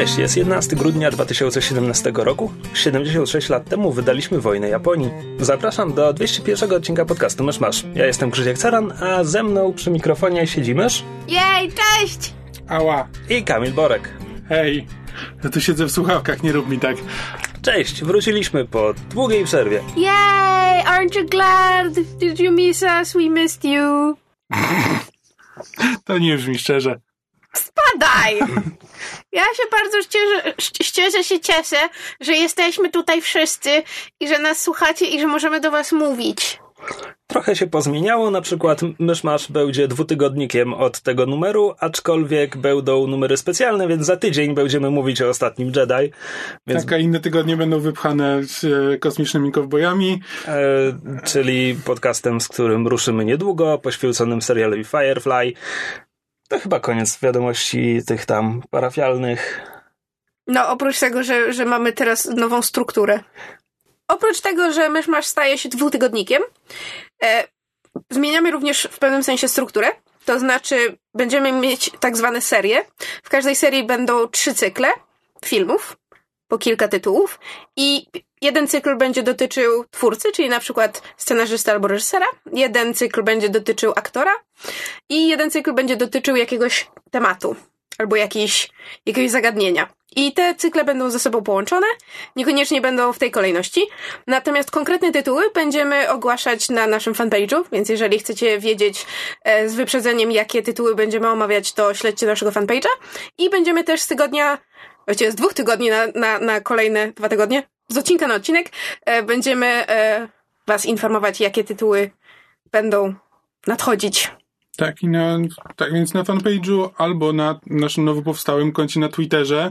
Cześć, jest 11 grudnia 2017 roku. 76 lat temu wydaliśmy Wojnę Japonii. Zapraszam do 201 odcinka podcastu Mysz Masz. Ja jestem Krzysiek Caran, a ze mną przy mikrofonie siedzi Mysz Jej, cześć! Ała, i Kamil Borek. hej. Ja tu siedzę w słuchawkach, nie rób mi tak. Cześć, wróciliśmy po długiej przerwie. Yay! Aren't you glad? Did you miss us? We missed you. To nie brzmi szczerze. Spadaj! Ja się bardzo cieszę, szczerze się cieszę, że jesteśmy tutaj wszyscy i że nas słuchacie i że możemy do was mówić. Trochę się pozmieniało, na przykład Myszmasz będzie dwutygodnikiem od tego numeru, aczkolwiek będą numery specjalne, więc za tydzień będziemy mówić o ostatnim Jedi. Więc Tak, a inne tygodnie będą wypchane z e, kosmicznymi kowbojami. e, czyli podcastem, z którym ruszymy niedługo, poświęconym serialowi Firefly. To chyba koniec wiadomości tych tam parafialnych. No, oprócz tego, że, że mamy teraz nową strukturę. Oprócz tego, że Myszmasz staje się dwutygodnikiem, e, zmieniamy również w pewnym sensie strukturę. To znaczy, będziemy mieć tak zwane serie. W każdej serii będą trzy cykle filmów, po kilka tytułów i jeden cykl będzie dotyczył twórcy, czyli na przykład scenarzysta albo reżysera, jeden cykl będzie dotyczył aktora i jeden cykl będzie dotyczył jakiegoś tematu albo jakiejś, jakiegoś zagadnienia. I te cykle będą ze sobą połączone, niekoniecznie będą w tej kolejności. Natomiast konkretne tytuły będziemy ogłaszać na naszym fanpage'u, więc jeżeli chcecie wiedzieć e, z wyprzedzeniem, jakie tytuły będziemy omawiać, to śledźcie naszego fanpage'a. I będziemy też z tygodnia, właściwie z dwóch tygodni na, na, na kolejne dwa tygodnie, z odcinka na odcinek, e, będziemy e, Was informować, jakie tytuły będą nadchodzić. Tak, i na, tak więc na fanpage'u albo na naszym nowo powstałym koncie na Twitterze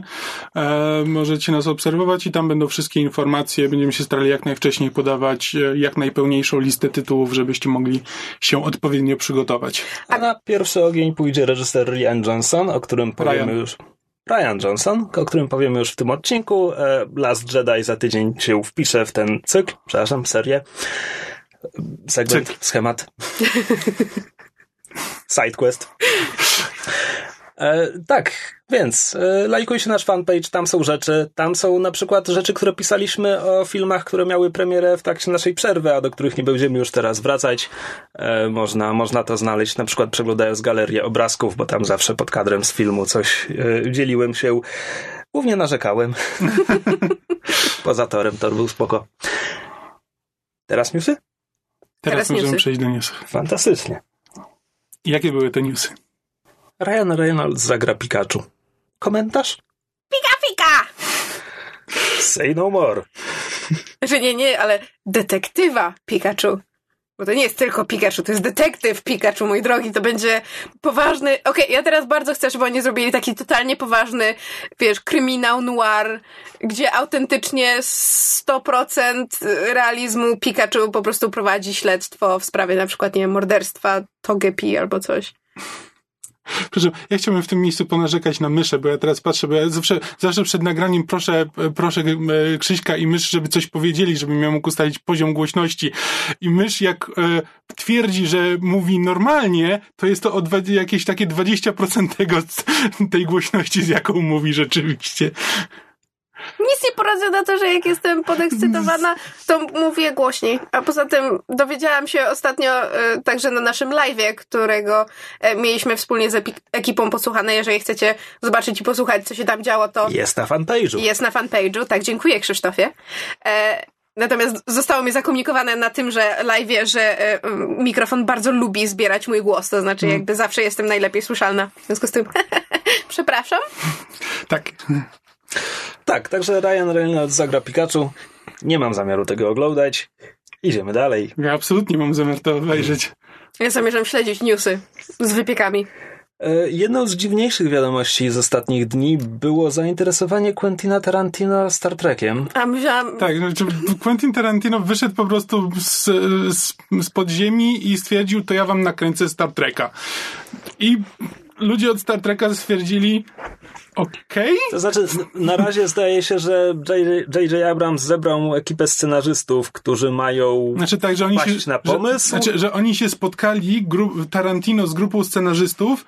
e, możecie nas obserwować i tam będą wszystkie informacje. Będziemy się starali jak najwcześniej podawać e, jak najpełniejszą listę tytułów, żebyście mogli się odpowiednio przygotować. A na pierwszy ogień pójdzie reżyser Ryan Johnson, o którym powiemy Ryan. już. Ryan Johnson, o którym powiemy już w tym odcinku. E, Last Jedi za tydzień się wpisze w ten cykl, przepraszam, serię. Segment, Cykl. schemat. Sidequest. E, tak, więc e, lajkujcie nasz fanpage, tam są rzeczy, tam są na przykład rzeczy, które pisaliśmy o filmach, które miały premierę w trakcie naszej przerwy, a do których nie będziemy już teraz wracać. E, można, można to znaleźć na przykład przeglądając galerię obrazków, bo tam zawsze pod kadrem z filmu coś e, dzieliłem się. Głównie narzekałem. Poza torem, tor był spoko. Teraz newsy? Teraz, Teraz możemy newsy. przejść do newsów. Fantastycznie. Jakie były te newsy? Ryan Reynolds zagra Pikachu. Komentarz? Pika, pika! Say no more. Że nie, nie, ale detektywa Pikachu. Bo to nie jest tylko Pikachu, to jest detektyw Pikachu, mój drogi. To będzie poważny. Okej, ja teraz bardzo chcę, żeby oni zrobili taki totalnie poważny, wiesz, kryminał noir, gdzie autentycznie 100% realizmu Pikachu po prostu prowadzi śledztwo w sprawie na przykład, nie wiem, morderstwa Togepi albo coś. Proszę, ja chciałbym w tym miejscu ponarzekać na myszę, bo ja teraz patrzę, bo ja zawsze, zawsze przed nagraniem proszę, proszę e, Krzyśka i mysz, żeby coś powiedzieli, żebym ja mógł ustalić poziom głośności. I mysz jak e, twierdzi, że mówi normalnie, to jest to o dwa, jakieś takie 20% tego, tej głośności, z jaką mówi rzeczywiście. Nic nie poradzę na to, że jak jestem podekscytowana, to mówię głośniej. A poza tym dowiedziałam się ostatnio e, także na naszym live'ie, którego e, mieliśmy wspólnie z ekipą posłuchane. Jeżeli chcecie zobaczyć i posłuchać, co się tam działo, to Jest na fanpage'u. jest na fanpage'u. Tak, dziękuję Krzysztofie. E, Natomiast zostało mi zakomunikowane na live'ie, że e, m, mikrofon bardzo lubi zbierać mój głos, to znaczy jakby zawsze jestem najlepiej słyszalna. W związku z tym przepraszam. Tak. Tak, także Ryan Reynolds zagra Pikachu. Nie mam zamiaru tego oglądać. Idziemy dalej. Ja absolutnie mam zamiar to obejrzeć. Ja zamierzam śledzić newsy z wypiekami. E, jedną z dziwniejszych wiadomości z ostatnich dni było zainteresowanie Quentina Tarantino Star Trekiem. A myślałam... Tak, znaczy Quentin Tarantino wyszedł po prostu z, z, z podziemi i stwierdził, to ja wam nakręcę Star Treka. I ludzie od Star Treka stwierdzili, okej. Okay. To znaczy, na razie zdaje się, że J.J. Abrams zebrał ekipę scenarzystów, którzy mają znaczy, tak, że oni się, na pomysł. Że, znaczy, że oni się spotkali, Tarantino z grupą scenarzystów,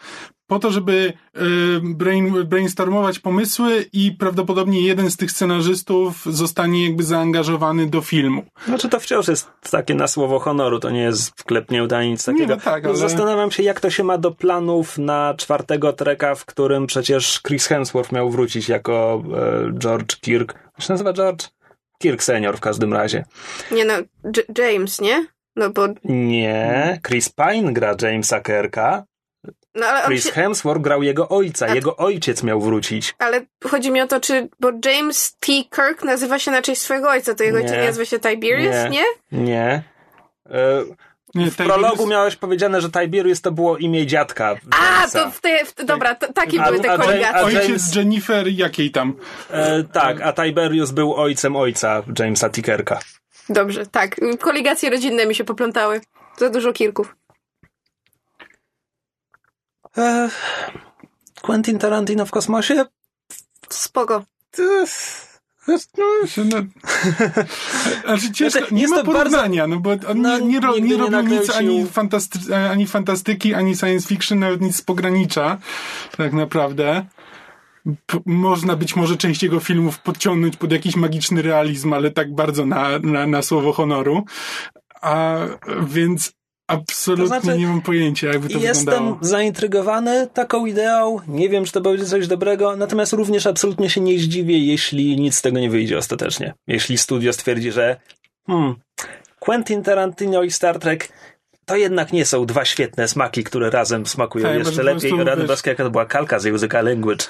po to, żeby y, brain, brainstormować pomysły i prawdopodobnie jeden z tych scenarzystów zostanie jakby zaangażowany do filmu. Znaczy to wciąż jest takie na słowo honoru, to nie jest wklepnięta ani nic takiego. Nie, no tak, ale... Zastanawiam się, jak to się ma do planów na czwartego treka, w którym przecież Chris Hemsworth miał wrócić jako e, George Kirk. Jak się nazywa George? Kirk senior w każdym razie. Nie no, J James, nie? No bo... Nie, Chris Pine gra Jamesa Kirka, no, ale Chris się... Hemsworth grał jego ojca, A... jego ojciec miał wrócić. Ale chodzi mi o to, czy, bo James T. Kirk nazywa się na cześć swojego ojca, to jego ojciec nazywa się Tiberius, nie? Nie. nie. E, nie, w Tiberius... prologu miałeś powiedziane, że Tiberius to było imię dziadka. A, to w te, w te, dobra, to, takie a, były te koligacje. Ojciec Jennifer jakiej tam? E, tak, a Tiberius był ojcem ojca Jamesa Tickerka. Dobrze, tak. Koligacje rodzinne mi się poplątały. Za dużo Kirków. E, Quentin Tarantino w kosmosie? Spoko. No, no, znaczy ciężko, znaczy, nie ma porównania, bardzo, no bo on no, nie, nie, ro, nie robił nic ani, fantasty, ani fantastyki, ani science fiction, nawet nic z pogranicza, tak naprawdę. P można być może część jego filmów podciągnąć pod jakiś magiczny realizm, ale tak bardzo na, na, na słowo honoru. A więc Absolutnie to znaczy, nie mam pojęcia, jakby to jestem wyglądało. Jestem zaintrygowany taką ideą, nie wiem, czy to będzie coś dobrego, natomiast również absolutnie się nie zdziwię, jeśli nic z tego nie wyjdzie ostatecznie. Jeśli studio stwierdzi, że hmm, Quentin Tarantino i Star Trek to jednak nie są dwa świetne smaki, które razem smakują tak, jeszcze lepiej. I Rady Boskie, jaka to była kalka z języka language.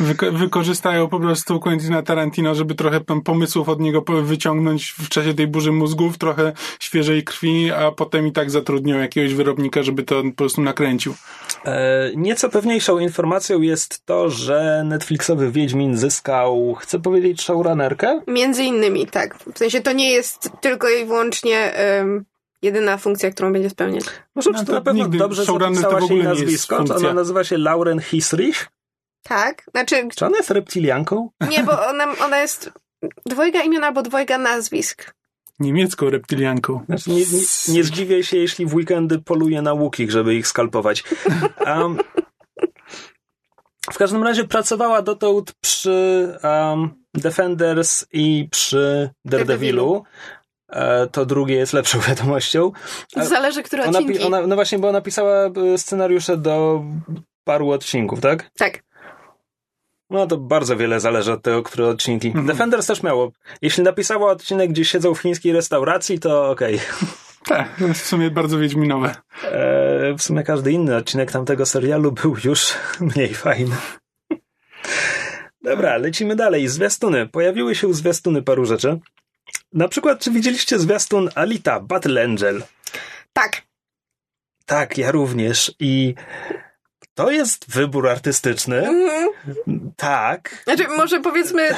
Wyko wykorzystają po prostu Quentina Tarantino, żeby trochę pomysłów od niego wyciągnąć w czasie tej burzy mózgów, trochę świeżej krwi, a potem i tak zatrudnią jakiegoś wyrobnika, żeby to po prostu nakręcił. E, nieco pewniejszą informacją jest to, że Netflixowy Wiedźmin zyskał, chcę powiedzieć, showrunnerkę? Między innymi, tak. W sensie to nie jest tylko i wyłącznie um, jedyna funkcja, którą będzie spełniać. Może no, to, to na pewno dobrze zapisała się jej nazwisko. Ona nazywa się Lauren Hisrich. Tak, znaczy... Czy ona jest reptilianką? Nie, bo ona, ona jest dwojga imion albo dwojga nazwisk. Niemiecką reptilianką. Znaczy, nie, nie, nie zdziwię się, jeśli w weekendy poluje na łukich, żeby ich skalpować. Um, w każdym razie pracowała dotąd przy um, Defenders i przy Daredevilu. E, to drugie jest lepszą wiadomością. Zależy, które odcinki. Ona, ona, no właśnie, bo ona napisała e, scenariusze do paru odcinków, tak? Tak. No to bardzo wiele zależy od tego, które odcinki. Mhm. Defenders też miało. Jeśli napisała odcinek, gdzie siedzą w chińskiej restauracji, to okej. Okay. Tak, w sumie bardzo wiedźminowe. E, w sumie każdy inny odcinek tamtego serialu był już mniej fajny. Dobra, lecimy dalej. Zwiastuny. Pojawiły się zwiastuny paru rzeczy. Na przykład, czy widzieliście zwiastun Alita Battle Angel? Tak. Tak, ja również. I to jest wybór artystyczny. Mm. Tak. Znaczy, może powiedzmy,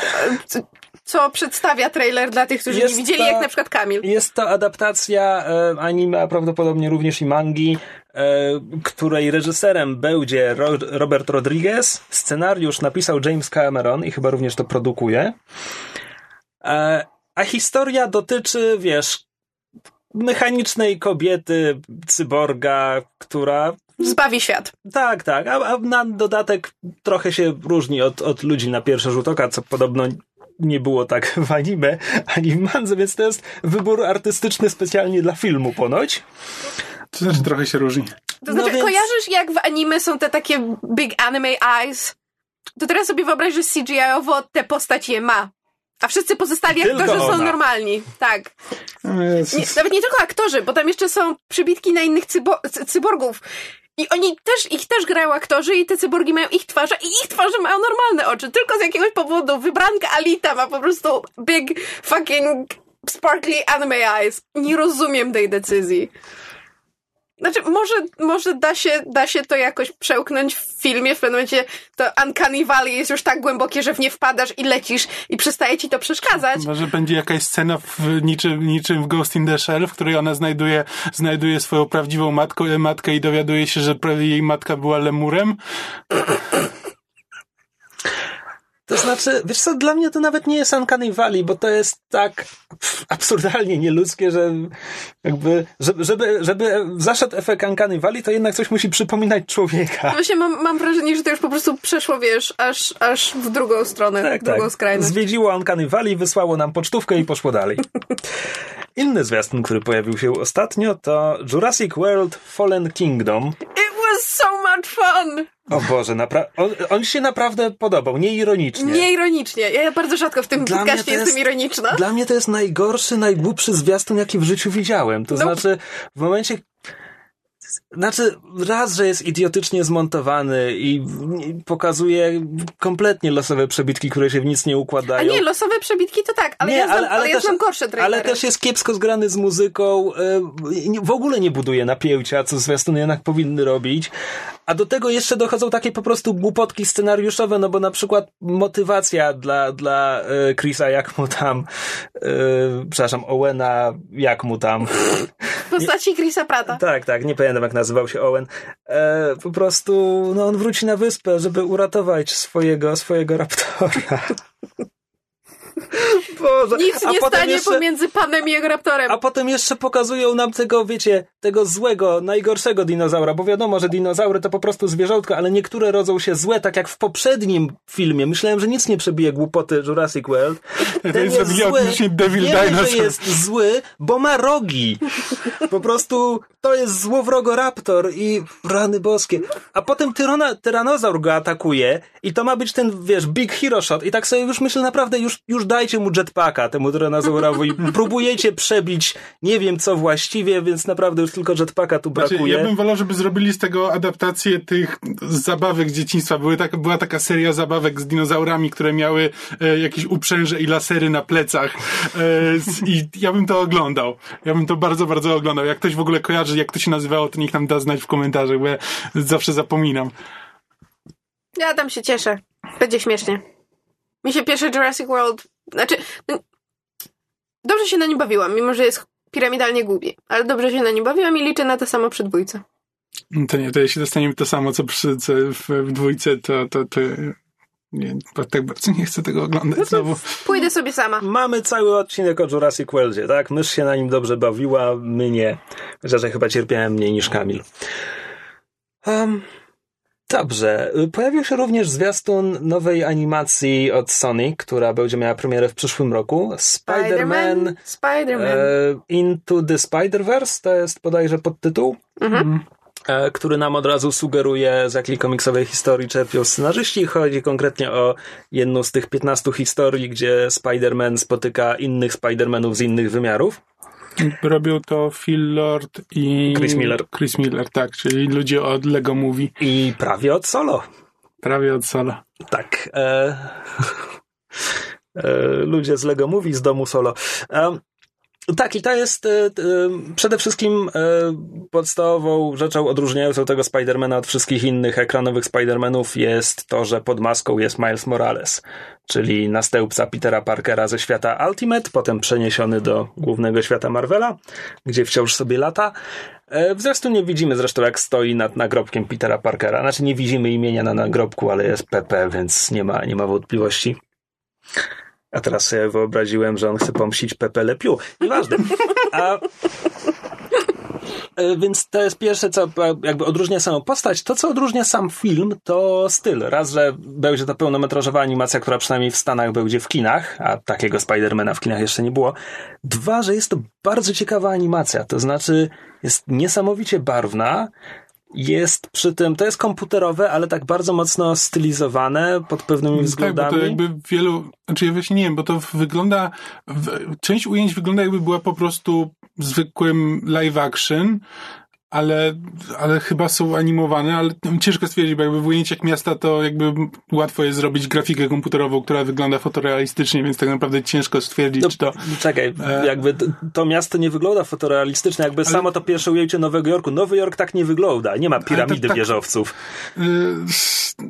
co przedstawia trailer dla tych, którzy jest nie widzieli, to, jak na przykład Kamil. Jest to adaptacja e, anime, a prawdopodobnie również i mangi, e, której reżyserem będzie Ro Robert Rodriguez. Scenariusz napisał James Cameron i chyba również to produkuje. E, a historia dotyczy, wiesz, mechanicznej kobiety, cyborga, która. Zbawi świat. Tak, tak. A, a na dodatek trochę się różni od, od ludzi na pierwszy rzut oka, co podobno nie było tak w anime ani w manze, więc to jest wybór artystyczny specjalnie dla filmu ponoć. To znaczy trochę się różni. To znaczy, no więc... kojarzysz jak w anime są te takie big anime eyes? To teraz sobie wyobraź, że CGI-owo te postać je ma. A wszyscy pozostali tylko aktorzy ona. są normalni. Tak. Nie, nawet nie tylko aktorzy, bo tam jeszcze są przybitki na innych cybo cyborgów. I oni też, ich też grają aktorzy i te cyborgi mają ich twarze i ich twarze mają normalne oczy. Tylko z jakiegoś powodu wybranka Alita ma po prostu big fucking sparkly anime eyes. Nie rozumiem tej decyzji. Znaczy, może, może da, się, da się to jakoś przełknąć w filmie. W pewnym momencie to Uncanny Valley jest już tak głębokie, że w nie wpadasz i lecisz i przestaje ci to przeszkadzać. Może będzie jakaś scena w niczym, niczym w Ghost in the Shell, w której ona znajduje, znajduje swoją prawdziwą matkę, matkę i dowiaduje się, że jej matka była lemurem. To znaczy, wiesz co, dla mnie to nawet nie jest Uncanny Valley, bo to jest tak absurdalnie nieludzkie, że jakby, żeby, żeby, żeby zaszedł efekt Uncanny Valley, to jednak coś musi przypominać człowieka. Właśnie mam, mam wrażenie, że to już po prostu przeszło, wiesz, aż, aż w drugą stronę, tak, w drugą tak. skrajność. Zwiedziło Uncanny Valley, wysłało nam pocztówkę i poszło dalej. Inny zwiastun, który pojawił się ostatnio, to Jurassic World Fallen Kingdom. Was so much fun! O Boże, napra- on, on się naprawdę podobał, nieironicznie. Nie ironicznie. Ja bardzo rzadko w tym Dla podcaście to jestem jest- ironiczna. Dla mnie to jest najgorszy, najgłupszy zwiastun, jaki w życiu widziałem. To znaczy, w momencie. Znaczy, raz, że jest idiotycznie zmontowany i pokazuje kompletnie losowe przebitki, które się w nic nie A układają. nie, losowe przebitki to tak, ale Nie, ja znam, ale- ale, ale ja też- znam gorsze trailery. Ale też jest kiepsko zgrany z muzyką, e, w ogóle nie buduje napięcia, co zwiastuny jednak powinny robić. A do tego jeszcze dochodzą takie po prostu głupotki scenariuszowe, no bo na przykład motywacja dla, dla e, Chrisa, jak mu tam, e, przepraszam, Owena, jak mu tam. W postaci Chrisa Prata. Tak, tak, nie pamiętam jak nazywał się Owen. E, po prostu, no on wróci na wyspę, żeby uratować swojego, swojego raptora. Boże. Nic a nie stanie jeszcze... pomiędzy panem i jego raptorem. A potem jeszcze pokazują nam tego, wiecie, tego złego, najgorszego dinozaura, bo wiadomo, że dinozaury to po prostu zwierzątka, ale niektóre rodzą się złe, tak jak w poprzednim filmie. Myślałem, że nic nie przebije głupoty Jurassic World. Ten jest autentycznie Devil Wiemy, że jest zły, bo ma rogi. Po prostu to jest złowrogoraptor i rany boskie. A potem tyrona, tyranozaur go atakuje i to ma być ten, wiesz, big hero shot i tak sobie już myślę naprawdę, już, już dajcie mu jetpacka temu tyranozaurowi. Próbujecie przebić nie wiem co właściwie, więc naprawdę już tylko jetpacka tu Znaczy, brakuje. ja bym wolał, żeby zrobili z tego adaptację tych zabawek z dzieciństwa. Były tak, była taka seria zabawek z dinozaurami, które miały e, jakieś uprzęże i lasery na plecach. E, z, I ja bym to oglądał. Ja bym to bardzo, bardzo oglądał. Jak ktoś w ogóle kojarzy, jak to się nazywało, to niech nam da znać w komentarzach, bo ja zawsze zapominam. Ja tam się cieszę. Będzie śmiesznie. Mi się pierwszy Jurassic World... Znaczy... no, Dobrze się na nim bawiłam, mimo że jest piramidalnie głupi. Ale dobrze się na nim bawiłam i liczę na to samo przy dwójce. To nie, to jeśli dostaniemy to samo, co przy co w, w dwójce, to, to, to nie, bo tak bardzo nie chcę tego oglądać znowu. Pójdę sobie sama. Mamy cały odcinek o Jurassic Worldzie, tak? Mysz się na nim dobrze bawiła, my nie. Ja chyba cierpiałem mniej niż Kamil. Um, dobrze. Pojawił się również zwiastun nowej animacji od Sony, która będzie miała premierę w przyszłym roku. Spider-Man Spider-Man. e, Into the Spider-Verse, to jest bodajże podtytuł. Mhm. e, który nam od razu sugeruje, z jakiej komiksowej historii czerpią scenarzyści. Chodzi konkretnie o jedną z tych 15 historii, gdzie Spider-Man spotyka innych Spider-Manów z innych wymiarów. Robią to Phil Lord i Chris Miller. Chris Miller, tak, czyli ludzie od Lego Movie, I prawie od solo. prawie od Solo. Tak. E, e, ludzie z Lego Movie z domu solo. E, tak, i to jest e, e, przede wszystkim e, podstawową rzeczą odróżniającą tego Spidermana od wszystkich innych ekranowych Spidermanów jest to, że pod maską jest Miles Morales, czyli następca Petera Parkera ze świata Ultimate, potem przeniesiony do głównego świata Marvela, gdzie wciąż sobie lata. W zwiastunie widzimy zresztą, jak stoi nad nagrobkiem Petera Parkera. Znaczy, nie widzimy imienia na nagrobku, ale jest PP, więc nie ma, nie ma wątpliwości. A teraz sobie wyobraziłem, że on chce pomścić Pepe Le Pew. Nieważne. A, E, Więc to jest pierwsze, co jakby odróżnia samą postać. To, co odróżnia sam film, to styl. Raz, że będzie to pełnometrażowa animacja, która przynajmniej w Stanach będzie w kinach, a takiego Spidermana w kinach jeszcze nie było. Dwa, że jest to bardzo ciekawa animacja. To znaczy, jest niesamowicie barwna. Jest przy tym, to jest komputerowe, ale tak bardzo mocno stylizowane pod pewnymi Tak, bo względami. to jakby wielu, znaczy ja właśnie nie wiem, bo to wygląda, w, część ujęć wygląda jakby była po prostu zwykłym live action, ale, ale chyba są animowane, ale ciężko stwierdzić, bo jakby w ujęciach miasta to jakby łatwo jest zrobić grafikę komputerową, która wygląda fotorealistycznie, więc tak naprawdę ciężko stwierdzić, no, czy to... Czekaj, e... jakby to miasto nie wygląda fotorealistycznie, jakby ale... samo to pierwsze ujęcie Nowego Jorku. Nowy Jork tak nie wygląda, nie ma piramidy tak, wieżowców. Yy,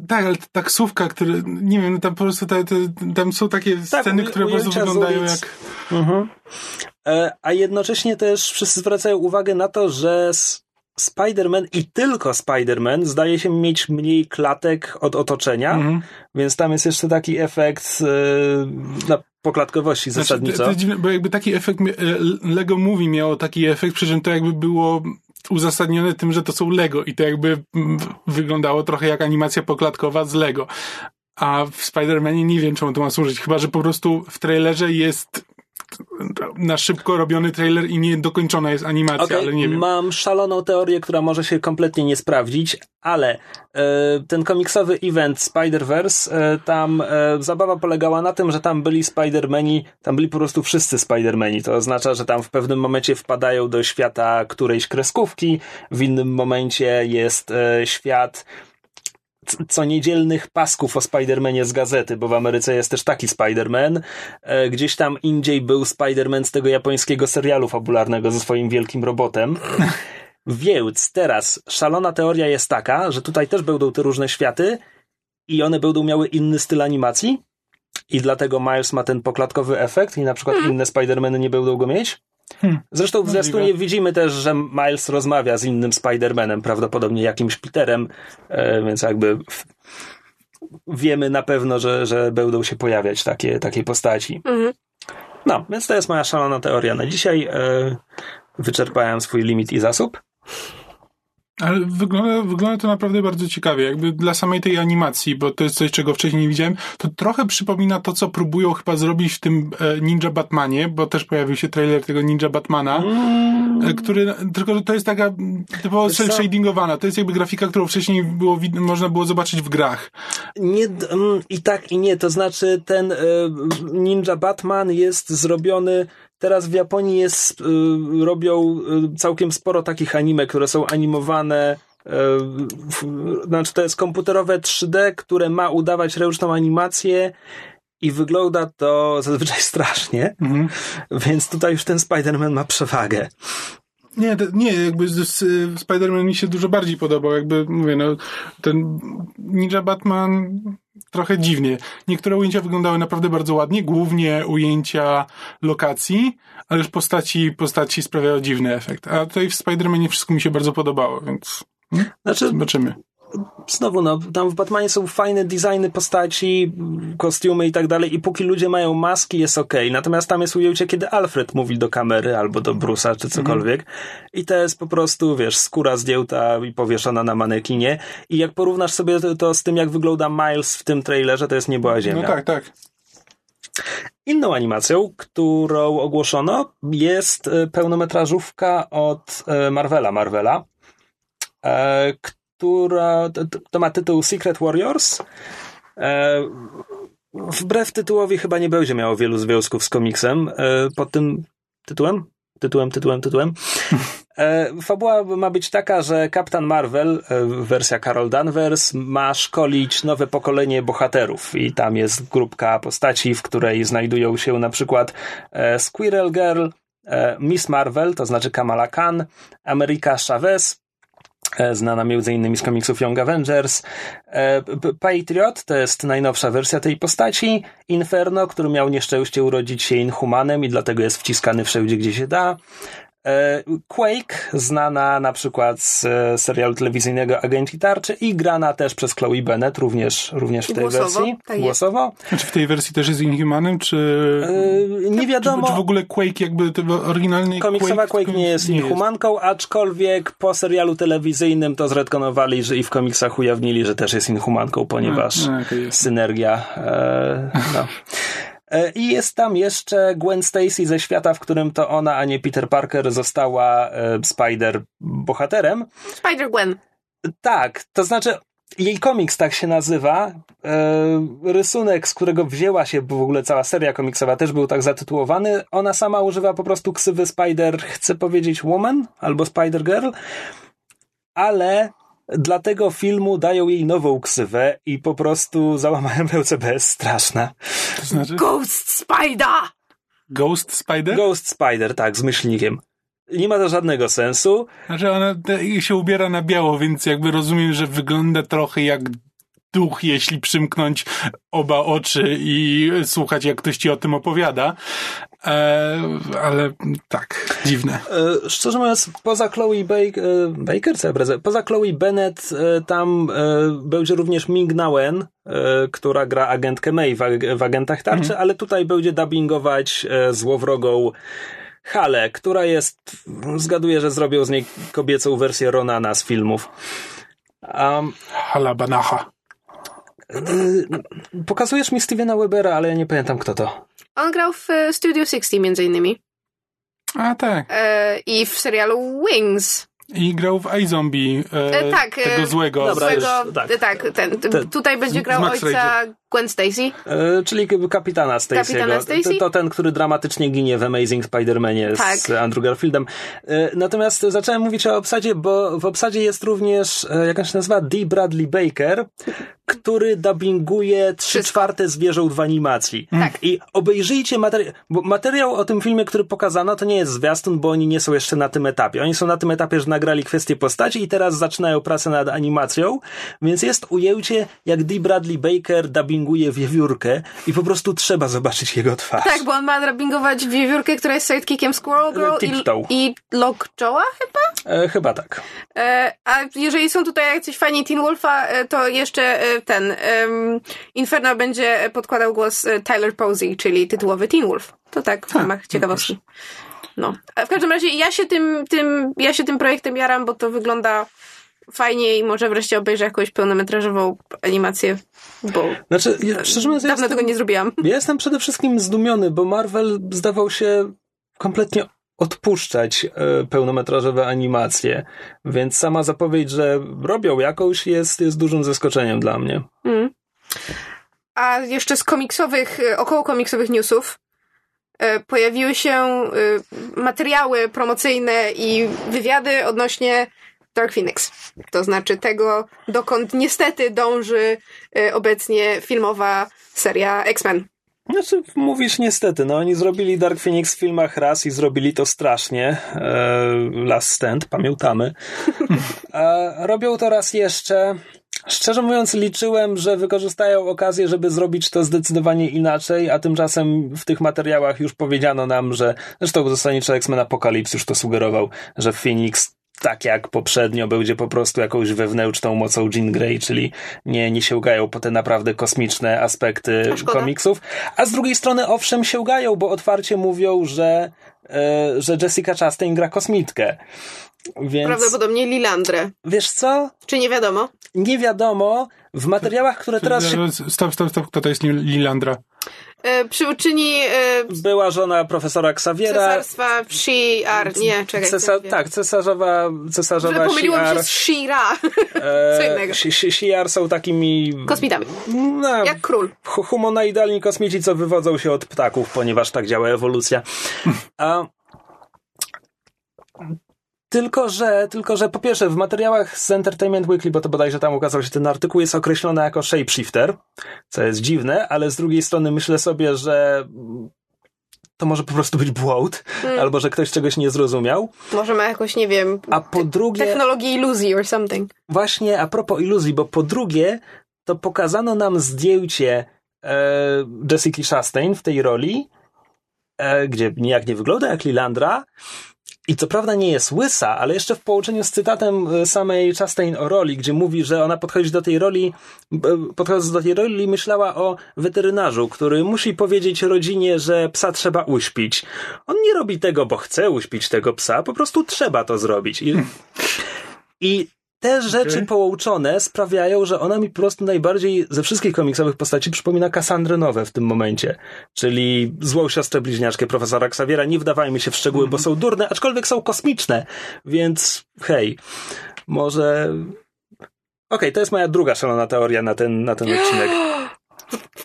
tak, ale taksówka, które, nie wiem, tam po prostu te, te, tam są takie tak, sceny, które po prostu wyglądają jak... Mhm. E, a jednocześnie też wszyscy zwracają uwagę na to, że Spider-Man i tylko Spider-Man zdaje się mieć mniej klatek od otoczenia, mhm. więc tam jest jeszcze taki efekt yy, na poklatkowości znaczy, zasadniczo. To, to dziwne, bo jakby taki efekt, Lego Movie miało taki efekt, przy czym to jakby było uzasadnione tym, że to są Lego i to jakby wyglądało trochę jak animacja poklatkowa z Lego. A w Spider-Manie nie wiem, czemu to ma służyć. Chyba, że po prostu w trailerze jest na szybko robiony trailer i niedokończona jest animacja, okay, ale nie wiem. Mam szaloną teorię, która może się kompletnie nie sprawdzić, ale e, ten komiksowy event Spider-Verse, e, tam e, zabawa polegała na tym, że tam byli Spider-Mani, tam byli po prostu wszyscy Spider-Mani. To oznacza, że tam w pewnym momencie wpadają do świata którejś kreskówki, w innym momencie jest e, świat co niedzielnych pasków o Spider-Manie z gazety, bo w Ameryce jest też taki Spider-Man. E, gdzieś tam indziej był Spider-Man z tego japońskiego serialu fabularnego ze swoim wielkim robotem. Więc teraz szalona teoria jest taka, że tutaj też będą te różne światy i one będą miały inny styl animacji i dlatego Miles ma ten poklatkowy efekt i na przykład hmm. inne Spider-Many nie będą go mieć. Hmm. Zresztą w zwiastunie widzimy też, że Miles rozmawia z innym Spider-Manem, prawdopodobnie jakimś Peterem, e, więc jakby wiemy na pewno, że, że będą się pojawiać takie, takie postaci. Mhm. No, więc to jest moja szalona teoria na dzisiaj. E, wyczerpałem swój limit i zasób. Ale wygląda, wygląda to naprawdę bardzo ciekawie. Jakby dla samej tej animacji, bo to jest coś, czego wcześniej nie widziałem, to trochę przypomina to, co próbują chyba zrobić w tym e, Ninja Batmanie, bo też pojawił się trailer tego Ninja Batmana, mm. który, tylko że to jest taka typowo cel shadingowana. To jest jakby grafika, którą wcześniej było, można było zobaczyć w grach. Nie, mm, i tak, i nie. To znaczy ten e, Ninja Batman jest zrobiony Teraz w Japonii jest, y, robią y, całkiem sporo takich anime, które są animowane y, znaczy to jest komputerowe 3D, które ma udawać ręczną animację i wygląda to zazwyczaj strasznie, mhm. więc tutaj już ten Spider-Man ma przewagę. Nie, nie, jakby Spider-Man mi się dużo bardziej podobał, jakby mówię, no, ten Ninja Batman trochę dziwnie. Niektóre ujęcia wyglądały naprawdę bardzo ładnie, głównie ujęcia lokacji, ale już postaci, postaci sprawiały dziwny efekt. A tutaj w Spider-Manie wszystko mi się bardzo podobało, więc hmm? znaczy, zobaczymy znowu, no, tam w Batmanie są fajne designy postaci, kostiumy i tak dalej i póki ludzie mają maski jest ok. Natomiast tam jest ujęcie, kiedy Alfred mówi do kamery albo do Brusa czy cokolwiek i to jest po prostu, wiesz, skóra zdjęta i powieszona na manekinie i jak porównasz sobie to, to z tym, jak wygląda Miles w tym trailerze, to jest niebo ziemia. No tak, tak. Inną animacją, którą ogłoszono, jest e, pełnometrażówka od e, Marvela, Marvela, e, która to, to ma tytuł Secret Warriors. E, wbrew tytułowi chyba nie będzie miało wielu związków z komiksem e, pod tym tytułem. Tytułem, tytułem, tytułem. E, fabuła ma być taka, że Kapitan Marvel, e, wersja Carol Danvers, ma szkolić nowe pokolenie bohaterów i tam jest grupka postaci, w której znajdują się na przykład e, Squirrel Girl, e, Miss Marvel, to znaczy Kamala Khan, America Chavez, znana m.in. z komiksów Young Avengers. E, Patriot to jest najnowsza wersja tej postaci. Inferno, który miał nieszczęście urodzić się inhumanem i dlatego jest wciskany wszędzie, gdzie się da. E, Quake, znana na przykład z e, serialu telewizyjnego Agenci Tarczy i grana też przez Chloe Bennett, również, również w tej Głosowo, wersji. Tak Głosowo. Czy w tej wersji też jest Inhumanem, czy... Yy, nie wiadomo. Czy, czy, w ogóle Quake jakby oryginalny Komiksowa Quake, Quake nie jest nie Inhumanką, jest. aczkolwiek po serialu telewizyjnym to zredkonowali, że i w komiksach ujawnili, że też jest Inhumanką, ponieważ a, a, okay, synergia e, no. E, I jest tam jeszcze Gwen Stacy ze świata, w którym to ona, a nie Peter Parker została e, Spider bohaterem. Spider Gwen. Tak, to znaczy jej komiks tak się nazywa. E, rysunek, z którego wzięła się w ogóle cała seria komiksowa, też był tak zatytułowany. Ona sama używa po prostu ksywy Spider, chcę powiedzieć Woman albo Spider Girl. ale dla tego filmu dają jej nową ksywę i po prostu załamałem LCB straszna. To znaczy Ghost Spider! Ghost Spider? Ghost Spider, tak, z myślnikiem. Nie ma to żadnego sensu. Znaczy ona się ubiera na biało, więc jakby rozumiem, że wygląda trochę jak duch, jeśli przymknąć oba oczy i słuchać, jak ktoś ci o tym opowiada. E, ale tak, dziwne. E, szczerze mówiąc, poza Chloe Baker, e, Baker co ja poza Chloe Bennett, e, tam będzie również Ming Nawen, e, która gra agentkę May w, w Agentach Tarczy, ale tutaj będzie dubbingować e, złowrogą Halę, która jest, zgaduję, że zrobią z niej kobiecą wersję Ronana z filmów. Um, Halabanacha. e, pokazujesz mi Stevena Webera, ale ja nie pamiętam kto to. On grał w e, Studio 60 między innymi. A tak. E, I w serialu Wings. I grał w iZombie, e, E, tak, tego złego. Dobra, Złego, już, tak. e, tak ten, Ten- tutaj będzie z grał ojca Gwen Stacy. E, czyli kapitana Stacy'ego. Kapitana Stacy? To, to ten, który dramatycznie ginie w Amazing Spider-Manie z Tak. Andrew Garfieldem. E, natomiast zacząłem mówić o obsadzie, bo w obsadzie jest również, e, jak on się nazywa, D. Bradley Baker, który dubbinguje trzy czwarte zwierząt w animacji. Tak. I obejrzyjcie materiał, bo materiał o tym filmie, który pokazano, to nie jest zwiastun, bo oni nie są jeszcze na tym etapie. Oni są na tym etapie, że nagrali kwestię postaci i teraz zaczynają pracę nad animacją, więc jest ujęcie, jak D. Bradley Baker dubbinguje wiewiórkę i po prostu trzeba zobaczyć jego twarz. Tak, bo on ma dubbingować wiewiórkę, która jest sidekickiem Squirrel Girl Tiptoe. i, i Lockjawa chyba? E, chyba tak. E, a jeżeli są tutaj jacyś fani Teen Wolfa, e, to jeszcze e, ten em, Inferno będzie podkładał głos e, Tyler Posey, czyli tytułowy Teen Wolf. To tak w ramach ciekawostki. No. A w każdym razie ja się tym, tym, ja się tym projektem jaram, bo to wygląda fajnie i może wreszcie obejrzę jakąś pełnometrażową animację, bo Znaczy, ja, szczerze mówiąc, ja dawno jestem, tego nie zrobiłam. ja jestem przede wszystkim zdumiony, bo Marvel zdawał się kompletnie odpuszczać e, pełnometrażowe animacje, więc sama zapowiedź, że robią jakąś jest, jest dużym zaskoczeniem dla mnie. Mm. A jeszcze z komiksowych, e, około komiksowych newsów e, pojawiły się materiały promocyjne i wywiady odnośnie Dark Phoenix. To znaczy tego, dokąd niestety dąży obecnie filmowa seria X-Men. Znaczy, mówisz niestety, no oni zrobili Dark Phoenix w filmach raz i zrobili to strasznie. E, Last Stand, pamiętamy. E, robią to raz jeszcze. Szczerze mówiąc, liczyłem, że wykorzystają okazję, żeby zrobić to zdecydowanie inaczej, a tymczasem w tych materiałach już powiedziano nam, że zresztą zasadniczo X-Men Apocalypse już to sugerował, że Phoenix tak jak poprzednio będzie po prostu jakąś wewnętrzną mocą Jean Grey, czyli nie, nie sięgają po te naprawdę kosmiczne aspekty A komiksów. A z drugiej strony owszem sięgają, bo otwarcie mówią, że, e, że Jessica Chastain gra kosmitkę. Więc Prawdopodobnie Lilandrę. wiesz co? Czy nie wiadomo? Nie wiadomo. W materiałach, które teraz się... Stop, stop, stop, kto to jest Lilandra? E, przyuczyni e, Była żona profesora Xaviera. cesarstwa Shi'ar. Nie, czekaj. Cesa- co mówię? tak, cesarzowa, Że cesarzowa pomyliłam się z Shira. Co E, innego. Shi- Shi- Shi'ar są takimi... Kosmitami. No, Jak król. hu- humanoidalni kosmici, co wywodzą się od ptaków, ponieważ tak działa ewolucja. A... Tylko, że, tylko, że po pierwsze w materiałach z Entertainment Weekly, bo to bodajże tam ukazał się ten artykuł, jest określone jako shapeshifter, co jest dziwne, ale z drugiej strony myślę sobie, że to może po prostu być błąd, Mm. albo że ktoś czegoś nie zrozumiał. Może ma jakoś, nie wiem, A po drugie, technologię iluzji or something. właśnie a propos iluzji, bo po drugie, to pokazano nam zdjęcie e, Jessica Chastain w tej roli, e, gdzie nijak nie wygląda jak Lilandra. I co prawda nie jest łysa, ale jeszcze w połączeniu z cytatem e, samej Chastain o roli, gdzie mówi, że ona podchodzi do tej roli, e, podchodząc do tej roli, myślała o weterynarzu, który musi powiedzieć rodzinie, że psa trzeba uśpić. On nie robi tego, bo chce uśpić tego psa, po prostu trzeba to zrobić. I, i te rzeczy połączone sprawiają, że ona mi po prostu najbardziej ze wszystkich komiksowych postaci przypomina Cassandrę Nowe w tym momencie. Czyli złą siostrę bliźniaczkę profesora Xaviera. Nie wdawajmy się w szczegóły, bo są durne, aczkolwiek są kosmiczne. Więc hej, może... Okej, to jest moja druga szalona teoria na ten, na ten odcinek.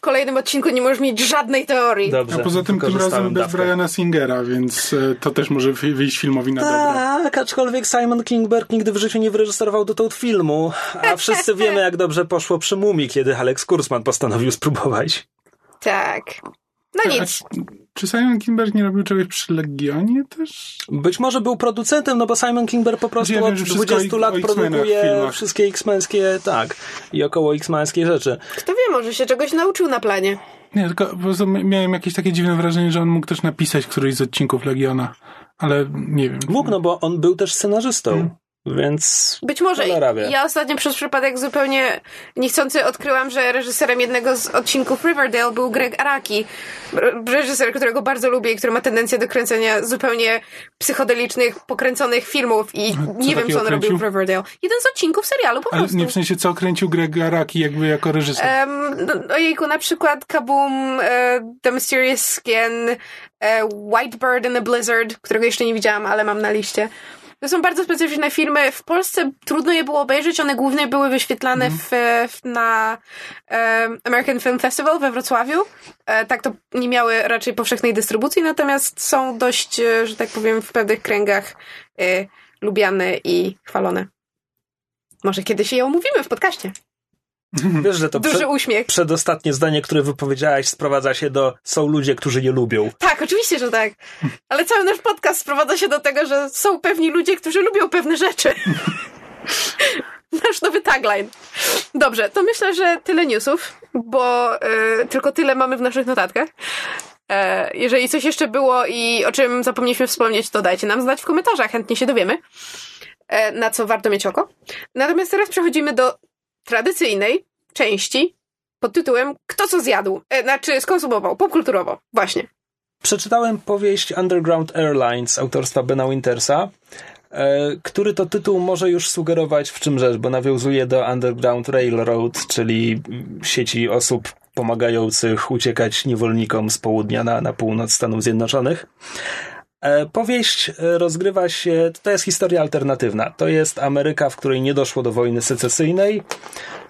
kolejnym odcinku nie możesz mieć żadnej teorii. Dobrze, A poza tym tym razem bez. Briana Singera, więc e, to też może wy- wyjść filmowi na dobre. Tak, aczkolwiek Simon Kingberg nigdy w życiu nie wyreżyserował dotąd filmu, a wszyscy wiemy, jak dobrze poszło przy Mumii, kiedy Alex Kurzman postanowił spróbować. Tak. No A nic. Czy Simon Kinberg nie robił czegoś przy Legionie też? Być może był producentem, no bo Simon Kingberg po prostu Ja wiem, od że wszystko 20 o lat produkuje wszystkie X-menskie, tak, i około X-menskie rzeczy. Kto wie, może się czegoś nauczył na planie. Nie, tylko po prostu mi- miałem jakieś takie dziwne wrażenie, że on mógł też napisać któryś z odcinków Legiona, ale nie wiem. Mógł, no bo on był też scenarzystą, Hmm. Więc... Być może. Ja ostatnio przez przypadek zupełnie niechcący odkryłam, że reżyserem jednego z odcinków Riverdale był Greg Araki. Reżyser, którego bardzo lubię i który ma tendencję do kręcenia zupełnie psychodelicznych, pokręconych filmów i nie wiem, co on robił kręcił? w Riverdale. Jeden z odcinków serialu, po Ale prostu. nie w sensie, co kręcił Greg Araki jakby jako reżyser. Um, no, ojejku, na przykład Kaboom, e, The Mysterious Skin, e, White Bird in a Blizzard, którego jeszcze nie widziałam, ale mam na liście. To są bardzo specyficzne filmy. W Polsce trudno je było obejrzeć. One głównie były wyświetlane w, w, na e, American Film Festival we Wrocławiu. E, tak to nie miały raczej powszechnej dystrybucji, natomiast są dość, e, że tak powiem, w pewnych kręgach e, lubiane i chwalone. Może kiedyś je omówimy w podcaście. Wiesz, że to Duży prze, uśmiech. przedostatnie zdanie, które wypowiedziałaś, sprowadza się do są ludzie, którzy je lubią. Tak, oczywiście, że tak. Ale cały nasz podcast sprowadza się do tego, że są pewni ludzie, którzy lubią pewne rzeczy. Nasz nowy tagline. Dobrze, to myślę, że tyle newsów, bo y, tylko tyle mamy w naszych notatkach. E, jeżeli coś jeszcze było i o czym zapomnieliśmy wspomnieć, to dajcie nam znać w komentarzach, chętnie się dowiemy, e, na co warto mieć oko. Natomiast teraz przechodzimy do tradycyjnej części pod tytułem Kto co zjadł? E, znaczy skonsumował, popkulturowo. Właśnie. Przeczytałem powieść Underground Airlines autorstwa Bena Wintersa, e, który to tytuł może już sugerować w czym rzecz, bo nawiązuje do Underground Railroad, czyli sieci osób pomagających uciekać niewolnikom z południa na, na północ Stanów Zjednoczonych. E, Powieść e, rozgrywa się, to jest historia alternatywna. To jest Ameryka, w której nie doszło do wojny secesyjnej,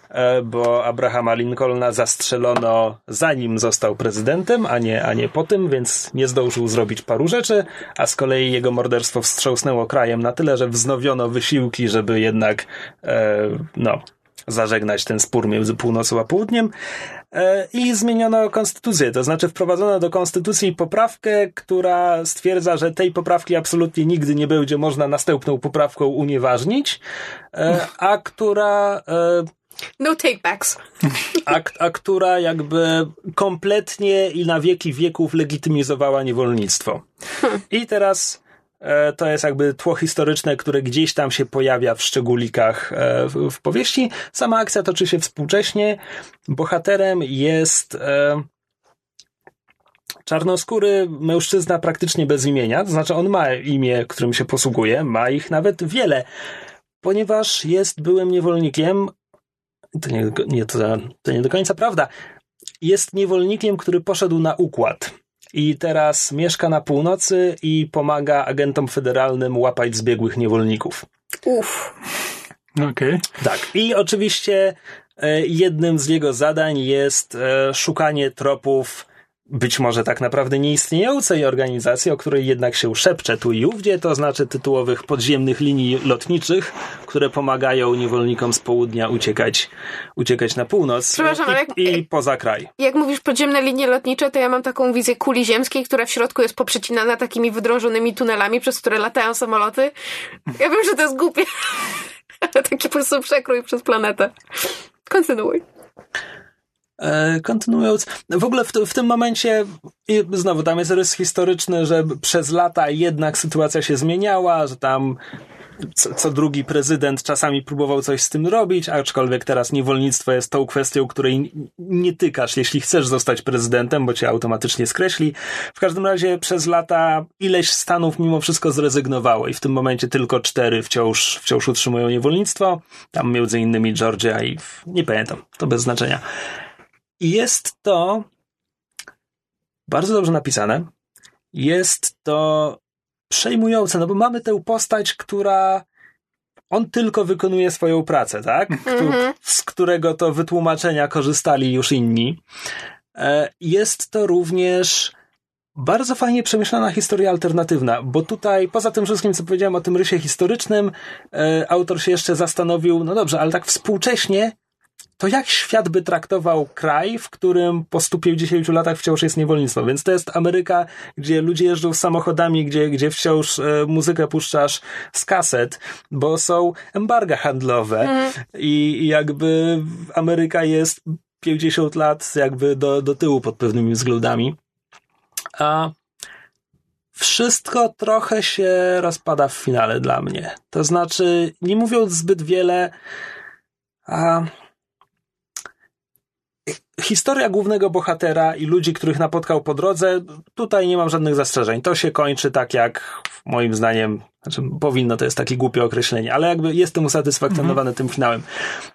e, bo Abrahama Lincolna zastrzelono zanim został prezydentem, a nie, a nie po tym, więc nie zdążył zrobić paru rzeczy, a z kolei jego morderstwo wstrząsnęło krajem na tyle, że wznowiono wysiłki, żeby jednak no, zażegnać ten spór między północą a południem e, i zmieniono konstytucję, to znaczy wprowadzono do konstytucji poprawkę, która stwierdza, że tej poprawki absolutnie nigdy nie będzie można następną poprawką unieważnić, e, a która e, No takebacks. a, a która jakby kompletnie i na wieki wieków legitymizowała niewolnictwo. I teraz to jest jakby tło historyczne, które gdzieś tam się pojawia w szczególikach e, w, w powieści. Sama akcja toczy się współcześnie. Bohaterem jest e, czarnoskóry mężczyzna praktycznie bez imienia, to znaczy on ma imię, którym się posługuje, ma ich nawet wiele, ponieważ jest byłym niewolnikiem, to nie, nie, to, to nie do końca prawda. Jest niewolnikiem, który poszedł na układ. I teraz mieszka na północy i pomaga agentom federalnym łapać zbiegłych niewolników. Uff. Okej. Tak. I oczywiście e, jednym z jego zadań jest e, szukanie tropów być może tak naprawdę nieistniejącej organizacji, o której jednak się szepcze tu i ówdzie, to znaczy tytułowych podziemnych linii lotniczych, które pomagają niewolnikom z południa uciekać, uciekać na północ Przepraszam, ale i, jak- i poza kraj. Jak mówisz podziemne linie lotnicze, to ja mam taką wizję kuli ziemskiej, która w środku jest poprzecinana takimi wydrążonymi tunelami, przez które latają samoloty. Ja wiem, że to jest głupie, taki po prostu przekrój przez planetę. Kontynuuj. E, kontynuując, w ogóle w, w tym momencie, i znowu tam jest rys historyczny, że przez lata jednak sytuacja się zmieniała, że tam co, co drugi prezydent czasami próbował coś z tym robić, aczkolwiek teraz niewolnictwo jest tą kwestią, której nie tykasz, jeśli chcesz zostać prezydentem, bo cię automatycznie skreśli. W każdym razie przez lata ileś stanów mimo wszystko zrezygnowało i w tym momencie tylko cztery wciąż, wciąż utrzymują niewolnictwo. Tam między innymi Georgia i nie pamiętam, to bez znaczenia. I jest to bardzo dobrze napisane. Jest to przejmujące, no bo mamy tę postać, która on tylko wykonuje swoją pracę, tak? Mhm. z którego to wytłumaczenia korzystali już inni. E, jest to również bardzo fajnie przemyślana historia alternatywna, bo tutaj, poza tym wszystkim, co powiedziałem o tym rysie historycznym, e, autor się jeszcze zastanowił, no dobrze, ale tak współcześnie, to jak świat by traktował kraj, w którym po 150 latach wciąż jest niewolnictwo? Więc to jest Ameryka, gdzie ludzie jeżdżą samochodami, gdzie, gdzie wciąż e, muzykę puszczasz z kaset, bo są embarga handlowe Mhm. i, i jakby Ameryka jest 50 lat jakby do, do tyłu pod pewnymi względami. A wszystko trochę się rozpada w finale dla mnie. To znaczy, nie mówiąc zbyt wiele, a historia głównego bohatera i ludzi, których napotkał po drodze, tutaj nie mam żadnych zastrzeżeń. To się kończy tak jak moim zdaniem, znaczy powinno, to jest takie głupie określenie, ale jakby jestem usatysfakcjonowany tym finałem.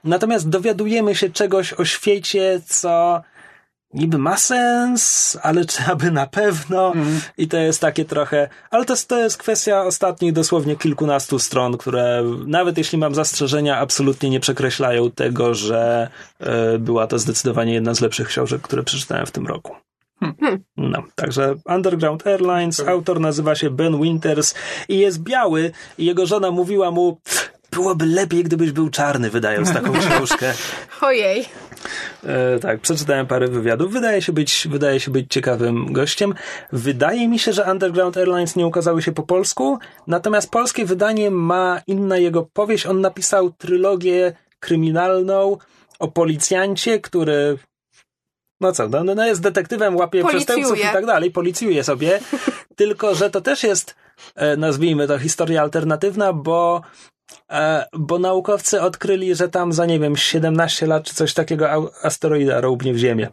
Natomiast dowiadujemy się czegoś o świecie, co niby ma sens, ale czy aby na pewno? I to jest takie trochę, ale to, jest- to jest kwestia ostatnich dosłownie kilkunastu stron, które nawet jeśli mam zastrzeżenia, absolutnie nie przekreślają tego, że e, była to zdecydowanie jedna z lepszych książek, które przeczytałem w tym roku. No, także Underground Airlines, autor nazywa się Ben Winters i jest biały i jego żona mówiła mu byłoby lepiej, gdybyś był czarny, wydając taką książkę. Ojej. E, tak, przeczytałem parę wywiadów. Wydaje się, być, wydaje się być ciekawym gościem. Wydaje mi się, że Underground Airlines nie ukazały się po polsku, natomiast polskie wydanie ma inna jego powieść. On napisał trylogię kryminalną o policjancie, który no co, no, no jest detektywem, łapie Policjuje. przestępców i tak dalej, policjuje sobie, tylko że to też jest, e, nazwijmy to, historia alternatywna, bo bo naukowcy odkryli, że tam za, nie wiem, 17 lat czy coś takiego asteroida roubnie w Ziemię.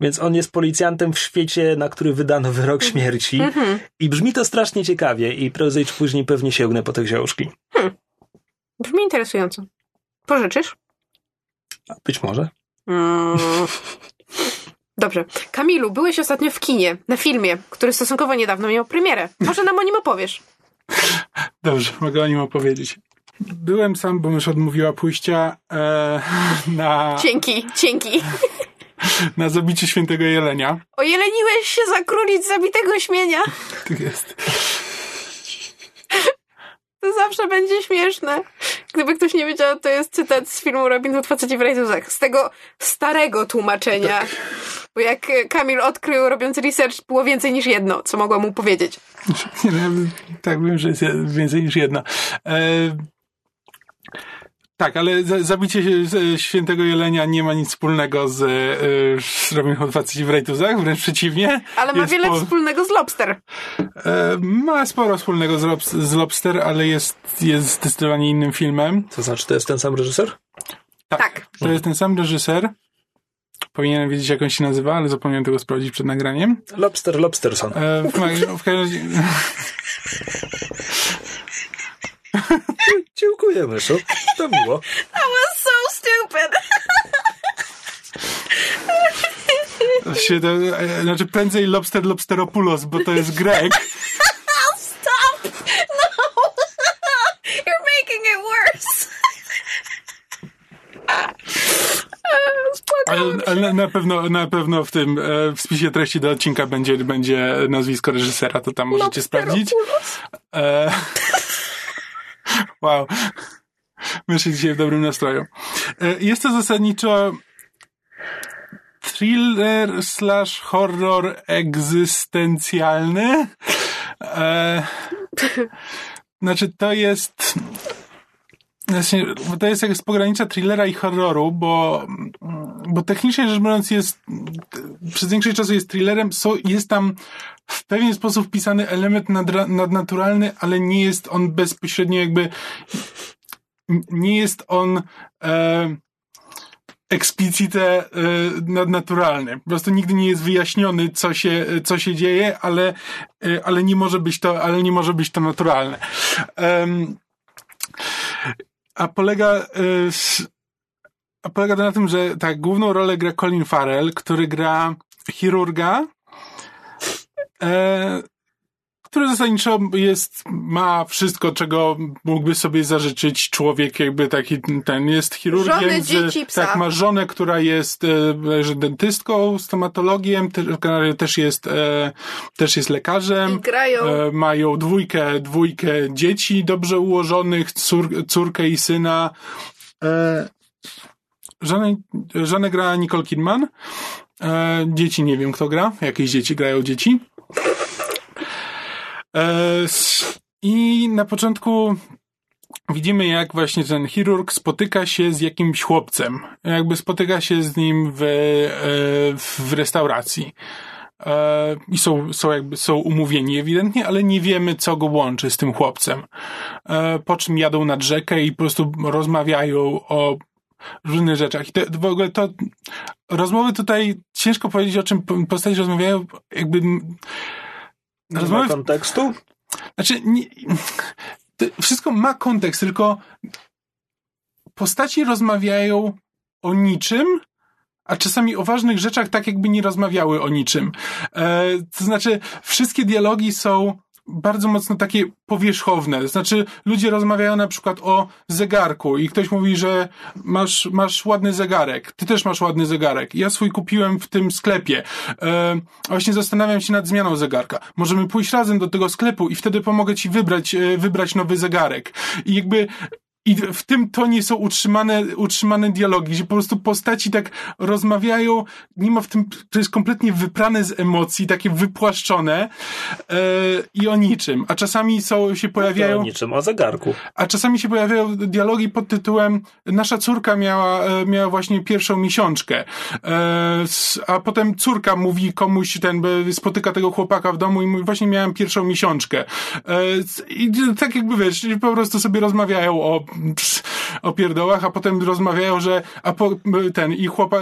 Więc on jest policjantem w świecie, na który wydano wyrok śmierci. I brzmi to strasznie ciekawie i prędzej czy później pewnie sięgnę po te książki. Brzmi interesująco. Pożyczysz? Być może. Mm. Dobrze. Kamilu, byłeś ostatnio w kinie, na filmie, który stosunkowo niedawno miał premierę. Może nam o nim opowiesz? Dobrze, mogę o nim opowiedzieć. Byłem sam, bo mysz odmówiła pójścia e, na, Dzięki, dzięki. na zabicie świętego jelenia. Ojeleniłeś się za królic zabitego śmienia. Tak jest. To zawsze będzie śmieszne. Gdyby ktoś nie wiedział, to jest cytat z filmu Robin Hood Faceci w rajtuzach. Z tego starego tłumaczenia. Bo jak e, Kamil odkrył, robiąc research, było więcej niż jedno, co mogła mu powiedzieć. Nie, no, tak, wiem, że jest więcej niż jedno. E, tak, ale za- zabicie z- świętego jelenia nie ma nic wspólnego z, e, z Robin Hood Faceci w rajtuzach, wręcz przeciwnie. Ale ma wiele po- wspólnego z Lobster. E, ma sporo wspólnego z, Lobs- z Lobster, ale jest, jest zdecydowanie innym filmem. To znaczy, to jest ten sam reżyser? Tak. To jest ten sam reżyser. Powinienem wiedzieć, jak on się nazywa, ale zapomniałem tego sprawdzić przed nagraniem. Lobster Lobsterson. E, w, w każdym razie... Dziękuję, myszu. To miło. That was so stupid. E, znaczy prędzej Lobster Lobsteropoulos, bo to jest Grek. Stop! No! You're making it worse. Ale, ale na pewno, na pewno w tym e, w spisie treści do odcinka będzie, będzie nazwisko reżysera, to tam możecie sprawdzić. E, wow. Myślę dzisiaj w dobrym nastroju. E, jest to zasadniczo thriller slash horror egzystencjalny. E, znaczy, to jest. Właśnie, to jest jak z pogranicza thrillera i horroru, bo, bo technicznie rzecz biorąc jest, przez większość czasu jest thrillerem, so, jest tam w pewien sposób wpisany element nadra, nadnaturalny, ale nie jest on bezpośrednio jakby, nie jest on e, eksplicite e, nadnaturalny. Po prostu nigdy nie jest wyjaśniony, co się, co się dzieje, ale, e, ale nie może być to, ale nie może być to naturalne. Em, a polega, y, a polega to na tym, że tak, główną rolę gra Colin Farrell, który gra chirurga, e, który zasadniczo jest, ma wszystko, czego mógłby sobie zażyczyć człowiek, jakby taki, ten jest chirurgiem. Żony, dzieci, psa. Tak, ma żonę, która jest e, dentystką, stomatologiem, te, też jest, e, też jest lekarzem. I grają. E, mają dwójkę, dwójkę dzieci dobrze ułożonych, cór, córkę i syna. E, żonę, żonę gra Nicole Kidman. E, dzieci nie wiem kto gra. Jakieś dzieci grają dzieci. E, I na początku widzimy, jak właśnie ten chirurg spotyka się z jakimś chłopcem. Jakby spotyka się z nim w, e, w restauracji. E, I są, są jakby, są umówieni ewidentnie, ale nie wiemy, co go łączy z tym chłopcem. Po czym jadą nad rzekę i po prostu rozmawiają o różnych rzeczach. I to, w ogóle to rozmowy tutaj ciężko powiedzieć, o czym postaci rozmawiają, jakby ma kontekstu? Znaczy, nie, wszystko ma kontekst, tylko postaci rozmawiają o niczym, a czasami o ważnych rzeczach tak jakby nie rozmawiały o niczym. E, to znaczy, wszystkie dialogi są bardzo mocno takie powierzchowne. Znaczy, ludzie rozmawiają na przykład o zegarku i ktoś mówi, że masz, masz ładny zegarek. Ty też masz ładny zegarek. Ja swój kupiłem w tym sklepie. E, właśnie zastanawiam się nad zmianą zegarka. Możemy pójść razem do tego sklepu i wtedy pomogę ci wybrać, e, wybrać nowy zegarek. I jakby i w tym tonie są utrzymane, utrzymane dialogi, że po prostu postaci tak rozmawiają, nie ma w tym, to jest kompletnie wyprane z emocji, takie wypłaszczone e, i o niczym. A czasami są, się pojawiają... o niczym, o zegarku. A czasami się pojawiają dialogi pod tytułem nasza córka miała, e, miała właśnie pierwszą miesiączkę, e, a potem córka mówi komuś, ten spotyka tego chłopaka w domu i mówi, właśnie miałem pierwszą miesiączkę. E, I tak jakby wiesz, po prostu sobie rozmawiają o o pierdołach, a potem rozmawiają, że a po, ten i chłopa,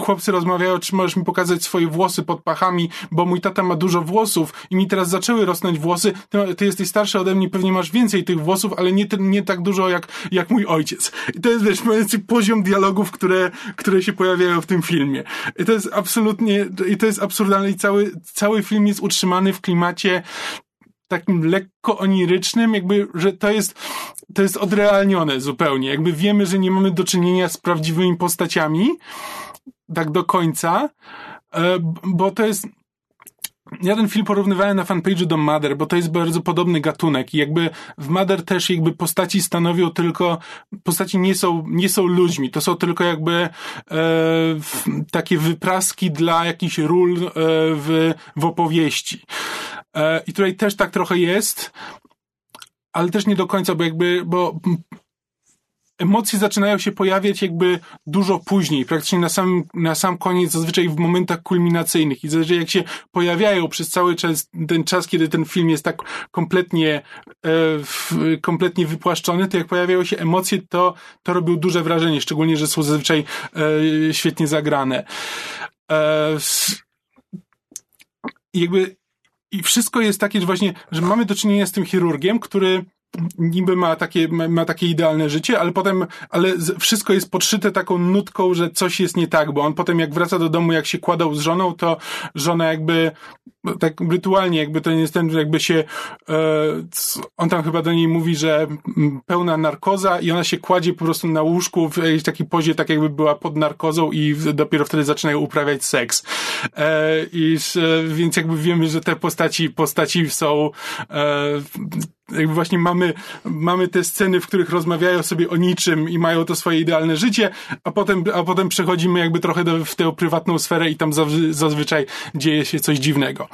chłopcy rozmawiają, czy możesz mi pokazać swoje włosy pod pachami, bo mój tata ma dużo włosów i mi teraz zaczęły rosnąć włosy. Ty, ty jesteś starszy ode mnie, pewnie masz więcej tych włosów, ale nie, nie tak dużo jak, jak mój ojciec. I to jest, wiesz, poziom dialogów, które, które się pojawiają w tym filmie. I to jest absolutnie, i to jest absurdalne i cały, cały film jest utrzymany w klimacie takim lekko onirycznym, jakby, że to jest, to jest odrealnione zupełnie. Jakby wiemy, że nie mamy do czynienia z prawdziwymi postaciami, tak do końca, e, bo to jest, ja ten film porównywałem na fanpage'u do Mother, bo to jest bardzo podobny gatunek i jakby w Mother też jakby postaci stanowią tylko, postaci nie są, nie są ludźmi, to są tylko jakby e, takie wypraski dla jakichś ról e, w, w opowieści. E, I tutaj też tak trochę jest, ale też nie do końca, bo jakby, bo emocje zaczynają się pojawiać jakby dużo później, praktycznie na sam, na sam koniec, zazwyczaj w momentach kulminacyjnych i zazwyczaj jak się pojawiają przez cały czas, ten czas, kiedy ten film jest tak kompletnie, e, kompletnie wypłaszczony, to jak pojawiają się emocje, to, to robią duże wrażenie, szczególnie, że są zazwyczaj e, świetnie zagrane. Jakby i wszystko jest takie, że właśnie, że mamy do czynienia z tym chirurgiem, który niby ma takie, ma takie idealne życie, ale potem, ale wszystko jest podszyte taką nutką, że coś jest nie tak, bo on potem jak wraca do domu, jak się kładał z żoną, to żona jakby tak rytualnie, jakby to nie jest ten, jakby się e, on tam chyba do niej mówi, że pełna narkoza i ona się kładzie po prostu na łóżku w jakiejś takiej pozie, tak jakby była pod narkozą i dopiero wtedy zaczynają uprawiać seks. E, i, więc jakby wiemy, że te postaci, postaci są e, jakby właśnie mamy, mamy te sceny, w których rozmawiają sobie o niczym i mają to swoje idealne życie, a potem, a potem przechodzimy jakby trochę do, w tę prywatną sferę i tam zazwyczaj dzieje się coś dziwnego.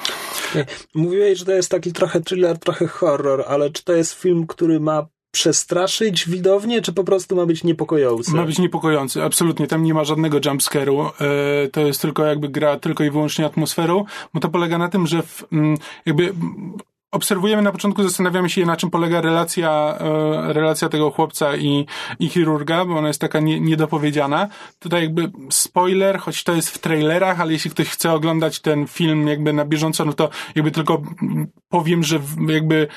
Mówiłeś, że to jest taki trochę thriller, trochę horror, ale czy to jest film, który ma przestraszyć widownię, czy po prostu ma być niepokojący? Ma być niepokojący, absolutnie. Tam nie ma żadnego jumpscare'u. E, to jest tylko jakby gra tylko i wyłącznie atmosferą, bo to polega na tym, że w, mm, jakby obserwujemy na początku, zastanawiamy się, na czym polega relacja, e, relacja tego chłopca i, i chirurga, bo ona jest taka nie, niedopowiedziana. Tutaj jakby spoiler, choć to jest w trailerach, ale jeśli ktoś chce oglądać ten film jakby na bieżąco, no to jakby tylko powiem, że jakby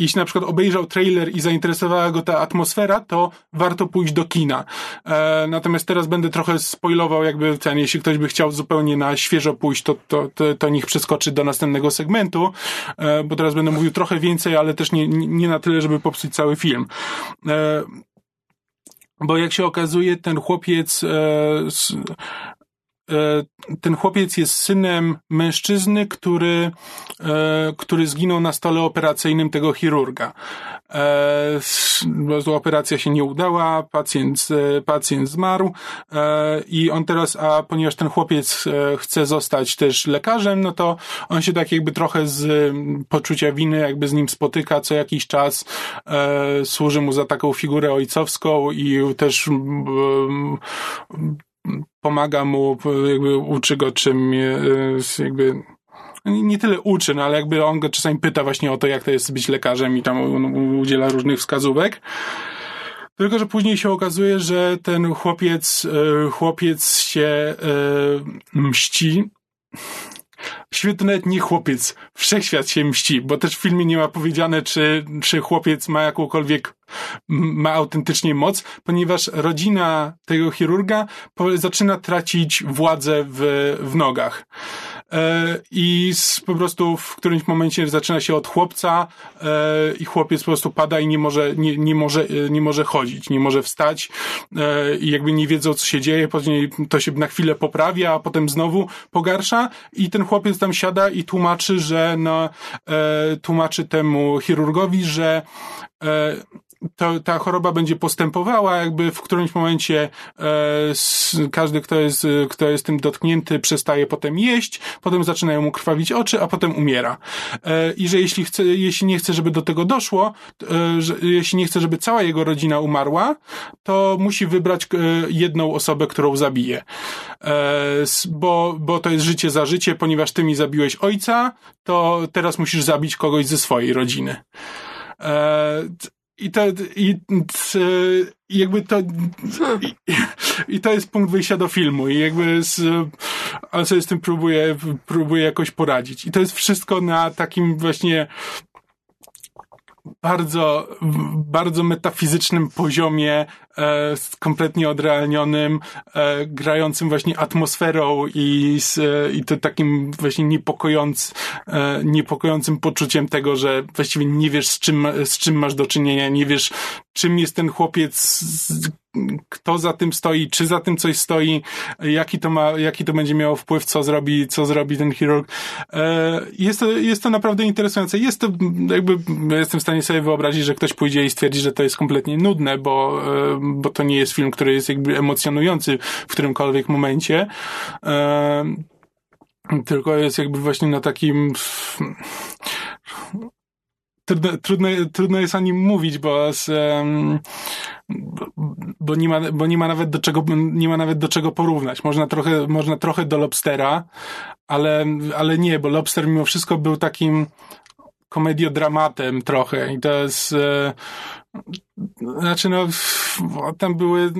jeśli na przykład obejrzał trailer i zainteresowała go ta atmosfera, to warto pójść do kina. E, natomiast teraz będę trochę spoilował jakby ten, jeśli ktoś by chciał zupełnie na świeżo pójść, to, to, to, to niech przeskoczy do następnego segmentu, e, bo teraz będę mówił trochę więcej, ale też nie, nie na tyle, żeby popsuć cały film. E, bo jak się okazuje, ten chłopiec e, ten chłopiec jest synem mężczyzny, który, e, który zginął na stole operacyjnym tego chirurga. E, operacja się nie udała, pacjent, pacjent zmarł i on teraz, a ponieważ ten chłopiec chce zostać też lekarzem, no to on się tak jakby trochę z poczucia winy jakby z nim spotyka co jakiś czas, służy mu za taką figurę ojcowską i też pomaga mu, jakby uczy go czym, e, jakby nie tyle uczy, no ale jakby on go czasami pyta właśnie o to, jak to jest być lekarzem i tam udziela różnych wskazówek. Tylko, że później się okazuje, że ten chłopiec, e, chłopiec się e, mści. Świetny nawet nie chłopiec, wszechświat się mści, bo też w filmie nie ma powiedziane, czy, czy chłopiec ma jakąkolwiek, ma autentycznie moc, ponieważ rodzina tego chirurga zaczyna tracić władzę w, w nogach. E, i po prostu w którymś momencie zaczyna się od chłopca e, i chłopiec po prostu pada i nie może, nie, nie może, e, nie może chodzić, nie może wstać i jakby nie wiedzą, co się dzieje, później to się na chwilę poprawia, a potem znowu pogarsza. I ten chłopiec tam siada i tłumaczy, że no, tłumaczy temu chirurgowi, że to, ta choroba będzie postępowała, jakby w którymś momencie e, każdy, kto jest, kto jest tym dotknięty, przestaje potem jeść, potem zaczynają mu krwawić oczy, a potem umiera. E, I że jeśli, chce, jeśli nie chce, żeby do tego doszło, e, że, jeśli nie chce, żeby cała jego rodzina umarła, to musi wybrać e, jedną osobę, którą zabije. E, bo, bo to jest życie za życie, ponieważ ty mi zabiłeś ojca, to teraz musisz zabić kogoś ze swojej rodziny. I to, i, i jakby to, i, i, to jest punkt wyjścia do filmu i jakby z, on sobie z tym próbuje, próbuje jakoś poradzić. I to jest wszystko na takim właśnie bardzo, bardzo metafizycznym poziomie, e, kompletnie odrealnionym, e, grającym właśnie atmosferą i, z, e, i to takim właśnie niepokojąc, niepokojącym poczuciem tego, że właściwie nie wiesz z czym, z czym masz do czynienia, nie wiesz czym jest ten chłopiec, kto za tym stoi, czy za tym coś stoi, jaki to ma, jaki to będzie miało wpływ, co zrobi, co zrobi ten chirurg. Jest to, jest to naprawdę interesujące. Jest to, jakby, jestem w stanie sobie wyobrazić, że ktoś pójdzie i stwierdzi, że to jest kompletnie nudne, bo, bo to nie jest film, który jest jakby emocjonujący w którymkolwiek momencie. Tylko jest jakby właśnie na takim trudno, trudno, trudno jest o nim mówić, bo z, bo nie ma, bo nie ma nawet do czego, nie ma nawet do czego porównać. Można trochę, można trochę do Lobstera, ale, ale nie, bo Lobster mimo wszystko był takim komediodramatem trochę i to jest, e, znaczy no, tam były,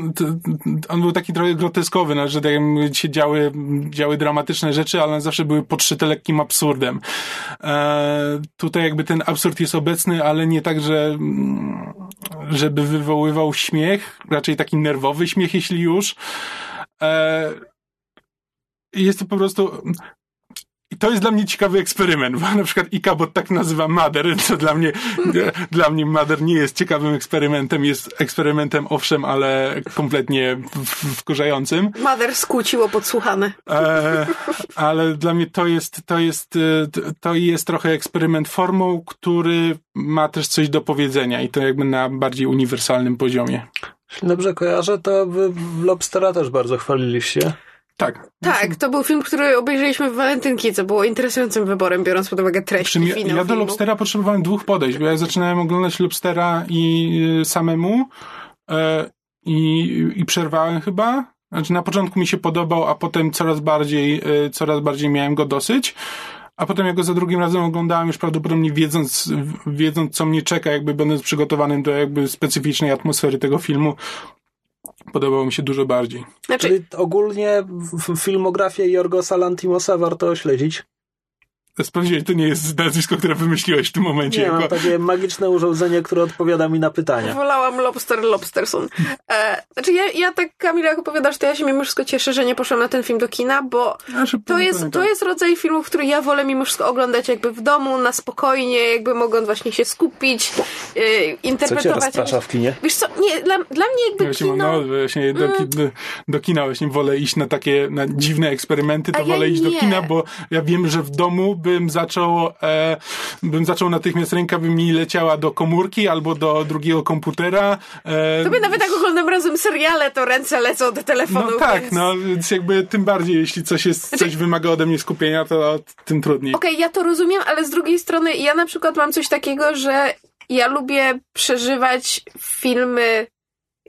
on był taki trochę groteskowy, no, że tak się działy, działy dramatyczne rzeczy, ale zawsze były podszyte lekkim absurdem. E, tutaj jakby ten absurd jest obecny, ale nie tak, że żeby wywoływał śmiech, raczej taki nerwowy śmiech, jeśli już. E, jest to po prostu to jest dla mnie ciekawy eksperyment, bo na przykład Ikabot tak nazywa Mother, co dla mnie, dla mnie Mother nie jest ciekawym eksperymentem, jest eksperymentem owszem, ale kompletnie wkurzającym. Mother skłóciło podsłuchane. E, ale dla mnie to jest, to jest, e, to jest trochę eksperyment formą, który ma też coś do powiedzenia i to jakby na bardziej uniwersalnym poziomie. Dobrze kojarzę, to wy w Lobstera też bardzo chwaliliście. Tak. Tak, to był film, który obejrzeliśmy w Walentynki, co było interesującym wyborem, biorąc pod uwagę treść ja, ja do filmu. Lobstera potrzebowałem dwóch podejść, bo ja zaczynałem oglądać Lobstera i y, samemu e, i, i przerwałem chyba. Znaczy na początku mi się podobał, a potem coraz bardziej, e, coraz bardziej miałem go dosyć. A potem jak go za drugim razem oglądałem, już prawdopodobnie wiedząc, wiedząc co mnie czeka, jakby będąc przygotowanym do jakby specyficznej atmosfery tego filmu, podobało mi się dużo bardziej. Znaczy... Czyli ogólnie filmografię Jorgosa Lantimosa warto śledzić? Sprawdziłeś, to nie jest nazwisko, które wymyśliłeś w tym momencie. Nie, jako... mam takie magiczne urządzenie, które odpowiada mi na pytania. Wolałam Lobster Lobsterson. E, znaczy ja, ja tak, Kamila, jak opowiadasz, to ja się mimo wszystko cieszę, że nie poszłam na ten film do kina, bo to jest, to jest rodzaj filmów, który ja wolę mimo wszystko oglądać jakby w domu, na spokojnie, jakby mogąc właśnie się skupić, e, Co cię interpretować. rozprasza w kinie? Wiesz co, nie, dla, dla mnie jakby Ja właśnie, mam, kino... no, właśnie do, ki- do, do kina właśnie wolę iść na takie na dziwne eksperymenty, to A ja wolę iść do nie. kina, bo ja wiem, że w domu bym zaczął e, bym zaczął natychmiast ręka by mi leciała do komórki albo do drugiego komputera. E, Tobie nawet jak oglądam razem seriale, to ręce lecą do telefonu. no tak, więc... no więc jakby tym bardziej, jeśli coś jest, coś wymaga ode mnie skupienia, to tym trudniej. Okej, ja to rozumiem, ale z drugiej strony ja na przykład mam coś takiego, że ja lubię przeżywać filmy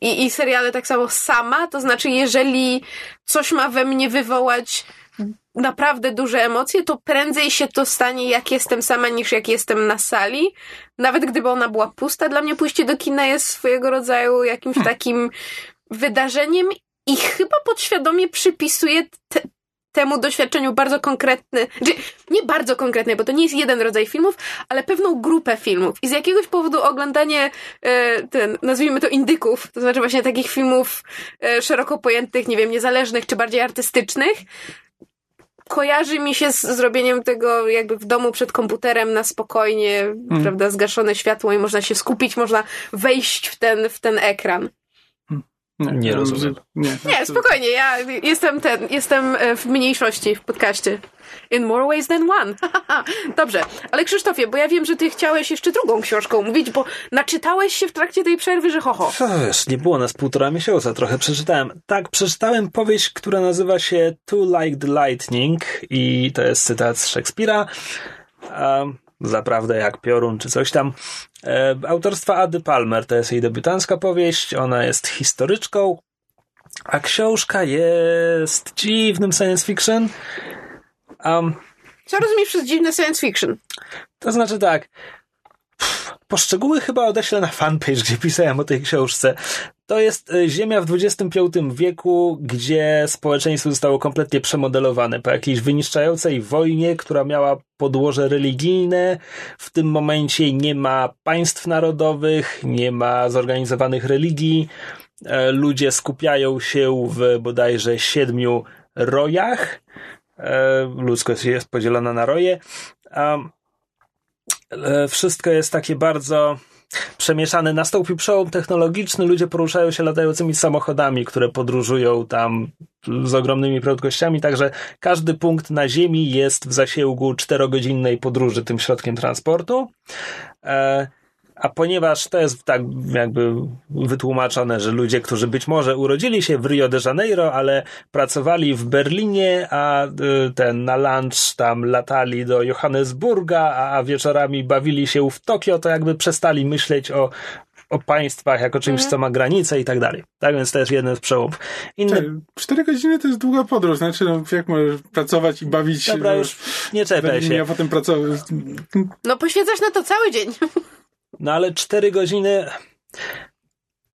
i, i seriale tak samo sama, to znaczy jeżeli coś ma we mnie wywołać naprawdę duże emocje, to prędzej się to stanie jak jestem sama niż jak jestem na sali. Nawet gdyby ona była pusta, dla mnie pójście do kina jest swojego rodzaju jakimś takim wydarzeniem i chyba podświadomie przypisuję te, temu doświadczeniu bardzo konkretny, znaczy nie bardzo konkretny, bo to nie jest jeden rodzaj filmów, ale pewną grupę filmów. I z jakiegoś powodu oglądanie e, ten, nazwijmy to indyków, to znaczy właśnie takich filmów e, szeroko pojętych, nie wiem, niezależnych czy bardziej artystycznych, kojarzy mi się z zrobieniem tego jakby w domu przed komputerem na spokojnie, prawda, zgaszone światło i można się skupić, można wejść w ten, w ten ekran. Nie rozumiem. Nie, Nie, to- spokojnie, ja jestem ten, jestem e, w mniejszości w podcaście. In more ways than one. Dobrze, ale Krzysztofie, bo ja wiem, że ty chciałeś jeszcze drugą książką mówić, bo naczytałeś się w trakcie tej przerwy, że ho, ho. O, Wiesz, nie było nas półtora miesiąca, trochę przeczytałem. Tak, przeczytałem powieść, która nazywa się Too Like the Lightning i to jest cytat z Szekspira. Um, zaprawdę jak piorun czy coś tam. E, autorstwa Ady Palmer, to jest jej debiutancka powieść, ona jest historyczką, a książka jest dziwnym science fiction. Um, Co rozumiesz przez dziwne science fiction? to znaczy tak. Poszczegóły chyba odeślę na fanpage, gdzie pisałem o tej książce. To jest e, Ziemia w XXV wieku, gdzie społeczeństwo zostało kompletnie przemodelowane po jakiejś wyniszczającej wojnie, która miała podłoże religijne. W tym momencie nie ma państw narodowych, nie ma zorganizowanych religii. E, Ludzie skupiają się w bodajże siedmiu rojach. E, Ludzkość jest podzielona na roje. A e, wszystko jest takie bardzo przemieszane. Nastąpił przełom technologiczny, ludzie poruszają się latającymi samochodami, które podróżują tam z ogromnymi prędkościami, także każdy punkt na Ziemi jest w zasięgu czterogodzinnej podróży tym środkiem transportu. E, a ponieważ to jest tak jakby wytłumaczone, że ludzie, którzy być może urodzili się w Rio de Janeiro, ale pracowali w Berlinie, a y, ten na lunch tam latali do Johannesburga, a wieczorami bawili się w Tokio, to jakby przestali myśleć o, o państwach jako czymś, co ma granice i tak dalej. Tak więc to jest jeden z przełomów. Inny... Czekaj, godziny to jest długa podróż, znaczy no, jak możesz pracować i bawić się Dobra, w- już nie Berlinie, się. a potem pracować. No poświęcasz na to cały dzień. No ale cztery godziny.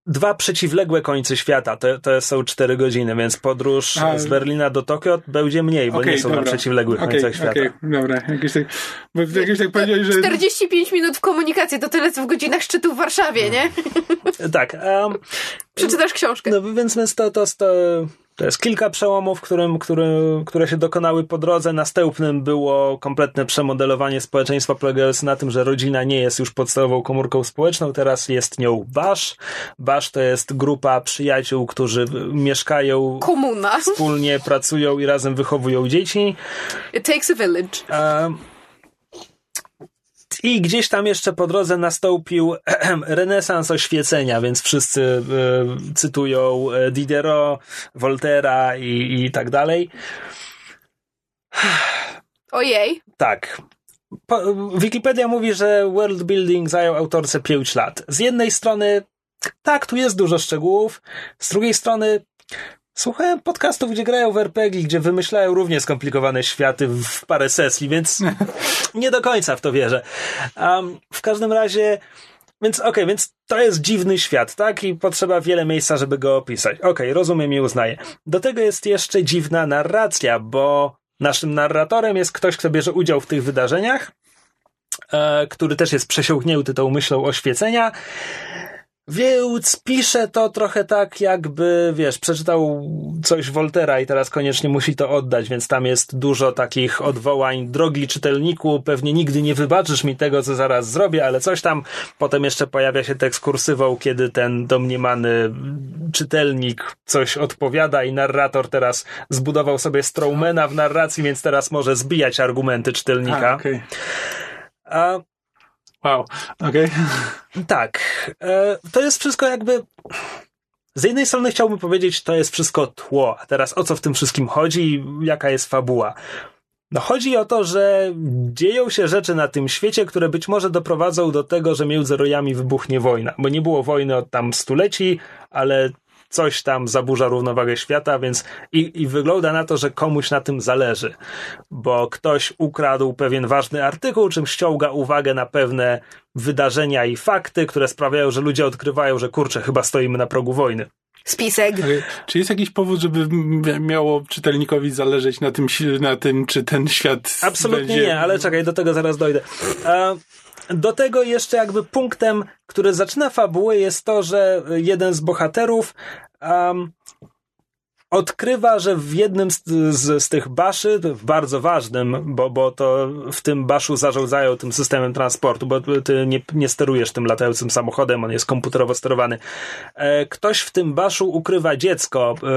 Dwa przeciwległe końce świata to, to są cztery godziny, więc podróż A, z Berlina do Tokio będzie mniej, bo Okej, nie są na dobra. przeciwległych Okej, końcach świata. okej, dobra, jakieś tak, bo jakieś tak powiedziałeś, że 45 minut w komunikacji, to tyle co w godzinach szczytu w Warszawie, nie? Tak. Um, Przeczytasz książkę. no więc, więc to, to, to, to jest kilka przełomów, którym, który, które się dokonały po drodze. Następnym było kompletne przemodelowanie społeczeństwa polegające na tym, że rodzina nie jest już podstawową komórką społeczną, teraz jest nią Basz. Basz to jest grupa przyjaciół, którzy mieszkają Komuna. wspólnie pracują i razem wychowują dzieci. It takes a village. Em, I gdzieś tam jeszcze po drodze nastąpił renesans oświecenia, więc wszyscy e, cytują e, Diderot, Voltera i, i tak dalej. Ojej. Tak. Po, Wikipedia mówi, że world building zajął autorce 5 lat. Z jednej strony, tak, tu jest dużo szczegółów. Z drugiej strony, słuchałem podcastów, gdzie grają w RPG, gdzie wymyślają równie skomplikowane światy w parę sesji, więc nie do końca w to wierzę. Um, w każdym razie, więc okej, więc to jest dziwny świat, tak? I potrzeba wiele miejsca, żeby go opisać. Okej, rozumiem i uznaję. Do tego jest jeszcze dziwna narracja, bo Naszym narratorem jest ktoś, kto bierze udział w tych wydarzeniach, e, który też jest przesiąknięty tą myślą oświecenia. Więc pisze to trochę tak, jakby, wiesz, przeczytał coś Woltera i teraz koniecznie musi to oddać, więc tam jest dużo takich odwołań. Drogi czytelniku, pewnie nigdy nie wybaczysz mi tego, co zaraz zrobię, ale coś tam. Potem jeszcze pojawia się tekst kursywą, kiedy ten domniemany czytelnik coś odpowiada i narrator teraz zbudował sobie Strowmana w narracji, więc teraz może zbijać argumenty czytelnika. A, okay. A Wow, okej. Okay. Tak. E, to jest wszystko jakby. Z jednej strony chciałbym powiedzieć, to jest wszystko tło, a teraz o co w tym wszystkim chodzi, jaka jest fabuła. No chodzi o to, że dzieją się rzeczy na tym świecie, które być może doprowadzą do tego, że między rojami wybuchnie wojna, bo nie było wojny od tam stuleci, ale coś tam zaburza równowagę świata, więc i, i wygląda na to, że komuś na tym zależy, bo ktoś ukradł pewien ważny artykuł, czym ściąga uwagę na pewne wydarzenia i fakty, które sprawiają, że ludzie odkrywają, że kurczę, chyba stoimy na progu wojny. Spisek. Czy jest jakiś powód, żeby miało czytelnikowi zależeć na tym, na tym czy ten świat. Absolutnie będzie... nie, ale czekaj, do tego zaraz dojdę. Do tego jeszcze jakby punktem, który zaczyna fabułę jest to, że jeden z bohaterów um, odkrywa, że w jednym z, z, z, tych baszy, bardzo ważnym, bo, bo to w tym baszu zarządzają tym systemem transportu, bo ty nie, nie sterujesz tym latającym samochodem, on jest komputerowo sterowany. E, ktoś w tym baszu ukrywa dziecko, e,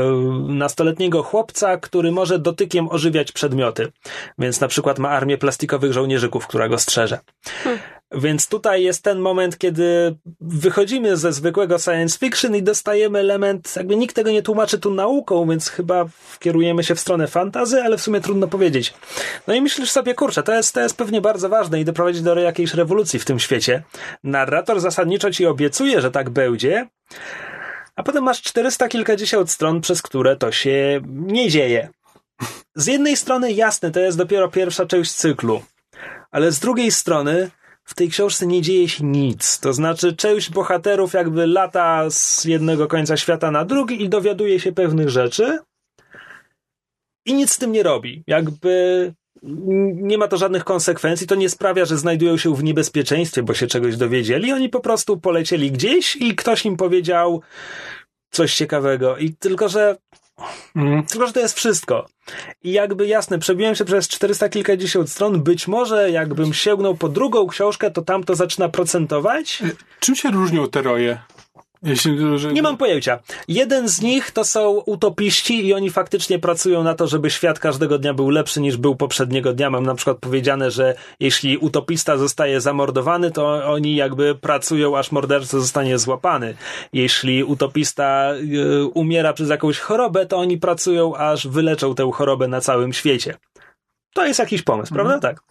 nastoletniego chłopca, który może dotykiem ożywiać przedmioty. Więc na przykład ma armię plastikowych żołnierzyków, która go strzeże. Hmm. Więc tutaj jest ten moment, kiedy wychodzimy ze zwykłego science fiction i dostajemy element, jakby nikt tego nie tłumaczy tu nauką, więc chyba kierujemy się w stronę fantazy, ale w sumie trudno powiedzieć. No i myślisz sobie, kurczę, to jest, to jest pewnie bardzo ważne i doprowadzi do jakiejś rewolucji w tym świecie. Narrator zasadniczo ci obiecuje, że tak będzie, a potem masz 400 kilkadziesiąt stron, przez które to się nie dzieje. Z jednej strony jasne, to jest dopiero pierwsza część cyklu, ale z drugiej strony w tej książce nie dzieje się nic. To znaczy, część bohaterów jakby lata z jednego końca świata na drugi i dowiaduje się pewnych rzeczy i nic z tym nie robi. Jakby nie ma to żadnych konsekwencji, to nie sprawia, że znajdują się w niebezpieczeństwie, bo się czegoś dowiedzieli. Oni po prostu polecieli gdzieś i ktoś im powiedział coś ciekawego. I tylko, że Mm. Tylko, że to jest wszystko. I jakby jasne, przebiłem się przez 400 kilkadziesiąt stron. Być może jakbym sięgnął po drugą książkę, to tam to zaczyna procentować. Czym się różnią te roje? Jeśli. Nie mam pojęcia. Jeden z nich to są utopiści i oni faktycznie pracują na to, żeby świat każdego dnia był lepszy niż był poprzedniego dnia. Mam na przykład powiedziane, że jeśli utopista zostaje zamordowany, to oni jakby pracują, aż morderca zostanie złapany. Jeśli utopista y, umiera przez jakąś chorobę, to oni pracują, aż wyleczą tę chorobę na całym świecie. To jest jakiś pomysł, mhm. prawda? Tak.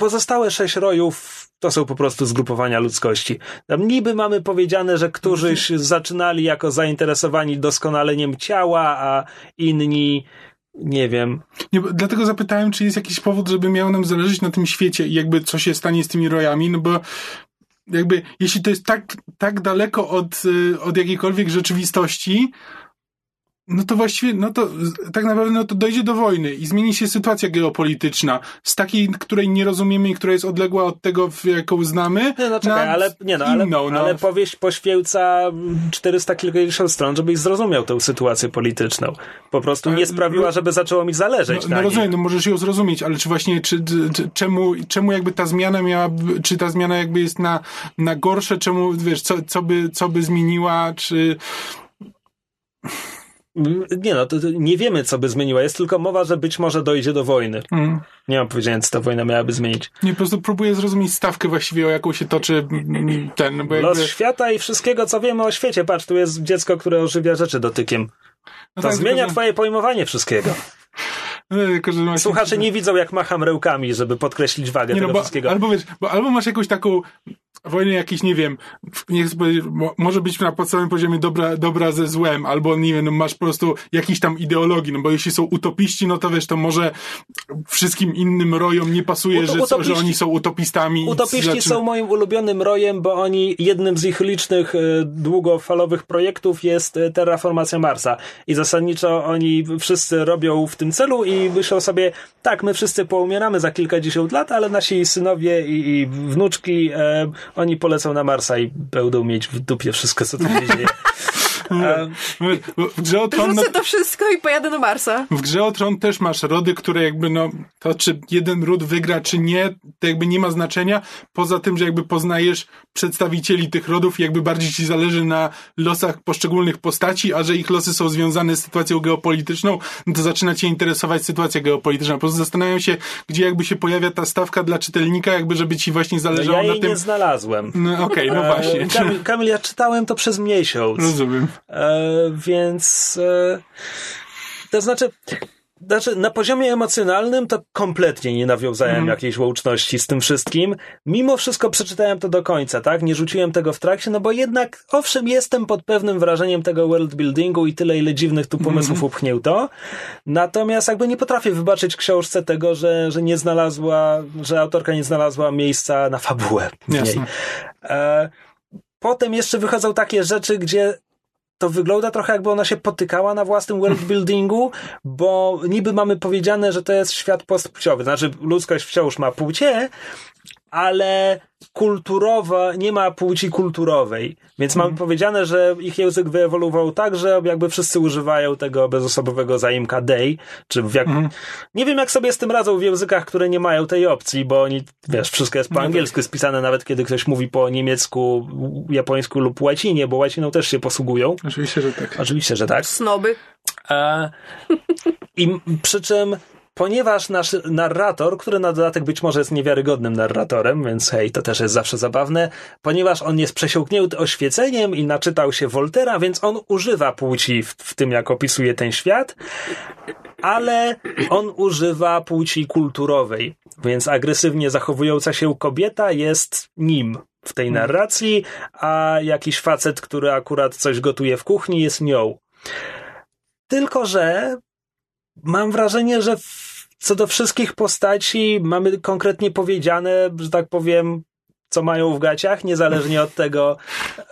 Pozostałe sześć rojów to są po prostu zgrupowania ludzkości. Tam niby mamy powiedziane, że którzyś zaczynali jako zainteresowani doskonaleniem ciała, a inni nie wiem. Nie, dlatego zapytałem, czy jest jakiś powód, żeby miało nam zależeć na tym świecie i jakby co się stanie z tymi rojami, no bo jakby jeśli to jest tak, tak daleko od, y, od jakiejkolwiek rzeczywistości, no to właściwie, no to tak naprawdę no to dojdzie do wojny i zmieni się sytuacja geopolityczna z takiej, której nie rozumiemy i która jest odległa od tego, jaką znamy. Nie, no czekaj, ale, nie no, ale, inną, no. ale powieść poświęca 400 kilkadziesiąt stron, żebyś zrozumiał tę sytuację polityczną. Po prostu nie sprawiła, żeby zaczęło mi zależeć no, na No rozumiem, no możesz ją zrozumieć, ale czy właśnie, czy, czy, czemu, czemu jakby ta zmiana miała, czy ta zmiana jakby jest na, na gorsze, czemu, wiesz, co, co by, co by zmieniła, czy nie no, to, to nie wiemy, co by zmieniła. Jest tylko mowa, że być może dojdzie do wojny. Mm. Nie mam powiedzieć, co ta wojna miałaby zmienić. Nie, po prostu próbuję zrozumieć stawkę właściwie, o jaką się toczy ten... Bo jakby... Los świata i wszystkiego, co wiemy o świecie. Patrz, tu jest dziecko, które ożywia rzeczy dotykiem. No to tak, zmienia tylko... twoje pojmowanie wszystkiego. No, Słuchacze nie widzą, jak macham rełkami, żeby podkreślić wagę nie, no tego no, bo, wszystkiego. Albo wiesz, bo albo masz jakąś taką wojny jakiś, nie wiem, nie chcę powiedzieć, może być na podstawowym poziomie dobra, dobra ze złem, albo nie wiem, no masz po prostu jakiś tam ideologii, no bo jeśli są utopiści, no to wiesz, to może wszystkim innym rojom nie pasuje, Ut- że, że oni są utopistami. Utopiści znaczy... są moim ulubionym rojem, bo oni, jednym z ich licznych e, długofalowych projektów jest e, terraformacja Marsa i zasadniczo oni wszyscy robią w tym celu i myślą sobie, tak, my wszyscy poumieramy za kilkadziesiąt lat, ale nasi synowie i, i wnuczki e, oni polecą na Marsa i będą mieć w dupie wszystko, co tam się dzieje. W grze o Tron... Rzucę to wszystko i pojadę na Marsa. W grze o Tron też masz rody, które jakby no, to czy jeden ród wygra, czy nie, to jakby nie ma znaczenia, poza tym, że jakby poznajesz przedstawicieli tych rodów i jakby bardziej ci zależy na losach poszczególnych postaci, a że ich losy są związane z sytuacją geopolityczną, no to zaczyna cię interesować sytuacja geopolityczna. Po prostu zastanawiam się, gdzie jakby się pojawia ta stawka dla czytelnika, jakby żeby ci właśnie zależało no ja na tym... nie znalazłem. No okej, okay, no właśnie. Kamil, Kamil, ja czytałem to przez miesiąc. Rozumiem. E, więc e, to znaczy, znaczy, na poziomie emocjonalnym to kompletnie nie nawiązałem mm. jakiejś łączności z tym wszystkim. Mimo wszystko przeczytałem to do końca, tak? Nie rzuciłem tego w trakcie, no bo jednak, owszem, jestem pod pewnym wrażeniem tego world buildingu i tyle, ile dziwnych tu pomysłów mm. upchnięto. Natomiast jakby nie potrafię wybaczyć książce tego, że, że nie znalazła, że autorka nie znalazła miejsca na fabułę w niej. E, potem jeszcze wychodzą takie rzeczy, gdzie to wygląda trochę jakby ona się potykała na własnym worldbuildingu, bo niby mamy powiedziane, że to jest świat postpłciowy. Znaczy, ludzkość wciąż ma płcie, ale kulturowa, nie ma płci kulturowej. Więc mamy mhm. powiedziane, że ich język wyewoluował tak, że jakby wszyscy używają tego bezosobowego zaimka they, czy w jak... Mm. Nie wiem, jak sobie z tym radzą w językach, które nie mają tej opcji, bo oni, wiesz, wszystko jest po no angielsku spisane, nawet kiedy ktoś mówi po niemiecku, japońsku lub łacinie, bo łaciną też się posługują. Oczywiście, że tak. Oczywiście, że tak. Snoby. E, I przy czym ponieważ nasz narrator, który na dodatek być może jest niewiarygodnym narratorem, więc hej, to też jest zawsze zabawne, ponieważ on jest przesiąknięty oświeceniem i naczytał się Voltera, więc on używa płci w, w tym, jak opisuje ten świat, ale on używa płci kulturowej, więc agresywnie zachowująca się kobieta jest nim w tej narracji, a jakiś facet, który akurat coś gotuje w kuchni, jest nią. Tylko, że mam wrażenie, że co do wszystkich postaci mamy konkretnie powiedziane, że tak powiem, co mają w gaciach, niezależnie od tego,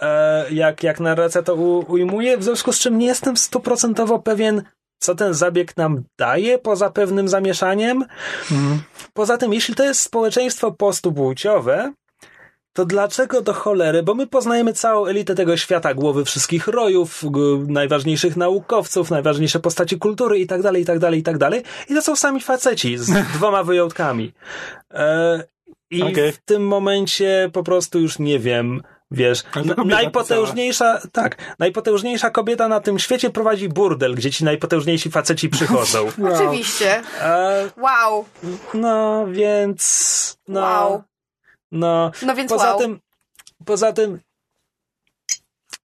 e, jak, jak narracja to ujmuje, w związku z czym nie jestem stuprocentowo pewien, co ten zabieg nam daje poza pewnym zamieszaniem. Mhm. Poza tym, jeśli to jest społeczeństwo postupłciowe, to dlaczego do cholery? Bo my poznajemy całą elitę tego świata, głowy wszystkich rojów, najważniejszych naukowców, najważniejsze postaci kultury i tak dalej, i tak dalej, i tak dalej. I to są sami faceci z dwoma wyjątkami. E, I okay. w tym momencie po prostu już nie wiem, Wiesz, najpotężniejsza, tak, najpotężniejsza kobieta na tym świecie prowadzi burdel, gdzie ci najpotężniejsi faceci przychodzą. wow. Oczywiście. E, wow. No, więc, no. Wow. No, no więc poza wow. tym, poza tym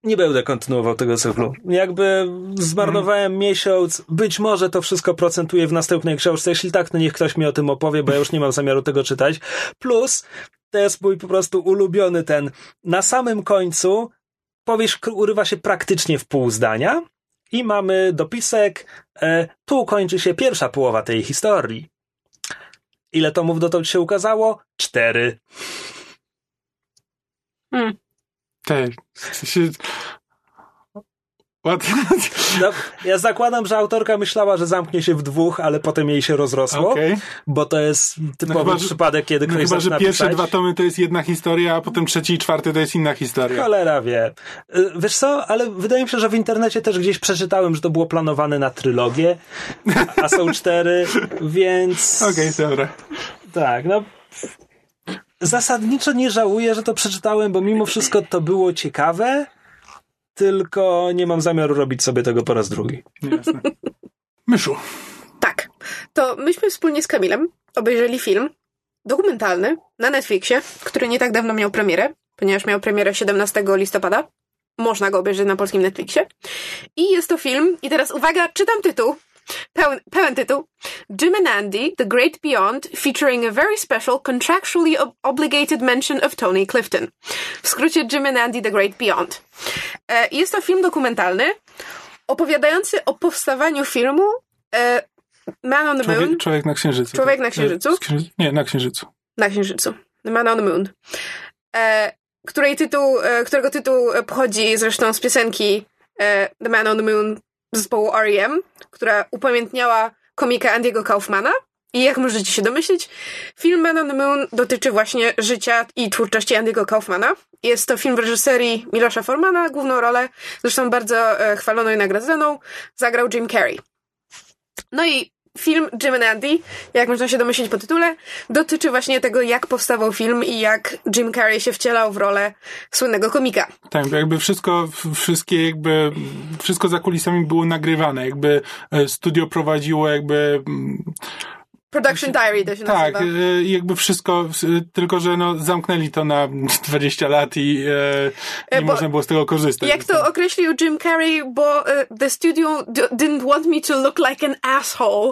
nie będę kontynuował tego cyklu. Jakby zmarnowałem hmm. miesiąc, być może to wszystko procentuje w następnej książce. Jeśli tak, to niech ktoś mi o tym opowie, bo ja już nie mam zamiaru tego czytać. Plus, to jest mój po prostu ulubiony ten. Na samym końcu powieść urywa się praktycznie w pół zdania i mamy dopisek. E, tu kończy się pierwsza połowa tej historii. Ile tomów dotąd się ukazało? Cztery. Hmm. Tak. No, ja zakładam, że autorka myślała, że zamknie się w dwóch, ale potem jej się rozrosło, okay. bo to jest typowy no chyba, przypadek, kiedy no ktoś chyba, że pierwsze pisać. dwa tomy to jest jedna historia, a potem trzeci i czwarty to jest inna historia. Cholera wie. Y, wiesz co, ale wydaje mi się, że w internecie też gdzieś przeczytałem, że to było planowane na trylogię, a są cztery, więc... Okej, okay, dobra. Tak, no zasadniczo nie żałuję, że to przeczytałem, bo mimo wszystko to było ciekawe, tylko nie mam zamiaru robić sobie tego po raz drugi. Jasne. Myszu. Tak. To myśmy wspólnie z Kamilem obejrzeli film dokumentalny na Netflixie, który nie tak dawno miał premierę, ponieważ miał premierę 17 listopada. Można go obejrzeć na polskim Netflixie. I jest to film, i teraz uwaga, czytam tytuł, Pełen, pełen tytuł. Jim and Andy, The Great Beyond, featuring a very special, contractually ob obligated mention of Tony Clifton. W skrócie Jim and Andy, The Great Beyond. E, jest to film dokumentalny opowiadający o powstawaniu filmu e, Man on the Moon. Człowiek, człowiek na Księżycu. Człowiek tak. na Księżycu? Księży- Nie, na Księżycu. Na Księżycu. The Man on the Moon. E, której tytuł, e, którego tytuł e, pochodzi zresztą z piosenki e, The Man on the Moon zespołu R.E.M., która upamiętniała komika Andy'ego Kaufmana. I jak możecie się domyślić, film Man on the Moon dotyczy właśnie życia i twórczości Andy'ego Kaufmana. Jest to film w reżyserii Milosza Formana, główną rolę, zresztą bardzo e, chwaloną i nagradzaną, zagrał Jim Carrey. No i film Jim and Andy, jak można się domyślić po tytule, dotyczy właśnie tego, jak powstawał film i jak Jim Carrey się wcielał w rolę słynnego komika. Tak, jakby wszystko, wszystkie jakby, wszystko za kulisami było nagrywane, jakby e, studio prowadziło jakby, mm, Production Diary to się tak, nazywa. e, jakby wszystko, s- tylko że no zamknęli to na 20 lat i e, E, nie bo- można było z tego korzystać. Jak to określił Jim Carrey, bo e, the studio didn't want me to look like an asshole.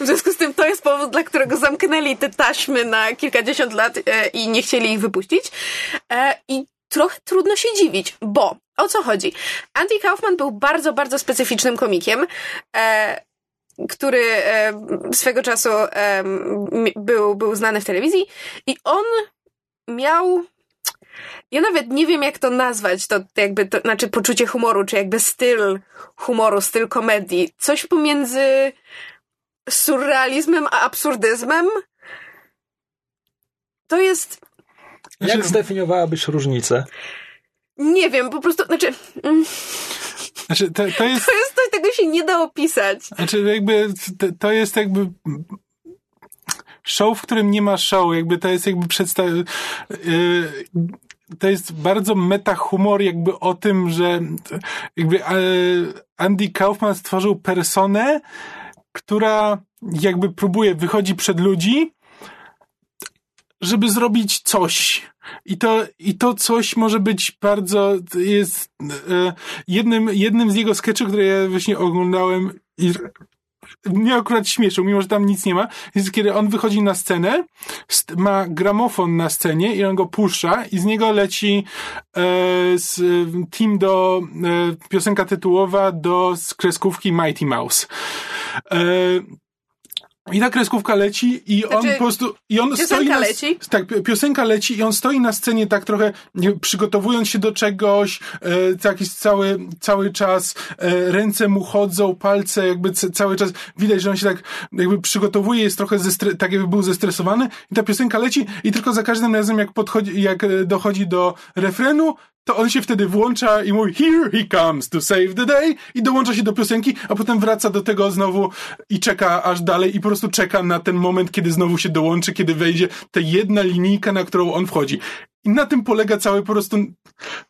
W związku z tym to jest powód, dla którego zamknęli te taśmy na kilkadziesiąt lat e, i nie chcieli ich wypuścić. E, I trochę trudno się dziwić, bo o co chodzi? Andy Kaufman był bardzo, bardzo specyficznym komikiem. E, który e, swego czasu e, był, był znany w telewizji i on miał ja nawet nie wiem, jak to nazwać, to jakby, to znaczy poczucie humoru, czy jakby styl humoru, styl komedii. Coś pomiędzy surrealizmem a absurdyzmem. To jest, Jak zdefiniowałabyś różnicę? nie wiem, po prostu, znaczy, mm, Znaczy, to, to jest, to jest coś, tego się nie da opisać. Znaczy, jakby to, jest jakby show, w którym nie ma show, jakby to jest jakby przedstaw... Yy, to jest bardzo meta humor jakby o tym, że jakby e, Andy Kaufman stworzył personę, która jakby próbuje, wychodzi przed ludzi, żeby zrobić coś. I to, I to coś może być bardzo, jest e, jednym, jednym z jego sketchów, które ja właśnie oglądałem i mnie akurat śmieszył, mimo że tam nic nie ma, jest kiedy on wychodzi na scenę, ma gramofon na scenie i on go puszcza i z niego leci e, z, team do, e, piosenka tytułowa do kreskówki Mighty Mouse. E, i ta kreskówka leci i on Znaczy, po prostu, i on piosenka stoi na, leci? tak, pi- piosenka leci i on stoi na scenie tak trochę przygotowując się do czegoś, e, jakiś cały, cały czas, e, ręce mu chodzą, palce jakby cały czas, widać, że on się tak jakby przygotowuje, jest trochę zestre- tak jakby był zestresowany i ta piosenka leci i tylko za każdym razem jak podchodzi, jak e, dochodzi do refrenu, to on się wtedy włącza i mówi Here he comes to save the day i dołącza się do piosenki, a potem wraca do tego znowu i czeka aż dalej i po prostu czeka na ten moment, kiedy znowu się dołączy, kiedy wejdzie ta jedna linijka, na którą on wchodzi. I na tym polega cały po prostu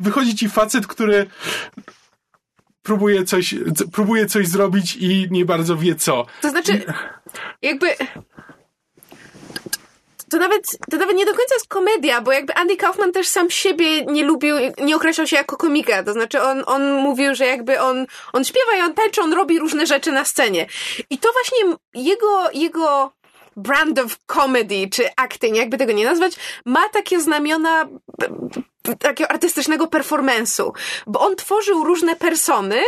wychodzi ci facet, który próbuje coś, próbuje coś zrobić i nie bardzo wie co. To znaczy, jakby. To nawet, to nawet nie do końca jest komedia, bo jakby Andy Kaufman też sam siebie nie lubił, nie określał się jako komika. To znaczy on, on mówił, że jakby on, on śpiewa i on tańczy, on robi różne rzeczy na scenie. I to właśnie jego, jego brand of comedy, czy acting, jakby tego nie nazwać, ma takie znamiona takiego artystycznego performance'u. Bo on tworzył różne persony,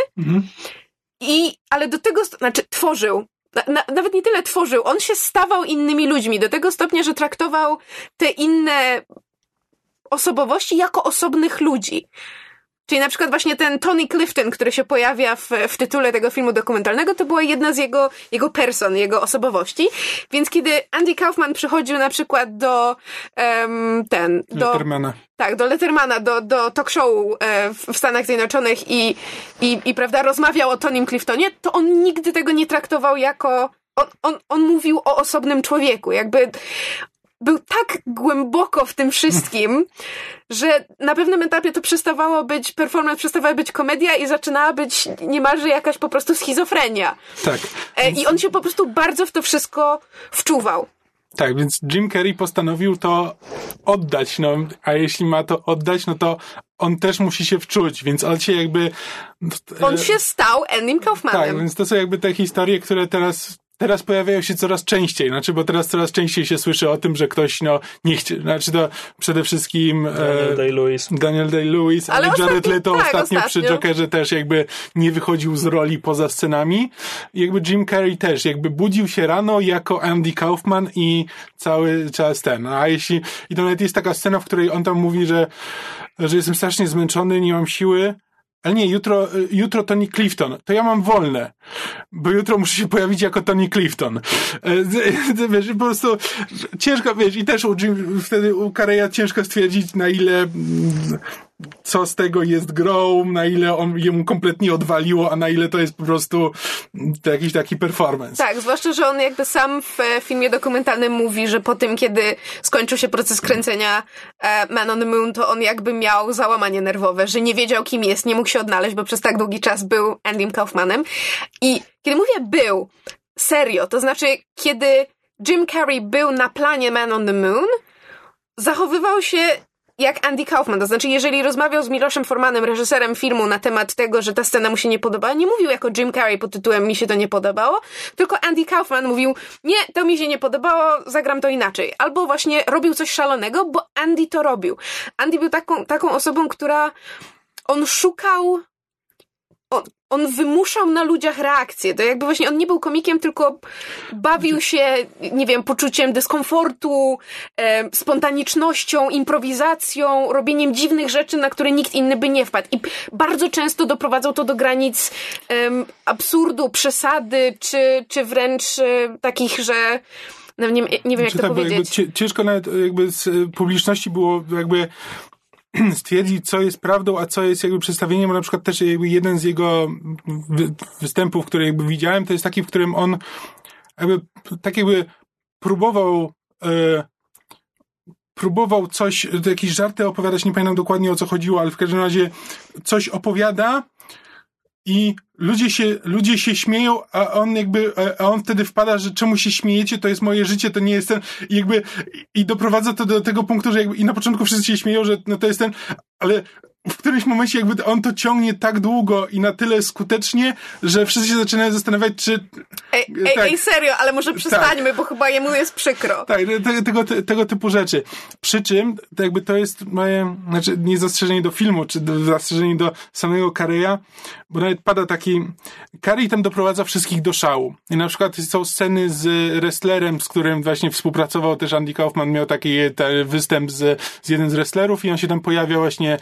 i, ale do tego, znaczy tworzył. Na, na, nawet nie tyle tworzył, on się stawał innymi ludźmi, do tego stopnia, że traktował te inne osobowości jako osobnych ludzi. Czyli na przykład właśnie ten Tony Clifton, który się pojawia w, w tytule tego filmu dokumentalnego, to była jedna z jego, jego person, jego osobowości. Więc kiedy Andy Kaufman przychodził na przykład do em, ten, do, Lettermana. tak, do Lettermana, do, do talk show e, w w Stanach Zjednoczonych i, i, i prawda, rozmawiał o Tonym Cliftonie, to on nigdy tego nie traktował jako. On, on, on mówił o osobnym człowieku. Jakby był tak głęboko w tym wszystkim, że na pewnym etapie to przestawało być performance, przestawała być komedia i zaczynała być niemalże jakaś po prostu schizofrenia. Tak. E, I on się po prostu bardzo w to wszystko wczuwał. Tak, więc Jim Carrey postanowił to oddać, no, a jeśli ma to oddać, no to on też musi się wczuć, więc on się jakby... On e, się stał Endym Kaufmanem. Tak, więc to są jakby te historie, które teraz teraz pojawiają się coraz częściej, znaczy, bo teraz coraz częściej się słyszy o tym, że ktoś, no, nie chce, znaczy to przede wszystkim Daniel e, Day-Lewis. Daniel Day-Lewis, ale, Ale Jared ostatnio- Leto tak, ostatnio, przy ostatnio. Jokerze też jakby nie wychodził z roli poza scenami. Jakby Jim Carrey też jakby budził się rano jako Andy Kaufman i cały czas ten. A jeśli, i to nawet jest taka scena, w której on tam mówi, że, że jestem strasznie zmęczony, nie mam siły, ale nie, jutro, jutro Tony Clifton. To ja mam wolne, bo jutro muszę się pojawić jako Tony Clifton. E, Wiesz, po prostu ciężko, wiesz, i też u Jim, wtedy u Kareya ciężko stwierdzić, na ile mm, co z tego jest grą, na ile on jemu kompletnie odwaliło, a na ile to jest po prostu jakiś taki performance. Tak, zwłaszcza, że on jakby sam w e, filmie dokumentalnym mówi, że po tym, kiedy skończył się proces kręcenia e, Man on the Moon, to on jakby miał załamanie nerwowe, że nie wiedział, kim jest, nie mógł się odnaleźć, bo przez tak długi czas był Andym Kaufmanem. I kiedy mówię był, serio, to znaczy, kiedy Jim Carrey był na planie Man on the Moon, zachowywał się jak Andy Kaufman. To znaczy, jeżeli rozmawiał z Miloszem Formanem, reżyserem filmu, na temat tego, że ta scena mu się nie podobała, nie mówił jako Jim Carrey pod tytułem mi się to nie podobało, tylko Andy Kaufman mówił, nie, to mi się nie podobało, zagram to inaczej. Albo właśnie robił coś szalonego, bo Andy to robił. Andy był taką, taką osobą, która on szukał on, wymuszał na ludziach reakcję. To jakby właśnie on nie był komikiem, tylko bawił się, nie wiem, poczuciem dyskomfortu, e, spontanicznością, improwizacją, robieniem dziwnych rzeczy, na które nikt inny by nie wpadł. I bardzo często doprowadzał to do granic em, absurdu, przesady, czy, czy wręcz e, takich, że no, nie, nie wiem, jak to tak, jakby powiedzieć. cie- ciężko nawet jakby z y, publiczności było jakby stwierdzić, co jest prawdą, a co jest jakby przedstawieniem, na przykład też jakby jeden z jego wy- występów, który jakby widziałem, to jest taki, w którym on jakby tak jakby próbował e, próbował coś, jakieś żarty opowiadać, nie pamiętam dokładnie o co chodziło, ale w każdym razie coś opowiada i ludzie się, ludzie się śmieją, a on jakby, a on wtedy wpada, że czemu się śmiejecie, to jest moje życie, to nie jest ten, i jakby, i doprowadza to do tego punktu, że jakby, i na początku wszyscy się śmieją, że no to jest ten, ale w którymś momencie jakby on to ciągnie tak długo i na tyle skutecznie, że wszyscy się zaczynają zastanawiać, czy, Ej, ej, tak. ej serio, ale może przestańmy, bo chyba jemu jest przykro. tak, te, tego, te, tego typu rzeczy. Przy czym, to jakby to jest moje, znaczy nie zastrzeżenie do filmu, czy do, zastrzeżenie do samego Kareya, bo nawet pada taki, Karey tam doprowadza wszystkich do szału. I na przykład są sceny z wrestlerem, z którym właśnie współpracował też Andy Kaufman, miał taki występ z, z jednym z wrestlerów i on się tam pojawia właśnie e,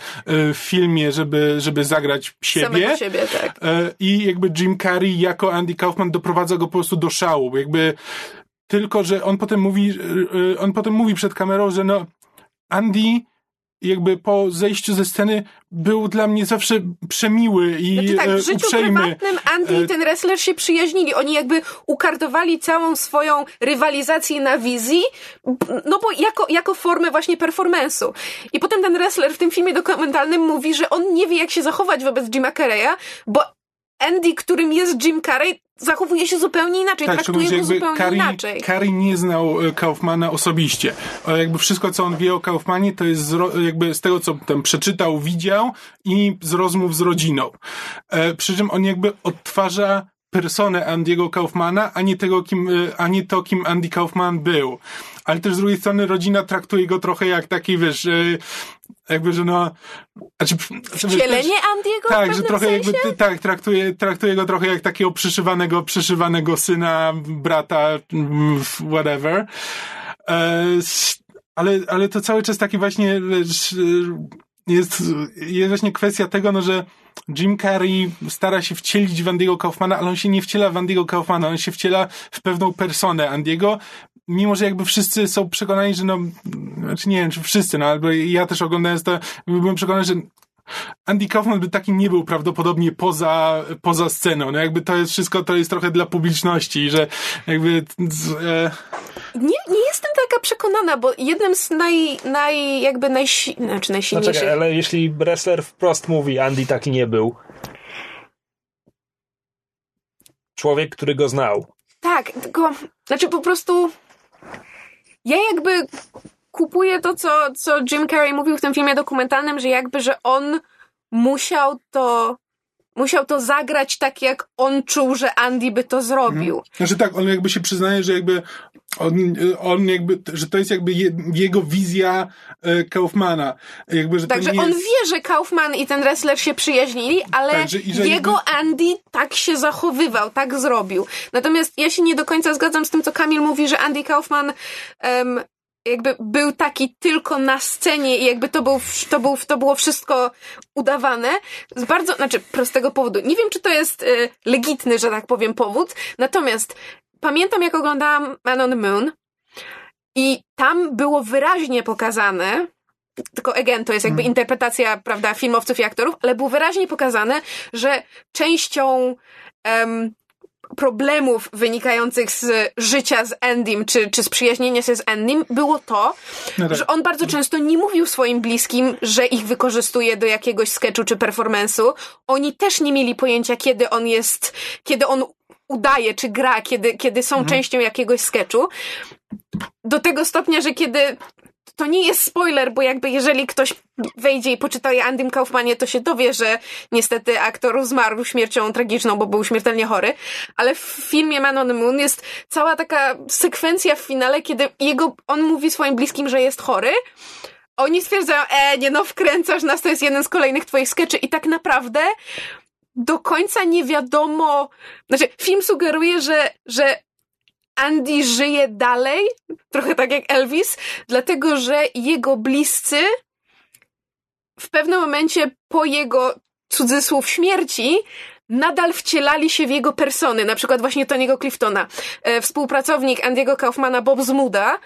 w filmie, żeby, żeby zagrać siebie. Samego siebie, tak. E, I jakby Jim Carrey jako Andy Kaufman doprowadza go po prostu do szału. Jakby tylko, że on potem mówi, e, on potem mówi przed kamerą, że no Andy jakby po zejściu ze sceny był dla mnie zawsze przemiły i Znaczy tak, e, w życiu uprzejmy. prywatnym Andy E, i ten wrestler się przyjaźnili. Oni jakby ukartowali całą swoją rywalizację na wizji, no bo jako, jako formę właśnie performance'u. I potem ten wrestler w tym filmie dokumentalnym mówi, że on nie wie jak się zachować wobec Jima Carreya, bo Andy, którym jest Jim Carrey, zachowuje się zupełnie inaczej, Tak, traktuje go zupełnie Carey, inaczej. Carey nie znał e, Kaufmana osobiście. Jakby wszystko, co on wie o Kaufmanie, to jest z, jakby z tego, co tam przeczytał, widział i z rozmów z rodziną. E, Przy czym on jakby odtwarza personę Andiego Kaufmana, a nie tego, kim, e, a nie to, kim Andy Kaufman był. Ale też z drugiej strony rodzina traktuje go trochę jak taki, wiesz, e, jakby, że no... Znaczy, Wcielenie Andiego tak, że trochę sensie? jakby, tak, traktuje, traktuje go trochę jak takiego przyszywanego, przyszywanego syna, brata, whatever. E, ale, ale to cały czas taki właśnie, jest, jest właśnie kwestia tego, no, że Jim Carrey stara się wcielić w Andiego Kaufmana, ale on się nie wciela w Andiego Kaufmana, on się wciela w pewną personę Andiego, mimo że jakby wszyscy są przekonani, że no, znaczy nie wiem, czy wszyscy, no, albo ja też oglądając to, byłem przekonany, że Andy Kaufman by taki nie był prawdopodobnie poza, poza sceną. No jakby to jest wszystko, to jest trochę dla publiczności, że jakby e, Nie, nie jestem taka przekonana, bo jednym z naj, naj jakby najsi, znaczy No najsilniejszych... czekaj, ale jeśli wrestler wprost mówi, Andy taki nie był, człowiek, który go znał, Tak, tylko, znaczy po prostu ja jakby kupuję to, co, co Jim Carrey mówił w tym filmie dokumentalnym, że jakby, że on musiał to musiał to zagrać tak, jak on czuł, że Andy by to zrobił. Mhm. Znaczy tak, on jakby się przyznaje, że jakby on, on jakby, że to jest jakby je, jego wizja e, Kaufmana. Jakby, że Także on jest... wie, że Kaufman i ten wrestler się przyjaźnili, ale Tak, że- że jego jakby- Andy tak się zachowywał, tak zrobił. Natomiast ja się nie do końca zgadzam z tym, co Kamil mówi, że Andy Kaufman em, jakby był taki tylko na scenie i jakby to, był, to, był, to było wszystko udawane. Z bardzo, znaczy prostego powodu. Nie wiem, czy to jest y, legitny, że tak powiem, powód. Natomiast pamiętam, jak oglądałam Man on the Moon i tam było wyraźnie pokazane, tylko again, to jest jakby interpretacja, prawda, filmowców i aktorów, ale było wyraźnie pokazane, że częścią em, problemów wynikających z życia z Endym, czy, czy z przyjaźnienia się z Endym, było to, No tak. że on bardzo często nie mówił swoim bliskim, że ich wykorzystuje do jakiegoś sketchu czy performance'u. Oni też nie mieli pojęcia, kiedy on jest, kiedy on udaje, czy gra, kiedy, kiedy są częścią jakiegoś sketchu. Do tego stopnia, że kiedy to nie jest spoiler, bo jakby jeżeli ktoś wejdzie i poczyta o Andym Kaufmanie, to się dowie, że niestety aktor zmarł śmiercią tragiczną, bo był śmiertelnie chory. Ale w filmie Man on the Moon jest cała taka sekwencja w finale, kiedy jego, on mówi swoim bliskim, że jest chory. Oni stwierdzają, e, nie no, wkręcasz nas, to jest jeden z kolejnych twoich skeczy i tak naprawdę do końca nie wiadomo, znaczy film sugeruje, że, że Andy żyje dalej, trochę tak jak Elvis, dlatego że jego bliscy w pewnym momencie po jego cudzysłów śmierci nadal wcielali się w jego persony, na przykład właśnie Tony'ego Cliftona. E, współpracownik Andiego Kaufmana, Bob Zmuda,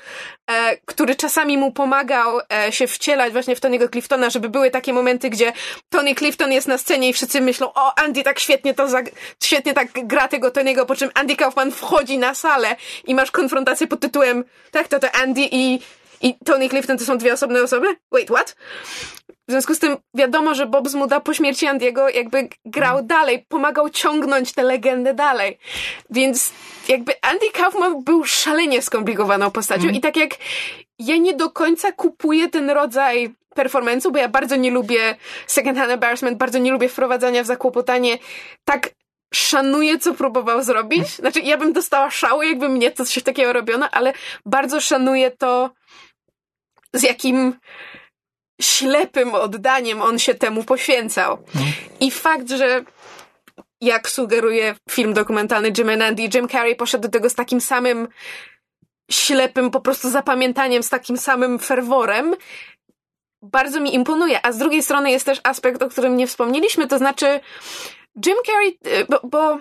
e, który czasami mu pomagał e, się wcielać właśnie w Tony'ego Cliftona, żeby były takie momenty, gdzie Tony Clifton jest na scenie i wszyscy myślą, o, Andy tak świetnie to zag- świetnie tak gra tego Tony'ego, po czym Andy Kaufman wchodzi na salę i masz konfrontację pod tytułem, tak, to to Andy i, i Tony Clifton to są dwie osobne osoby? Wait, what? W związku z tym wiadomo, że Bob Zmuda po śmierci Andiego jakby grał dalej, pomagał ciągnąć tę legendę dalej. Więc jakby Andy Kaufman był szalenie skomplikowaną postacią i tak jak ja nie do końca kupuję ten rodzaj performance'u, bo ja bardzo nie lubię second hand embarrassment, bardzo nie lubię wprowadzania w zakłopotanie. Tak szanuję, co próbował zrobić. Znaczy, ja bym dostała szału, jakby mnie coś takiego robiono, ale bardzo szanuję to, z jakim ślepym oddaniem on się temu poświęcał. I fakt, że jak sugeruje film dokumentalny Jim and Andy, Jim Carrey poszedł do tego z takim samym ślepym po prostu zapamiętaniem, z takim samym ferworem, bardzo mi imponuje. A z drugiej strony jest też aspekt, o którym nie wspomnieliśmy, to znaczy Jim Carrey, e, bo, bo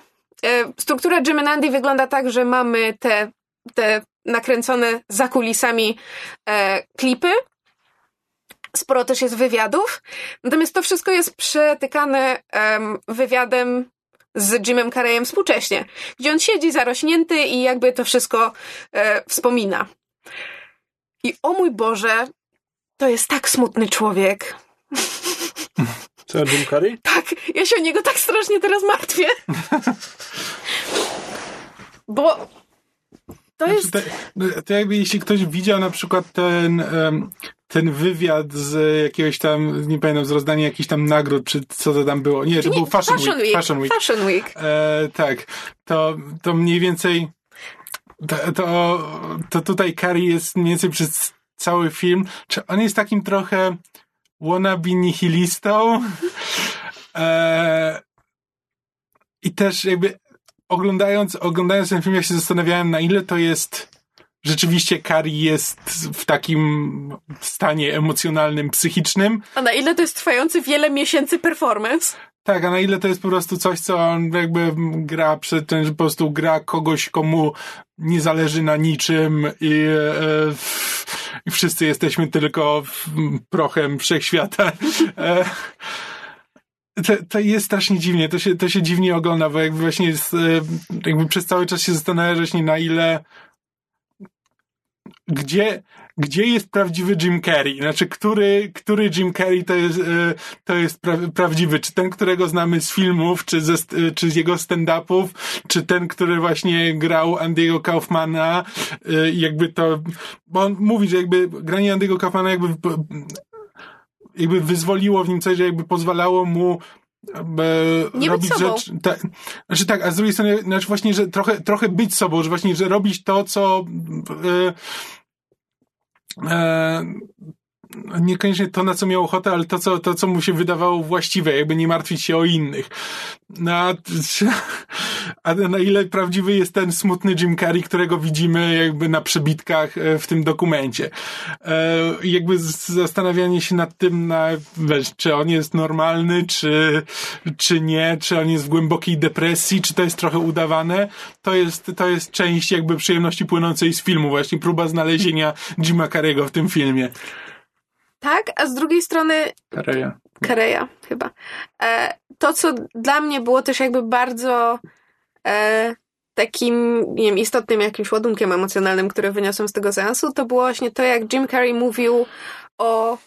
e, struktura Jim and Andy wygląda tak, że mamy te, te nakręcone za kulisami e, klipy, sporo też jest wywiadów, natomiast to wszystko jest przetykane em, wywiadem z Jimem Carreyem współcześnie, gdzie on siedzi zarośnięty i jakby to wszystko e, wspomina. I o mój Boże, to jest tak smutny człowiek. Co, Jim Carrey? Tak, ja się o niego tak strasznie teraz martwię. Bo to jest... Znaczy, to, to jakby jeśli ktoś widział na przykład ten, em, ten wywiad z jakiegoś tam, nie pamiętam, z rozdania jakichś tam nagród, czy co to tam było. Nie, to Nie, był Fashion, Fashion Week. Week. Fashion Week. Fashion Week. E, tak, to, to mniej więcej to, to, to tutaj Carrie jest mniej więcej przez cały film. Czy on jest takim trochę wannabe nihilistą? E, I też jakby oglądając, oglądając ten film, ja się zastanawiałem, na ile to jest rzeczywiście Carrie jest w takim stanie emocjonalnym, psychicznym, A na ile to jest trwający wiele miesięcy performance? tak, a na ile to jest po prostu coś, co on jakby gra przed tym, że po prostu gra kogoś, komu nie zależy na niczym i, e, i wszyscy jesteśmy tylko prochem wszechświata. E, to, to jest strasznie dziwnie, to się, to się dziwnie ogląda, bo jakby właśnie jest, e, jakby przez cały czas się zastanawiasz właśnie na ile gdzie, gdzie jest prawdziwy Jim Carrey? Znaczy, który, który Jim Carrey to jest, e, to jest pra, prawdziwy? Czy ten, którego znamy z filmów, czy, ze, czy z jego stand-upów, czy ten, który właśnie grał Andy'ego Kaufmana? E, jakby to, bo on mówi, że jakby granie Andy'ego Kaufmana jakby jakby wyzwoliło w nim coś, że jakby pozwalało mu nie robić być rzecz. Ta, znaczy tak, a z drugiej strony, znaczy właśnie, że trochę, trochę być sobą, że właśnie, że robić to, co. E, e, niekoniecznie to, na co miał ochotę, ale to co, to, co mu się wydawało właściwe, jakby nie martwić się o innych. No, a, a na ile prawdziwy jest ten smutny Jim Carrey, którego widzimy jakby na przebitkach e, w tym dokumencie. E, jakby zastanawianie się nad tym, na, wiesz, czy on jest normalny, czy, czy nie, czy on jest w głębokiej depresji, czy to jest trochę udawane, to jest, to jest część jakby przyjemności płynącej z filmu, właśnie próba znalezienia Jima Carrey'ego w tym filmie. Tak, a z drugiej strony. Kareja. Kareja, chyba. E, to, co dla mnie było też jakby bardzo e, takim, nie wiem, istotnym jakimś ładunkiem emocjonalnym, który wyniosłem z tego seansu, to było właśnie to, jak Jim Carrey mówił o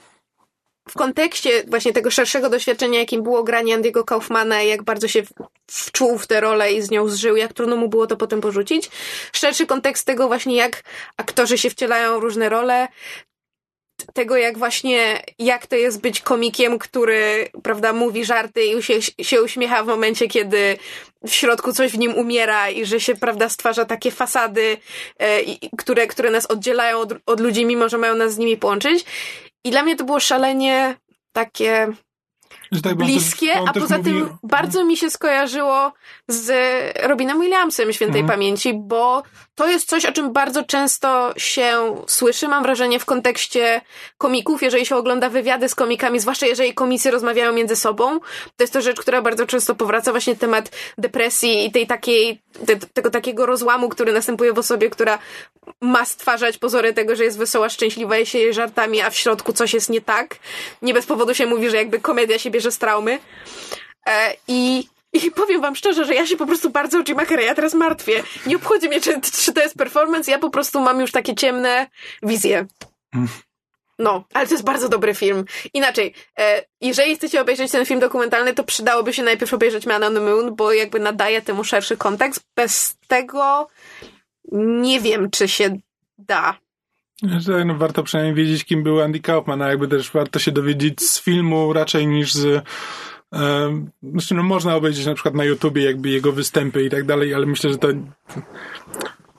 w kontekście właśnie tego szerszego doświadczenia, jakim było granie Andy'ego Kaufmana jak bardzo się wczuł w tę rolę i z nią zżył, jak trudno mu było to potem porzucić. Szerszy kontekst tego właśnie, jak aktorzy się wcielają w różne role, tego, jak właśnie, jak to jest być komikiem, który, prawda, mówi żarty i się, się uśmiecha w momencie, kiedy w środku coś w nim umiera i że się, prawda, stwarza takie fasady, e, które, które nas oddzielają od, od ludzi, mimo że mają nas z nimi połączyć. I dla mnie to było szalenie takie tak, bliskie, a poza mówi... tym bardzo mi się skojarzyło z Robinem Williamsem świętej mhm. pamięci, bo to jest coś, o czym bardzo często się słyszy, mam wrażenie, w kontekście komików, jeżeli się ogląda wywiady z komikami, zwłaszcza jeżeli komicy rozmawiają między sobą. To jest to rzecz, która bardzo często powraca, właśnie temat depresji i tej takiej, te, tego takiego rozłamu, który następuje w osobie, która ma stwarzać pozory tego, że jest wesoła, szczęśliwa i się je żartami, a w środku coś jest nie tak. Nie bez powodu się mówi, że jakby komedia się bierze z traumy. E, I i powiem wam szczerze, że ja się po prostu bardzo o Jima Carreya teraz martwię. Nie obchodzi mnie, czy, czy to jest performance, ja po prostu mam już takie ciemne wizje. No, ale to jest bardzo dobry film. Inaczej, e, jeżeli chcecie obejrzeć ten film dokumentalny, to przydałoby się najpierw obejrzeć Man on the Moon, bo jakby nadaje temu szerszy kontekst. Bez tego nie wiem, czy się da. No, warto przynajmniej wiedzieć, kim był Andy Kaufman, a jakby też warto się dowiedzieć z filmu raczej niż z znaczy, no można obejrzeć na przykład na YouTubie jakby jego występy i tak dalej, ale myślę, że to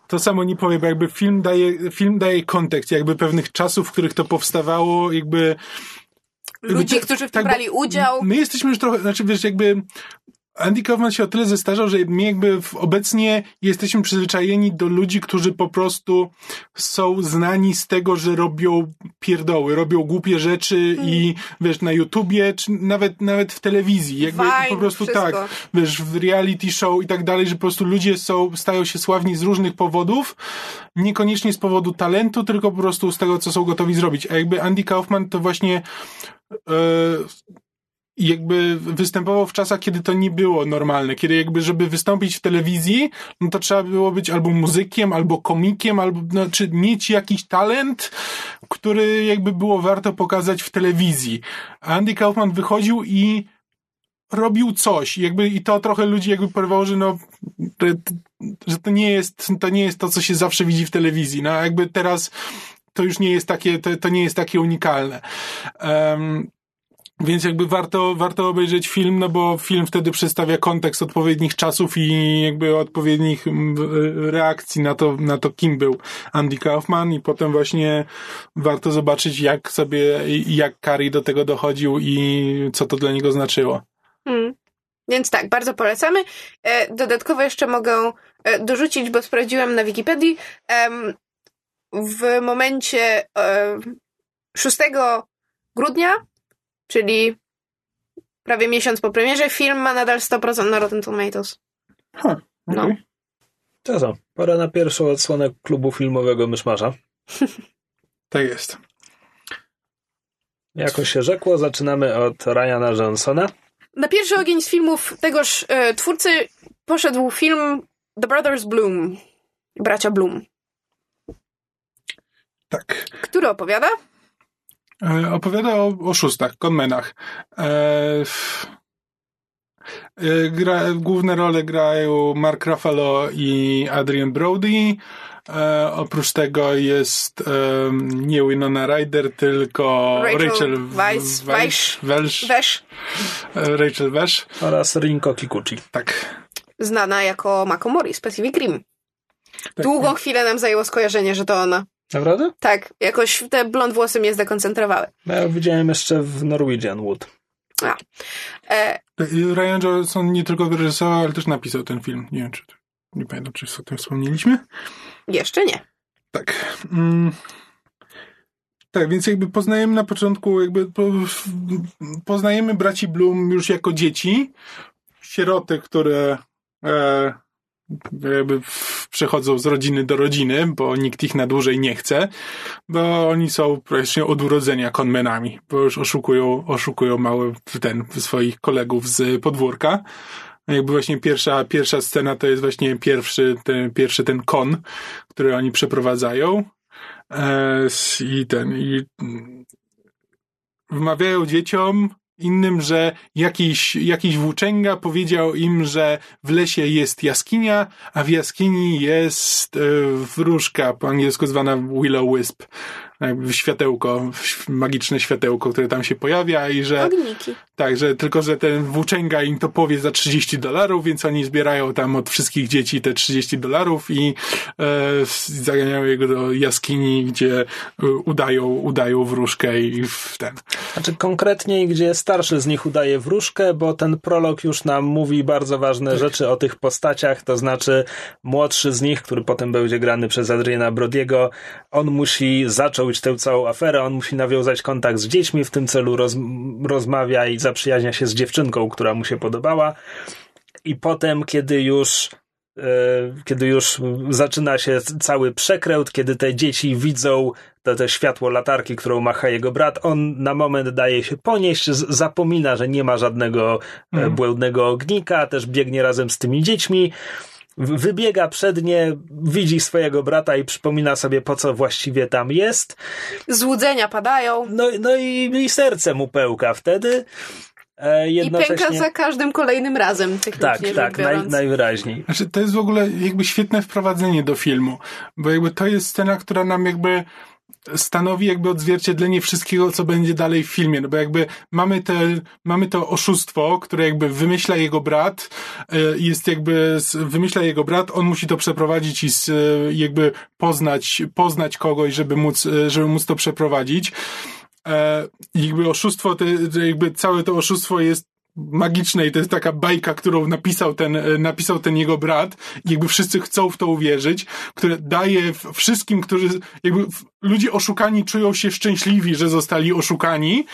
to samo nie powiem, bo jakby film daje, film daje kontekst jakby pewnych czasów, w których to powstawało, jakby Ludzi, którzy w tym tak, brali udział. My jesteśmy już trochę, znaczy wiesz, jakby Andy Kaufman się o tyle zestarzał, że my jakby obecnie jesteśmy przyzwyczajeni do ludzi, którzy po prostu są znani z tego, że robią pierdoły, robią głupie rzeczy hmm. i wiesz, na YouTubie, czy nawet, nawet w telewizji. Jakby Vine, po prostu wszystko. tak, wiesz, w reality show i tak dalej, że po prostu ludzie są, stają się sławni z różnych powodów, niekoniecznie z powodu talentu, tylko po prostu z tego, co są gotowi zrobić. A jakby Andy Kaufman to właśnie yy, jakby występował w czasach, kiedy to nie było normalne, kiedy jakby, żeby wystąpić w telewizji, no to trzeba było być albo muzykiem, albo komikiem, albo, znaczy mieć jakiś talent, który jakby było warto pokazać w telewizji. Andy Kaufman wychodził i robił coś, jakby i to trochę ludzi jakby porwało, że no, że to nie jest, to nie jest to, co się zawsze widzi w telewizji, no jakby teraz to już nie jest takie, to, to nie jest takie unikalne. Um, więc jakby warto, warto obejrzeć film, no bo film wtedy przedstawia kontekst odpowiednich czasów i jakby odpowiednich reakcji na to, na to kim był Andy Kaufman i potem właśnie warto zobaczyć jak sobie, jak Kari do tego dochodził i co to dla niego znaczyło. Hmm. Więc tak, bardzo polecamy. E, dodatkowo jeszcze mogę e, dorzucić, bo sprawdziłam na Wikipedii. W momencie 6 e, grudnia czyli prawie miesiąc po premierze, film ma nadal 100% na Rotten Tomatoes. Ha, okay. No. To co, pora na pierwszą odsłonę klubu filmowego Myszmarza. tak jest. Jako się rzekło, zaczynamy od Ryana Johnsona. Na pierwszy ogień z filmów tegoż e, twórcy poszedł film The Brothers Bloom. Bracia Bloom. Tak. Który opowiada? E, opowiada o oszustach, conmenach. E, f- e, gra, główne role grają Mark Ruffalo i Adrian Brody. E, oprócz tego jest e, nie Winona Ryder, tylko Rachel Rachel Welsh, Weź, e, Rachel Wesh. Oraz Rinko Kikuchi. Tak. znana jako Mako Mori z Pacific Rim. tak. Długą chwilę nam zajęło skojarzenie, że to ona. Naprawdę? Tak, jakoś te blond włosy mnie zdekoncentrowały. Ja ją widziałem jeszcze w Norwegian Wood. A. E, I Ryan Johnson nie tylko wyreżyserował, ale też napisał ten film. Nie wiem, czy nie pamiętam, czy o tym wspomnieliśmy. jeszcze nie. Tak. Mm. Tak, więc jakby poznajemy na początku, jakby po, poznajemy braci Bloom już jako dzieci, sieroty, które e, jakby przechodzą z rodziny do rodziny, bo nikt ich na dłużej nie chce, bo oni są praktycznie od urodzenia konmenami, bo już oszukują, oszukują małe ten, swoich kolegów z podwórka. Jakby właśnie pierwsza, pierwsza scena to jest właśnie pierwszy ten, pierwszy ten kon, który oni przeprowadzają. E, I ten, i wmawiają dzieciom innym, że jakiś, jakiś włóczęga powiedział im, że w lesie jest jaskinia, a w jaskini jest e, wróżka, po angielsku zwana Willow Wisp. Jakby światełko, magiczne światełko, które tam się pojawia i że Ogniki. Tak, że tylko, że ten włóczęga im to powie za 30 dolarów, więc oni zbierają tam od wszystkich dzieci te 30 dolarów i e, zaganiają jego do jaskini, gdzie e, udają, udają wróżkę i w ten. Znaczy konkretniej, gdzie starszy z nich udaje wróżkę, bo ten prolog już nam mówi bardzo ważne rzeczy o tych postaciach, to znaczy młodszy z nich, który potem będzie grany przez Adriana Brodiego, on musi zacząć tę całą aferę, on musi nawiązać kontakt z dziećmi, w tym celu roz, rozmawia i zaprzyjaźnia się z dziewczynką, która mu się podobała i potem, kiedy już e, kiedy już zaczyna się cały przekręt, kiedy te dzieci widzą to, to światło latarki, którą macha jego brat, on na moment daje się ponieść, zapomina, że nie ma żadnego e, Mhm. błędnego ognika, też biegnie razem z tymi dziećmi, wybiega przed nie, widzi swojego brata i przypomina sobie, po co właściwie tam jest. Złudzenia padają No, no i, i serce mu pełka wtedy. E, i jednocześnie... pęka za każdym kolejnym razem, Tak, tak, naj, najwyraźniej. Znaczy, to jest w ogóle jakby świetne wprowadzenie do filmu, bo jakby to jest scena, która nam jakby stanowi jakby odzwierciedlenie wszystkiego, co będzie dalej w filmie, no bo jakby mamy te, mamy to oszustwo, które jakby wymyśla jego brat, e, jest jakby, wymyśla jego brat, on musi to przeprowadzić i e, jakby poznać, poznać kogoś, żeby móc, e, żeby móc to przeprowadzić. E, jakby oszustwo, te, jakby całe to oszustwo jest magiczne i to jest taka bajka, którą napisał ten, e, napisał ten jego brat jakby wszyscy chcą w to uwierzyć, które daje wszystkim, którzy jakby ludzie oszukani czują się szczęśliwi, że zostali oszukani.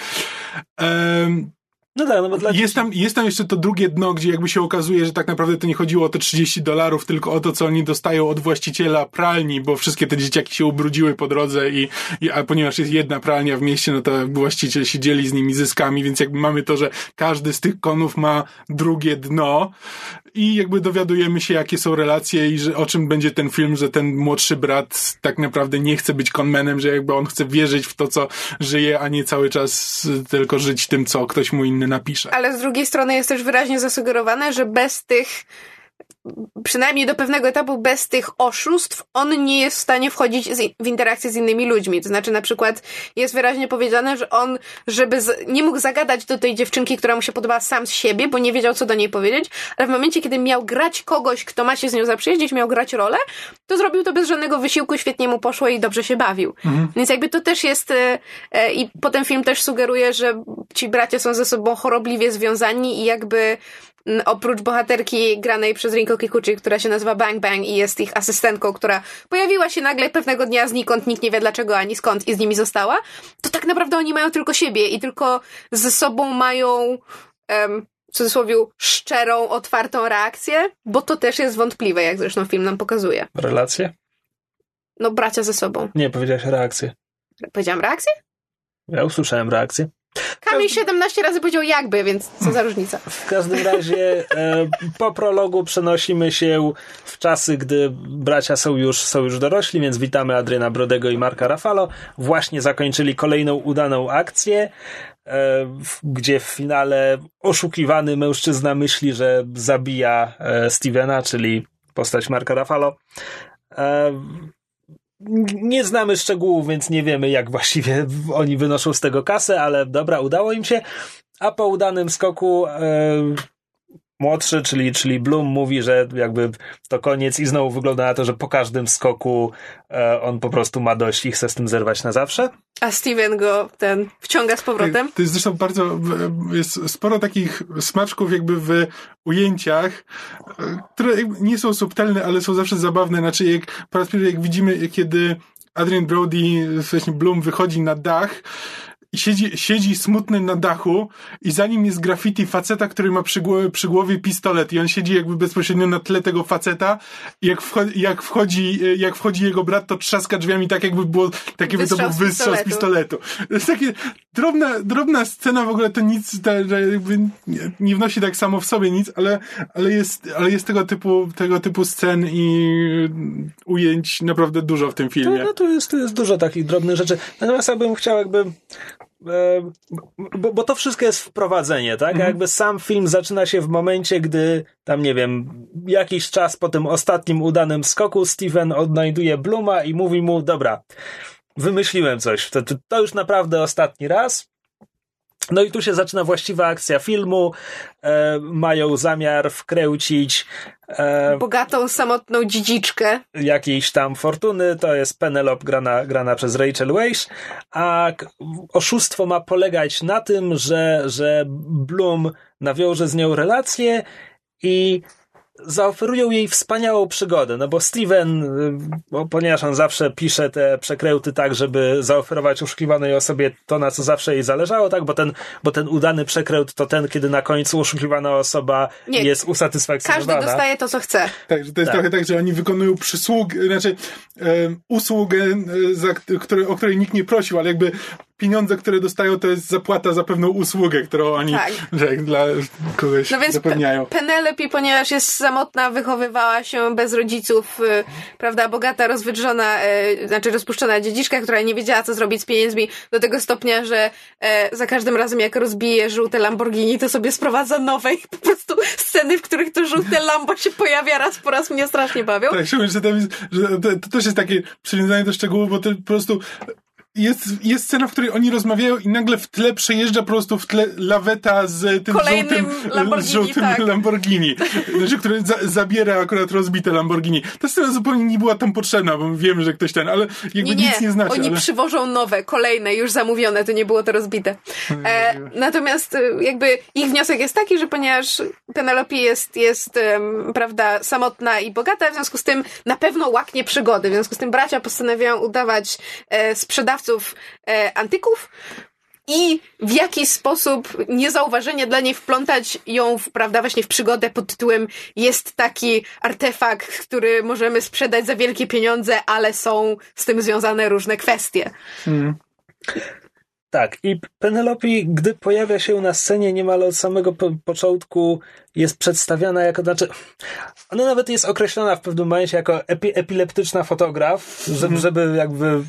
Em, No tak, no bo dla jest tam, jest tam jeszcze to drugie dno, gdzie jakby się okazuje, że tak naprawdę to nie chodziło o te 30 dolarów, tylko o to, co oni dostają od właściciela pralni, bo wszystkie te dzieciaki się ubrudziły po drodze i, i a ponieważ jest jedna pralnia w mieście, no to właściciel się dzieli z nimi zyskami, więc jakby mamy to, że każdy z tych konów ma drugie dno i jakby dowiadujemy się, jakie są relacje i że o czym będzie ten film, że ten młodszy brat tak naprawdę nie chce być konmenem, że jakby on chce wierzyć w to, co żyje, a nie cały czas tylko żyć tym, co ktoś mu inny napisze. Ale z drugiej strony jest też wyraźnie zasugerowane, że bez tych, przynajmniej do pewnego etapu, bez tych oszustw, on nie jest w stanie wchodzić w interakcję z innymi ludźmi. To znaczy, na przykład, jest wyraźnie powiedziane, że on, żeby z, nie mógł zagadać do tej dziewczynki, która mu się podobała sam z siebie, bo nie wiedział, co do niej powiedzieć, ale w momencie, kiedy miał grać kogoś, kto ma się z nią zaprzyjaźnić, miał grać rolę, to zrobił to bez żadnego wysiłku, świetnie mu poszło i dobrze się bawił. Więc jakby to też jest, e, e, i potem film też sugeruje, że ci bracia są ze sobą chorobliwie związani i jakby oprócz bohaterki granej przez Rinko Kikuchi, która się nazywa Bang Bang i jest ich asystentką, która pojawiła się nagle pewnego dnia znikąd, nikt nie wie dlaczego ani skąd i z nimi została, to tak naprawdę oni mają tylko siebie i tylko ze sobą mają em, w cudzysłowie szczerą, otwartą reakcję, bo to też jest wątpliwe, jak zresztą film nam pokazuje. Relacje? No bracia ze sobą. Nie, powiedziałeś reakcję. Powiedziałam reakcję? Ja usłyszałem reakcję. Kamil 17 razy powiedział jakby, więc co za różnica. W każdym razie e, po prologu przenosimy się w czasy, gdy bracia są już, są już dorośli, więc witamy Adriana Brodego i Marka Rafalo. Właśnie zakończyli kolejną udaną akcję, e, gdzie w finale oszukiwany mężczyzna myśli, że zabija e, Stevena, czyli postać Marka Rafalo. E, nie znamy szczegółów, więc nie wiemy, jak właściwie oni wynoszą z tego kasę, ale dobra, udało im się. A po udanym skoku e, młodszy, czyli, czyli Bloom mówi, że jakby to koniec i znowu wygląda na to, że po każdym skoku e, on po prostu ma dość i chce z tym zerwać na zawsze. A Steven go ten wciąga z powrotem. To jest zresztą bardzo, jest sporo takich smaczków jakby w ujęciach, e, które nie są subtelne, ale są zawsze zabawne. Znaczy jak po raz pierwszy jak widzimy, kiedy Adrian Brody, właśnie Bloom wychodzi na dach, i siedzi, siedzi smutny na dachu i za nim jest graffiti faceta, który ma przy głowie, przy głowie pistolet i on siedzi jakby bezpośrednio na tle tego faceta i jak wchodzi, jak wchodzi, jak wchodzi jego brat, to trzaska drzwiami tak jakby było, tak jakby to był wystrzał z pistoletu. To jest takie drobna, drobna scena, w ogóle to nic, to, jakby nie, nie wnosi tak samo w sobie nic, ale, ale jest, ale jest tego typu, tego typu scen i ujęć naprawdę dużo w tym filmie. No, no tu jest, tu jest dużo takich drobnych rzeczy. Natomiast ja bym chciał jakby bo, bo to wszystko jest wprowadzenie, tak? Mhm. Jakby sam film zaczyna się w momencie, gdy tam, nie wiem, jakiś czas po tym ostatnim udanym skoku Steven odnajduje Bluma i mówi mu, dobra, wymyśliłem coś, to, to już naprawdę ostatni raz, no i tu się zaczyna właściwa akcja filmu. E, mają zamiar wkręcić e, bogatą, samotną dziedziczkę. Jakiejś tam fortuny. To jest Penelope grana, grana przez Rachel Weisz. A oszustwo ma polegać na tym, że, że Bloom nawiąże z nią relację i zaoferują jej wspaniałą przygodę, no bo Steven, y, bo, ponieważ on zawsze pisze te przekręty tak, żeby zaoferować oszukiwanej osobie to, na co zawsze jej zależało, tak, bo ten, bo ten udany przekręt to ten, kiedy na końcu oszukiwana osoba Nie, jest usatysfakcjonowana. Każdy dostaje to, co chce. Tak, że to jest tak. trochę tak, że oni wykonują przysługę, znaczy um, usługę, za, które, o której nikt nie prosił, ale jakby pieniądze, które dostają, to jest zapłata za pewną usługę, którą oni tak. że, dla kogoś no więc zapewniają. Penelope, ponieważ jest samotna, wychowywała się bez rodziców, y, prawda, bogata, rozwydrzona, y, znaczy rozpuszczona dziedziczka, która nie wiedziała, co zrobić z pieniędzmi, do tego stopnia, że e, za każdym razem, jak rozbije żółte Lamborghini, to sobie sprowadza nowe i po prostu sceny, w których to żółte Lambo się pojawia raz po raz, mnie strasznie bawią. Tak, szczególnie, że, tam jest, że to, to też jest takie przywiązanie do szczegółów, bo to po prostu jest, jest scena, w której oni rozmawiają i nagle w tle przejeżdża po prostu w tle laweta z tym Kolejnym żółtym Lamborghini, żółtym tak. Lamborghini. Znaczy, który za, zabiera akurat rozbite Lamborghini. Ta scena zupełnie nie była tam potrzebna, bo wiemy, że ktoś ten, ale jakby nie, nie. nic nie znaczy. Oni ale... przywożą nowe, kolejne, już zamówione, to nie było to rozbite. E, natomiast e, jakby ich wniosek jest taki, że ponieważ Penelope jest, jest um, prawda, samotna i bogata, w związku z tym na pewno łaknie przygody. W związku z tym bracia postanawiają udawać e, sprzedawców e, antyków i w jaki sposób niezauważenie dla niej wplątać ją, w, prawda, właśnie w przygodę pod tytułem jest taki artefakt, który możemy sprzedać za wielkie pieniądze, ale są z tym związane różne kwestie. Hmm. Tak, i Penelope, gdy pojawia się na scenie niemal od samego po początku, jest przedstawiana jako, znaczy, ona nawet jest określona w pewnym momencie jako epi epileptyczna fotograf, żeby, mhm. żeby jakby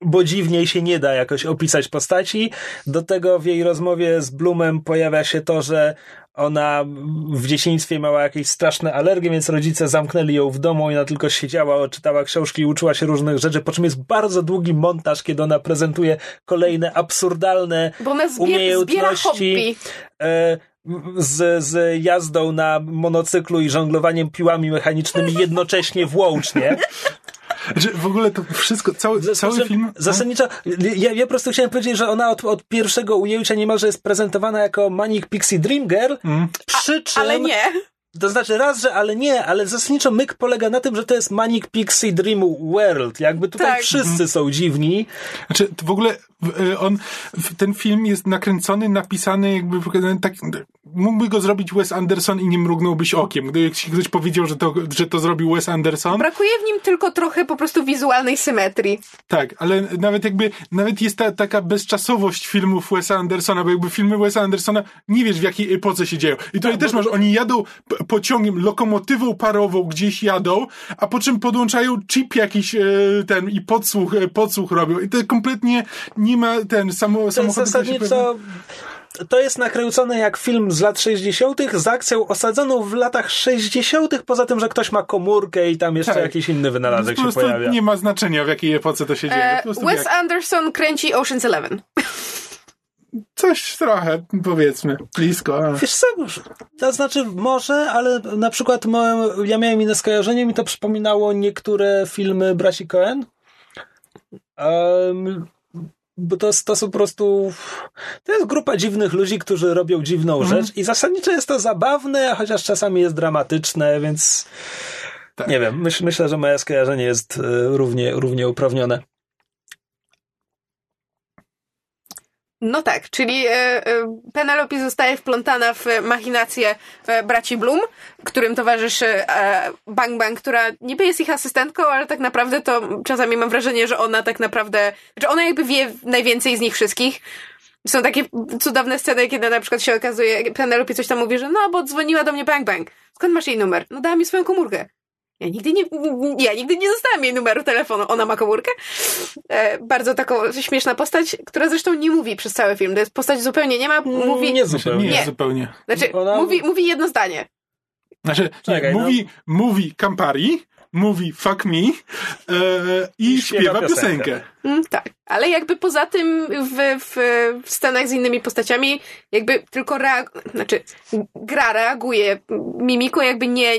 bo dziwniej się nie da jakoś opisać postaci. Do tego w jej rozmowie z Bloomem pojawia się to, że ona w dzieciństwie miała jakieś straszne alergie, więc rodzice zamknęli ją w domu i ona tylko siedziała, czytała książki i uczyła się różnych rzeczy, po czym jest bardzo długi montaż, kiedy ona prezentuje kolejne absurdalne Bo ona zbier- umiejętności. E, z, z jazdą na monocyklu i żonglowaniem piłami mechanicznymi jednocześnie włącznie. Że w ogóle to wszystko, cały, cały film... No. Zasadniczo, ja, ja po prostu chciałem powiedzieć, że ona od, od pierwszego ujęcia niemalże jest prezentowana jako Manic Pixie Dream Girl, mm. przy czym... Ale nie. To znaczy raz, że ale nie, ale zasadniczo myk polega na tym, że to jest Manic Pixie Dream World. Jakby tutaj tak. wszyscy mhm. są dziwni. Znaczy, w ogóle e, on, ten film jest nakręcony, napisany jakby tak, mógłby go zrobić Wes Anderson i nie mrugnąłbyś okiem. Gdyby ktoś powiedział, że to, że to zrobił Wes Anderson. Brakuje w nim tylko trochę po prostu wizualnej symetrii. Tak, ale nawet jakby, nawet jest ta taka bezczasowość filmów Wesa Andersona, bo jakby filmy Wesa Andersona nie wiesz w jakiej epoce się dzieją. I tutaj Tak, też masz, oni jadą pociągiem, lokomotywą parową gdzieś jadą, a po czym podłączają chip jakiś e, ten i podsłuch, e, podsłuch robią. I to kompletnie nie ma ten samo, To jest samochód. zasadniczo... To jest nakręcone jak film z lat 60. z akcją osadzoną w latach 60., poza tym, że ktoś ma komórkę i tam jeszcze Tak. jakiś inny Po wynalazek się prostu pojawia. nie ma znaczenia w jakiej epoce to się dzieje. E, Wes jak, Anderson kręci Ocean's Eleven. coś trochę, powiedzmy, blisko. A. Wiesz co, to znaczy może, ale na przykład mo- ja miałem inne skojarzenie, mi to przypominało niektóre filmy braci Cohen. Um, bo to, to są po prostu. To jest grupa dziwnych ludzi, którzy robią dziwną rzecz i zasadniczo jest to zabawne, chociaż czasami jest dramatyczne, więc. Tak. Nie wiem, myśl, myślę, że moje skojarzenie jest e, równie, równie uprawnione. No tak, czyli e, e, Penelope zostaje wplątana w machinacje e, braci Bloom, którym towarzyszy Bang Bang, która niby jest ich asystentką, ale tak naprawdę to czasami mam wrażenie, że ona tak naprawdę, że ona jakby wie najwięcej z nich wszystkich. Są takie cudowne sceny, kiedy na przykład się okazuje, Penelope coś tam mówi, że no, bo dzwoniła do mnie Bang Bang. Skąd masz jej numer? No dała mi swoją komórkę. Ja nigdy nie, ja nigdy nie dostałam jej numeru telefonu. Ona ma komórkę. E, bardzo taką śmieszna postać, która zresztą nie mówi przez cały film. To jest postać zupełnie nie ma, mówi... nie zupełnie. nie, Nie. zupełnie. Znaczy, Ona- mówi, mówi jedno zdanie. Znaczy, Czekaj, nie, no. mówi, mówi Campari, mówi fuck me e, i, I śpiewa śpiewa piosenkę. piosenkę. Mm, tak. Ale jakby poza tym w, w, w scenach z innymi postaciami jakby tylko reag- znaczy gra reaguje mimiką, jakby nie,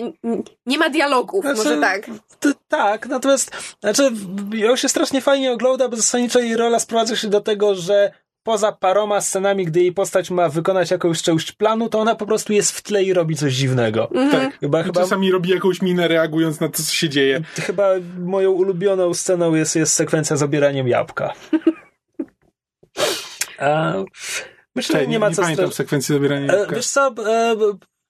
nie ma dialogów, Znaczy, może tak. To, tak, natomiast znaczy, ją się strasznie fajnie ogląda, bo zasadniczo jej rola sprowadza się do tego, że poza paroma scenami, gdy jej postać ma wykonać jakąś część planu, to ona po prostu jest w tle i robi coś dziwnego. Tak. Chyba, I chyba, czasami robi jakąś minę reagując na to, co się dzieje. chyba moją ulubioną sceną jest, jest sekwencja z obieraniem jabłka. A, myślę, że Czekaj, nie ma nie co pamiętam stra- sekwencji zabierania E, jabłka. Wiesz co, e,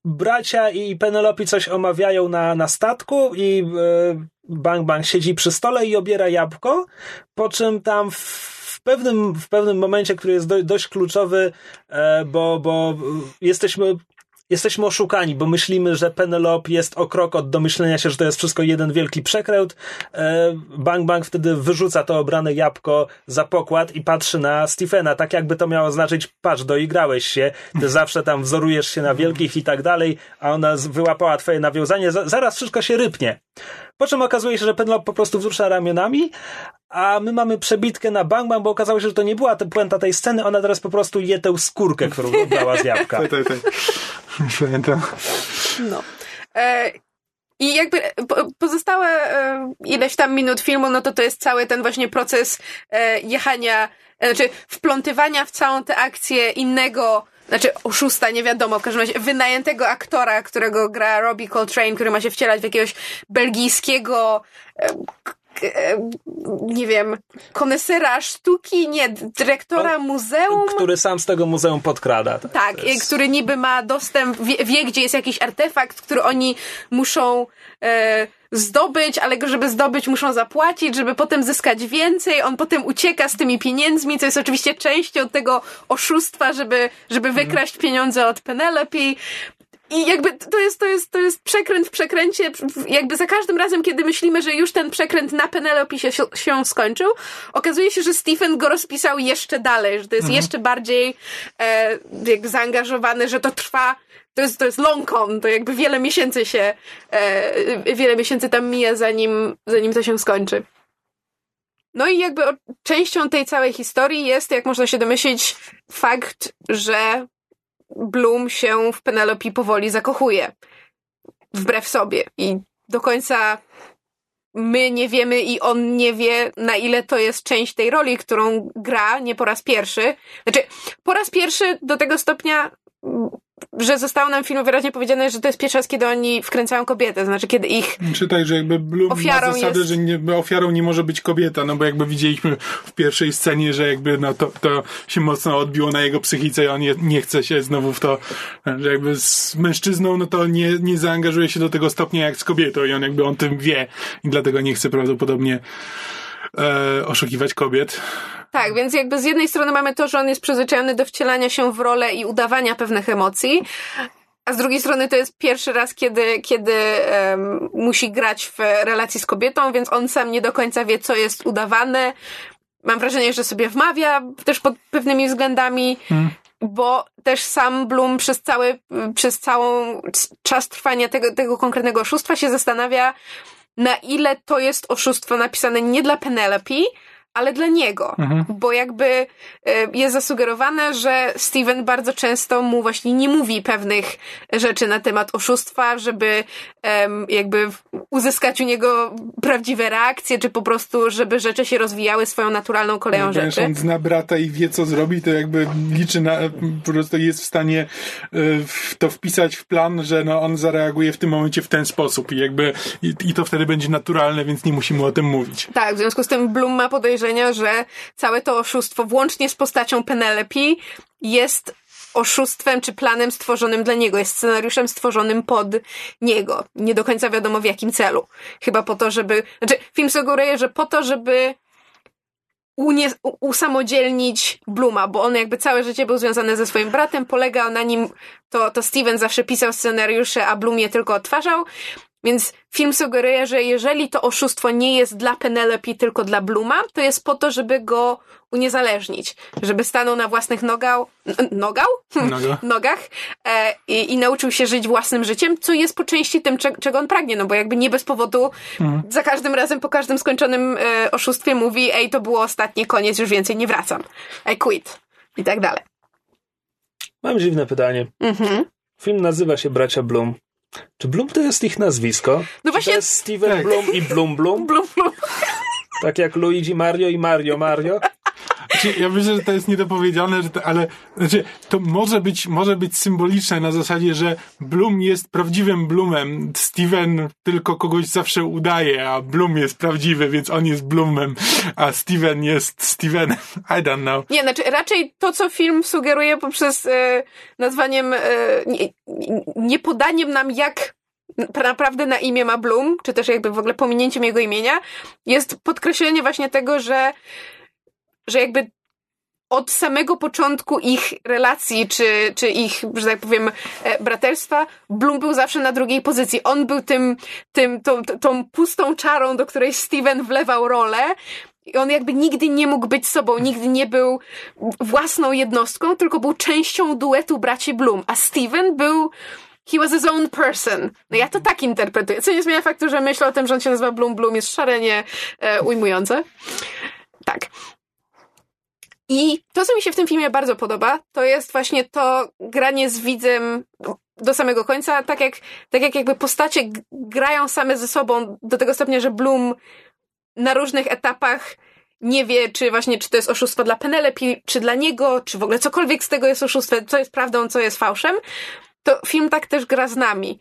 bracia i Penelope coś omawiają na, na statku i e, Bang Bang siedzi przy stole i obiera jabłko, po czym tam w pewnym, w pewnym momencie, który jest do, dość kluczowy, e, bo, bo jesteśmy jesteśmy oszukani, bo myślimy, że Penelope jest o krok od domyślenia się, że to jest wszystko jeden wielki przekręt. E, Bang Bang wtedy wyrzuca to obrane jabłko za pokład i patrzy na Stephena, tak jakby to miało znaczyć, patrz, doigrałeś się, ty zawsze tam wzorujesz się na wielkich i tak dalej, a ona wyłapała twoje nawiązanie, za, zaraz wszystko się rypnie. Po czym okazuje się, że Penelope po prostu wzrusza ramionami, a my mamy przebitkę na Bang Bang, bo okazało się, że to nie była ta puenta tej sceny, ona teraz po prostu je tę skórkę, którą wybrała z jabłka. Tak, tak, tak. Pamiętam. No. E, I jakby po- pozostałe e, ileś tam minut filmu, no to to jest cały ten właśnie proces e, jechania, e, znaczy wplątywania w całą tę akcję innego, znaczy oszusta, nie wiadomo, w każdym razie wynajętego aktora, którego gra Robbie Coltrane, który ma się wcielać w jakiegoś belgijskiego e, e, nie wiem, konesera sztuki, nie, dyrektora muzeum. który sam z tego muzeum podkrada. Tak, To jest- który niby ma dostęp, wie, wie gdzie jest jakiś artefakt, który oni muszą e, zdobyć, ale go żeby zdobyć muszą zapłacić, żeby potem zyskać więcej. On potem ucieka z tymi pieniędzmi, co jest oczywiście częścią tego oszustwa, żeby, żeby wykraść pieniądze od Penelope. I jakby to jest, to jest, to jest przekręt w przekręcie. Jakby za każdym razem, kiedy myślimy, że już ten przekręt na Penelope się, się skończył, okazuje się, że Stephen go rozpisał jeszcze dalej, że to jest jeszcze bardziej e, jakby zaangażowany, że to trwa. To jest, to jest long con, to jakby wiele miesięcy się, e, wiele miesięcy tam mija, zanim, zanim to się skończy. No i jakby częścią tej całej historii jest, jak można się domyślić, fakt, że Bloom się w Penelope powoli zakochuje. Wbrew sobie. I do końca my nie wiemy i on nie wie, na ile to jest część tej roli, którą gra nie po raz pierwszy. Znaczy, po raz pierwszy do tego stopnia, że zostało nam w filmie wyraźnie powiedziane, że to jest pierwszy raz, kiedy oni wkręcają kobietę, znaczy kiedy ich Czy tak, że jakby Bloom Ofiarą ma zasadę, jest- że nie, ofiarą nie może być kobieta, no bo jakby widzieliśmy w pierwszej scenie, że jakby no to, to się mocno odbiło na jego psychice i on nie, nie chce się znowu w to, że jakby z mężczyzną, no to nie, nie zaangażuje się do tego stopnia jak z kobietą i on jakby on tym wie i dlatego nie chce prawdopodobnie e, oszukiwać kobiet. Tak, więc jakby z jednej strony mamy to, że on jest przyzwyczajony do wcielania się w rolę i udawania pewnych emocji, a z drugiej strony to jest pierwszy raz, kiedy, kiedy em, musi grać w relacji z kobietą, więc on sam nie do końca wie, co jest udawane. Mam wrażenie, że sobie wmawia też pod pewnymi względami, bo też sam Bloom przez cały, przez całą czas trwania tego, tego konkretnego oszustwa się zastanawia, na ile to jest oszustwo napisane nie dla Penelope, ale dla niego. Bo jakby e, jest zasugerowane, że Steven bardzo często mu właśnie nie mówi pewnych rzeczy na temat oszustwa, żeby jakby uzyskać u niego prawdziwe reakcje, czy po prostu, żeby rzeczy się rozwijały swoją naturalną koleją Ponieważ rzeczy. on zna brata i wie, co zrobi, to jakby liczy na, po prostu jest w stanie w to wpisać w plan, że no on zareaguje w tym momencie w ten sposób i jakby i, i to wtedy będzie naturalne, więc nie musimy o tym mówić. Tak, w związku z tym Bloom ma podejrzenia, że całe to oszustwo, włącznie z postacią Penelope, jest oszustwem czy planem stworzonym dla niego, jest scenariuszem stworzonym pod niego. Nie do końca wiadomo w jakim celu. Chyba po to, żeby. Znaczy, film sugeruje, że po to, żeby unie, usamodzielnić Bluma, bo on jakby całe życie był związany ze swoim bratem, polegał na nim, to, to Steven zawsze pisał scenariusze, a Bloom je tylko odtwarzał. Więc film sugeruje, że jeżeli to oszustwo nie jest dla Penelope, tylko dla Bluma, to jest po to, żeby go uniezależnić. Żeby stanął na własnych nogał, nogał? Noga. nogach e, i, i nauczył się żyć własnym życiem, co jest po części tym, cze- czego on pragnie, no bo jakby nie bez powodu za każdym razem, po każdym skończonym e, oszustwie mówi ej, to było ostatnie, koniec, już więcej nie wracam. I quit. I tak dalej. Mam dziwne pytanie. Mhm. Film nazywa się Bracia Bloom. Czy Bloom to jest ich nazwisko? No właśnie- Czy to jest Steven Tak. Bloom i Bloom Bloom? Blum, blum. Tak jak Luigi Mario i Mario Mario? Znaczy, ja myślę, że to jest niedopowiedziane, że to, ale znaczy, to może być, może być symboliczne na zasadzie, że Bloom jest prawdziwym Bloomem. Steven tylko kogoś zawsze udaje, a Bloom jest prawdziwy, więc on jest Bloomem, a Steven jest Stevenem. I don't know. Nie, znaczy raczej to, co film sugeruje poprzez e, nazwaniem, e, nie, nie podaniem nam jak pra- naprawdę na imię ma Bloom, czy też jakby w ogóle pominięciem jego imienia, jest podkreślenie właśnie tego, że, że jakby od samego początku ich relacji, czy, czy ich, że tak powiem, e, braterstwa, Bloom był zawsze na drugiej pozycji. On był tym, tym tą, tą pustą czarą, do której Steven wlewał rolę, i on jakby nigdy nie mógł być sobą, nigdy nie był własną jednostką, tylko był częścią duetu braci Bloom. A Steven był. He was his own person. No ja to tak interpretuję. Co nie zmienia faktu, że myśl o tym, że on się nazywa Bloom Bloom jest szalenie e, ujmujące. Tak. I to, co mi się w tym filmie bardzo podoba, to jest właśnie to granie z widzem do samego końca, tak jak, tak jak jakby postacie grają same ze sobą do tego stopnia, że Bloom na różnych etapach nie wie, czy właśnie, czy to jest oszustwo dla Penelope, czy dla niego, czy w ogóle cokolwiek z tego jest oszustwem, co jest prawdą, co jest fałszem, to film tak też gra z nami.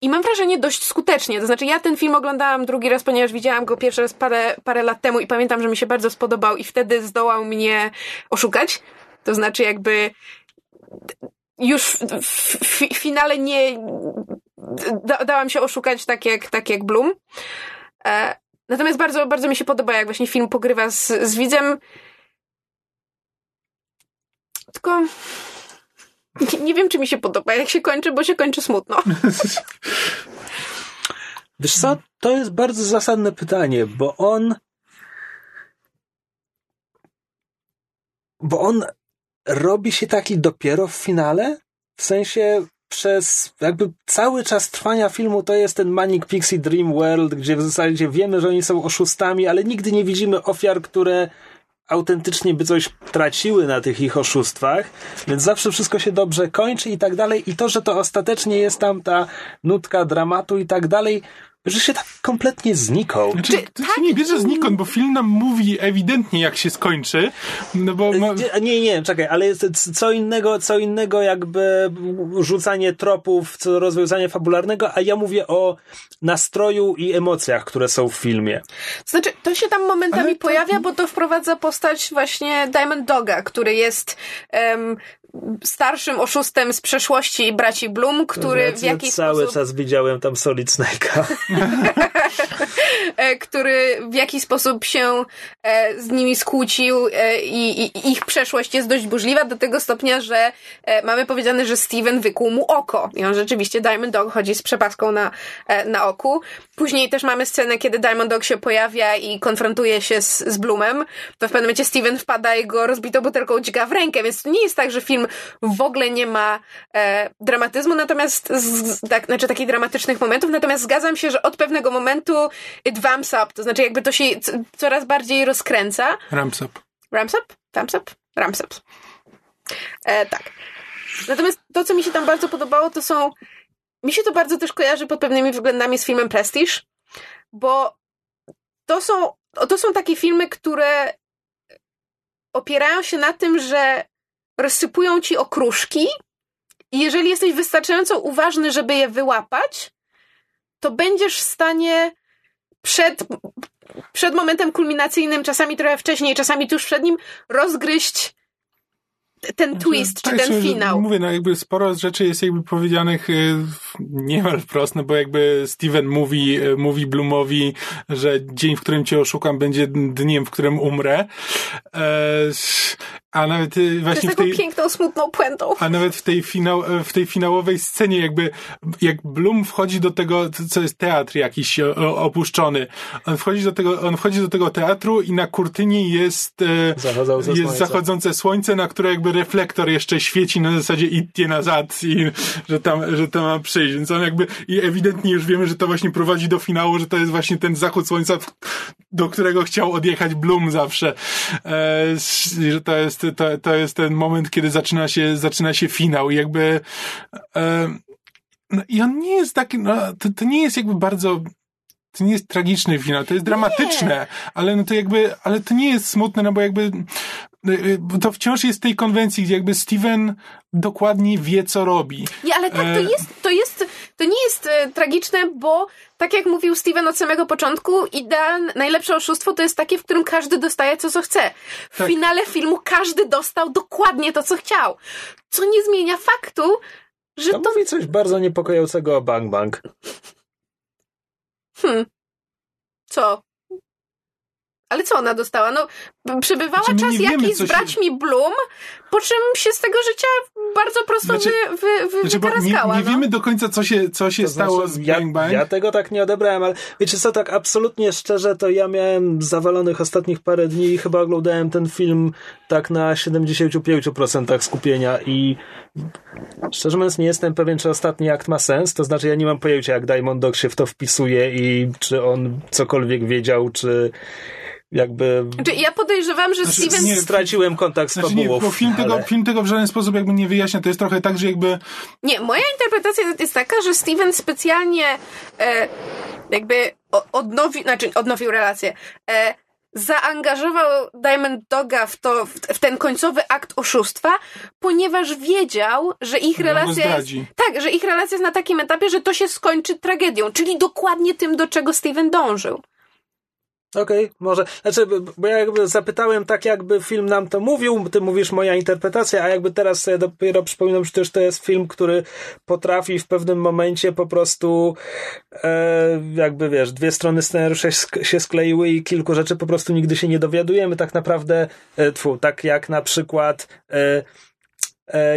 I mam wrażenie dość skutecznie. To znaczy, ja ten film oglądałam drugi raz, ponieważ widziałam go pierwszy raz parę, parę lat temu i pamiętam, że mi się bardzo spodobał i wtedy zdołał mnie oszukać. To znaczy, jakby już w, w, finale nie da, dałam się oszukać tak jak, tak jak Bloom. E, natomiast bardzo, bardzo mi się podoba, jak właśnie film pogrywa z, z widzem. Tylko nie, nie wiem, czy mi się podoba, jak się kończy, bo się kończy smutno. Wiesz co, to jest bardzo zasadne pytanie, bo on. Bo on robi się taki dopiero w finale? W sensie przez jakby cały czas trwania filmu to jest ten Manic Pixie Dream World, gdzie w zasadzie wiemy, że oni są oszustami, ale nigdy nie widzimy ofiar, które autentycznie by coś traciły na tych ich oszustwach, więc zawsze wszystko się dobrze kończy i tak dalej. I to, że to ostatecznie jest tam ta nutka dramatu i tak dalej, że się tak kompletnie znikął. Znaczy, Czy- to tak- się nie bierze znikąd, bo film nam mówi ewidentnie, jak się skończy. No bo ma, Nie, Nie, czekaj, ale jest co innego, co innego jakby rzucanie tropów, co rozwiązanie fabularnego, a ja mówię o nastroju i emocjach, które są w filmie. Znaczy, to się tam momentami to- pojawia, bo to wprowadza postać właśnie Diamond Doga, który jest em, starszym oszustem z przeszłości braci Bloom, który w jakiś cały sposób... czas widziałem tam Solid Snake'a. e, który w jakiś sposób się e, z nimi skłócił e, i, i ich przeszłość jest dość burzliwa do tego stopnia, że mamy powiedziane, że Steven wykuł mu oko. I on rzeczywiście, Diamond Dog chodzi z przepaską na, na oku. Później też mamy scenę, kiedy Diamond Dog się pojawia i konfrontuje się z, z Bloomem. To w pewnym momencie Steven wpada i go rozbitą butelką dźga w rękę, więc to nie jest tak, że film w ogóle nie ma e, dramatyzmu, natomiast z, tak, znaczy takich dramatycznych momentów, natomiast zgadzam się, że od pewnego momentu it vamps up, to znaczy jakby to się coraz bardziej rozkręca. Ramps up. Ramps up? Vamps up? Ramps up. E, tak. Natomiast to, co mi się tam bardzo podobało, to są mi się to bardzo też kojarzy pod pewnymi względami z filmem Prestige, bo to są, to są takie filmy, które opierają się na tym, że rozsypują ci okruszki i jeżeli jesteś wystarczająco uważny, żeby je wyłapać, to będziesz w stanie przed, przed momentem kulminacyjnym, czasami trochę wcześniej, czasami tuż przed nim, rozgryźć ten twist, czy Tak, ten że- finał. Mówię, no jakby sporo rzeczy jest jakby powiedzianych y, niemal wprost, no bo jakby Steven mówi, y, mówi Bloomowi, że dzień, w którym cię oszukam, będzie dniem, w którym umrę. A nawet y, To jest właśnie w tej... piękną, smutną puentą. A nawet w tej, finał, w tej finałowej scenie, jakby jak Bloom wchodzi do tego, co jest teatr jakiś opuszczony. On wchodzi do tego, on wchodzi do tego teatru i na kurtynie jest, Zachodzące jest słońce. zachodzące słońce, na które jakby reflektor jeszcze świeci na zasadzie idźcie nazad i że tam, że to ma przyjść. Więc on jakby, i ewidentnie już wiemy, że to właśnie prowadzi do finału, że to jest właśnie ten zachód słońca, w- do którego chciał odjechać Bloom zawsze. E, że to jest, to, to jest ten moment, kiedy zaczyna się, zaczyna się finał i jakby, e, no i on nie jest taki, no, to, to nie jest jakby bardzo, to nie jest tragiczny finał, to jest dramatyczne, ale no to jakby, ale to nie jest smutne, no bo jakby, to wciąż jest w tej konwencji, gdzie jakby Steven dokładnie wie, co robi. Nie, ale tak, to E. jest, to jest, to nie jest e, tragiczne, bo tak jak mówił Steven od samego początku, idealne, najlepsze oszustwo to jest takie, w którym każdy dostaje to, co chce. W Tak. finale filmu każdy dostał dokładnie to, co chciał. Co nie zmienia faktu, że To to... mówi coś bardzo niepokojącego o Bang Bang. Hmm. Co? Ale co ona dostała? No, przebywała Znaczy, czas wiemy, jakiś z się- braćmi Bloom, po czym się z tego życia bardzo prosto Znaczy- wy, wy, wy, Znaczy, nie, nie no. wiemy do końca, co się, co się To stało znaczy, z ja, Bang Bang. Ja tego tak nie odebrałem, ale wiecie co, tak absolutnie szczerze, to ja miałem zawalonych ostatnich parę dni i chyba oglądałem ten film tak na 75% skupienia i szczerze mówiąc nie jestem pewien, czy ostatni akt ma sens, to znaczy ja nie mam pojęcia, jak Diamond Dog się w to wpisuje i czy on cokolwiek wiedział, czy jakby Znaczy, ja podejrzewam, że Znaczy, Steven... nie, straciłem kontakt z Znaczy nie, fabułą. bo film tego, ale- film tego w żaden sposób jakby nie wyjaśnia. To jest trochę tak, że jakby Nie, moja interpretacja jest taka, że Steven specjalnie e, jakby odnowił, znaczy odnowił relację. E, zaangażował Diamond Doga w, to, w, ten końcowy akt oszustwa, ponieważ wiedział, że ich relacja jest, tak, że ich relacja jest na takim etapie, że to się skończy tragedią, czyli dokładnie tym, do czego Steven dążył. Okej, może. Znaczy, bo ja jakby zapytałem tak, jakby film nam to mówił, ty mówisz moja interpretacja, a jakby teraz sobie dopiero przypominam, że też to jest film, który potrafi w pewnym momencie po prostu e, jakby wiesz, dwie strony scenariusza się skleiły i kilku rzeczy po prostu nigdy się nie dowiadujemy tak naprawdę, e, tfu, tak jak na przykład e,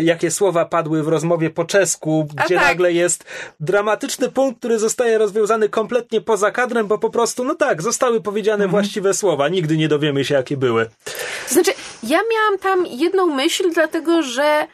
jakie słowa padły w rozmowie po czesku, gdzie tak. nagle jest dramatyczny punkt, który zostaje rozwiązany kompletnie poza kadrem, bo po prostu, no tak, zostały powiedziane właściwe słowa, nigdy nie dowiemy się, jakie były. To znaczy, ja miałam tam jedną myśl, dlatego że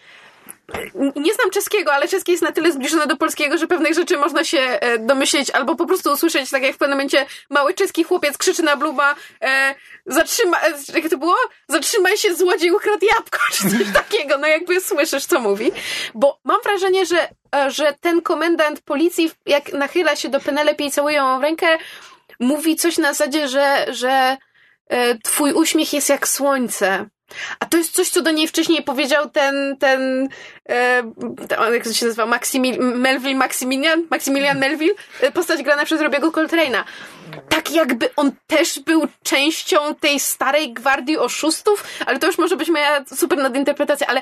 nie znam czeskiego, ale czeski jest na tyle zbliżony do polskiego, że pewnych rzeczy można się e, domyśleć albo po prostu usłyszeć, tak jak w pewnym momencie mały czeski chłopiec krzyczy na Bluma e, zatrzyma, e, jak to było? Zatrzymaj się, złodziej ukradł jabłko, czy coś takiego, no jakby słyszysz, co mówi. Bo mam wrażenie, że, e, że ten komendant policji, jak nachyla się do Penelope i całuje ją w rękę, mówi coś na zasadzie, że, że twój uśmiech jest jak słońce. A to jest coś, co do niej wcześniej powiedział ten, ten, e, jak to się nazywa, Maximil, Melville Maximilian, Maximilian Melville, e, postać grana przez Robiego Coltrane'a. Tak jakby on też był częścią tej starej gwardii oszustów, ale to już może być moja super nadinterpretacja, ale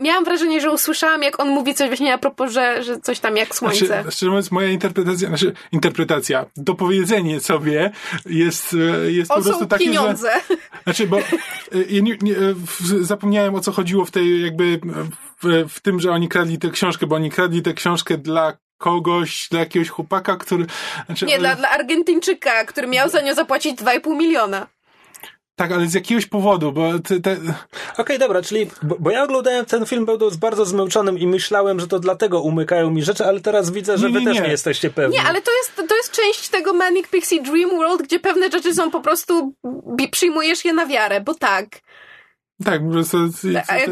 miałam wrażenie, że usłyszałam, jak on mówi coś właśnie a propos, że, że coś tam jak słońce. Znaczy, szczerze mówiąc, moja interpretacja, znaczy interpretacja, dopowiedzenie sobie jest, e, jest po prostu takie, pieniądze. że... Znaczy, bo ja nie, nie, zapomniałem o co chodziło w tej jakby w, w tym, że oni kradli tę książkę, bo oni kradli tę książkę dla kogoś, dla jakiegoś chłopaka, który... Znaczy, nie, ale... dla, dla Argentyńczyka, który miał za nią zapłacić 2,5 miliona. Tak, ale z jakiegoś powodu, bo te... te... Okej, okay, dobra, czyli, bo, bo, ja oglądałem ten film będąc bardzo zmęczonym i myślałem, że to dlatego umykają mi rzeczy, ale teraz widzę, że nie, nie, wy też nie jesteście pewni. Nie, ale to jest, to jest część tego Manic Pixie Dream World, gdzie pewne rzeczy są po prostu, przyjmujesz je na wiarę, bo tak. Tak, po prostu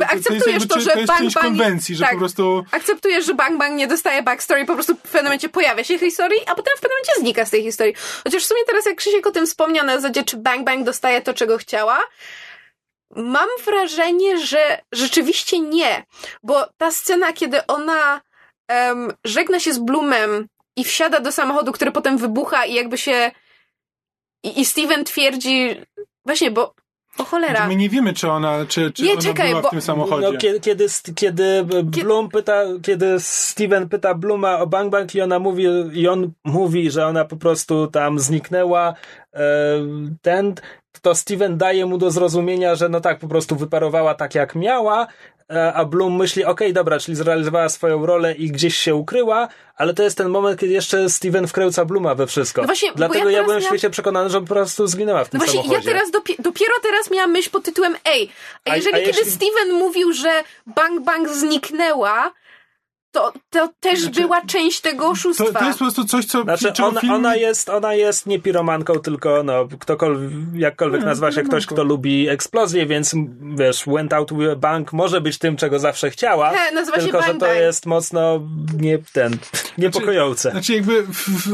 akceptujesz to, to, że to jest Bang część Bang, konwencji, że tak, po prostu... Akceptujesz, że Bang Bang nie dostaje backstory, po prostu w pewnym momencie pojawia się w historii, a potem w pewnym momencie znika z tej historii. Chociaż w sumie teraz, jak Krzysiek o tym wspomniał, na zasadzie, czy Bang Bang dostaje to, czego chciała, mam wrażenie, że rzeczywiście nie. Bo ta scena, kiedy ona um, żegna się z Bloomem i wsiada do samochodu, który potem wybucha i jakby się... I, i Steven twierdzi... Właśnie, bo o cholera. My nie wiemy, czy ona, czy, czy nie, ona czekaj, była bo... w tym samochodzie. No, kiedy, kiedy, kiedy Bloom pyta, kiedy Steven pyta Bluma o Bang Bang i ona mówi, i on mówi, że ona po prostu tam zniknęła, e, ten, to Steven daje mu do zrozumienia, że no tak, po prostu wyparowała tak jak miała, e, a Bloom myśli, okej, okay, dobra, czyli zrealizowała swoją rolę i gdzieś się ukryła, ale to jest ten moment, kiedy jeszcze Steven wkręca Bluma we wszystko. No właśnie, Dlatego ja, ja byłem w świecie przekonany, że po prostu zginęła w tym no właśnie, samochodzie. ja teraz dopi- dopiero teraz miałam myśl pod tytułem ej, a jeżeli a, a kiedy jeśli... Steven mówił, że Bang Bang zniknęła, to, to też znaczy, była część tego oszustwa. To, to, jest po prostu coś, co... Znaczy, ona, film... ona, jest, ona jest nie piromanką, tylko no, ktokolwiek, jakkolwiek no, nazywa się ktoś, kto lubi eksplozję, więc wiesz, went out with a bang może być tym, czego zawsze chciała, He, nazywa tylko, że to jest mocno nie, ten, niepokojące. Znaczy, znaczy jakby w, w,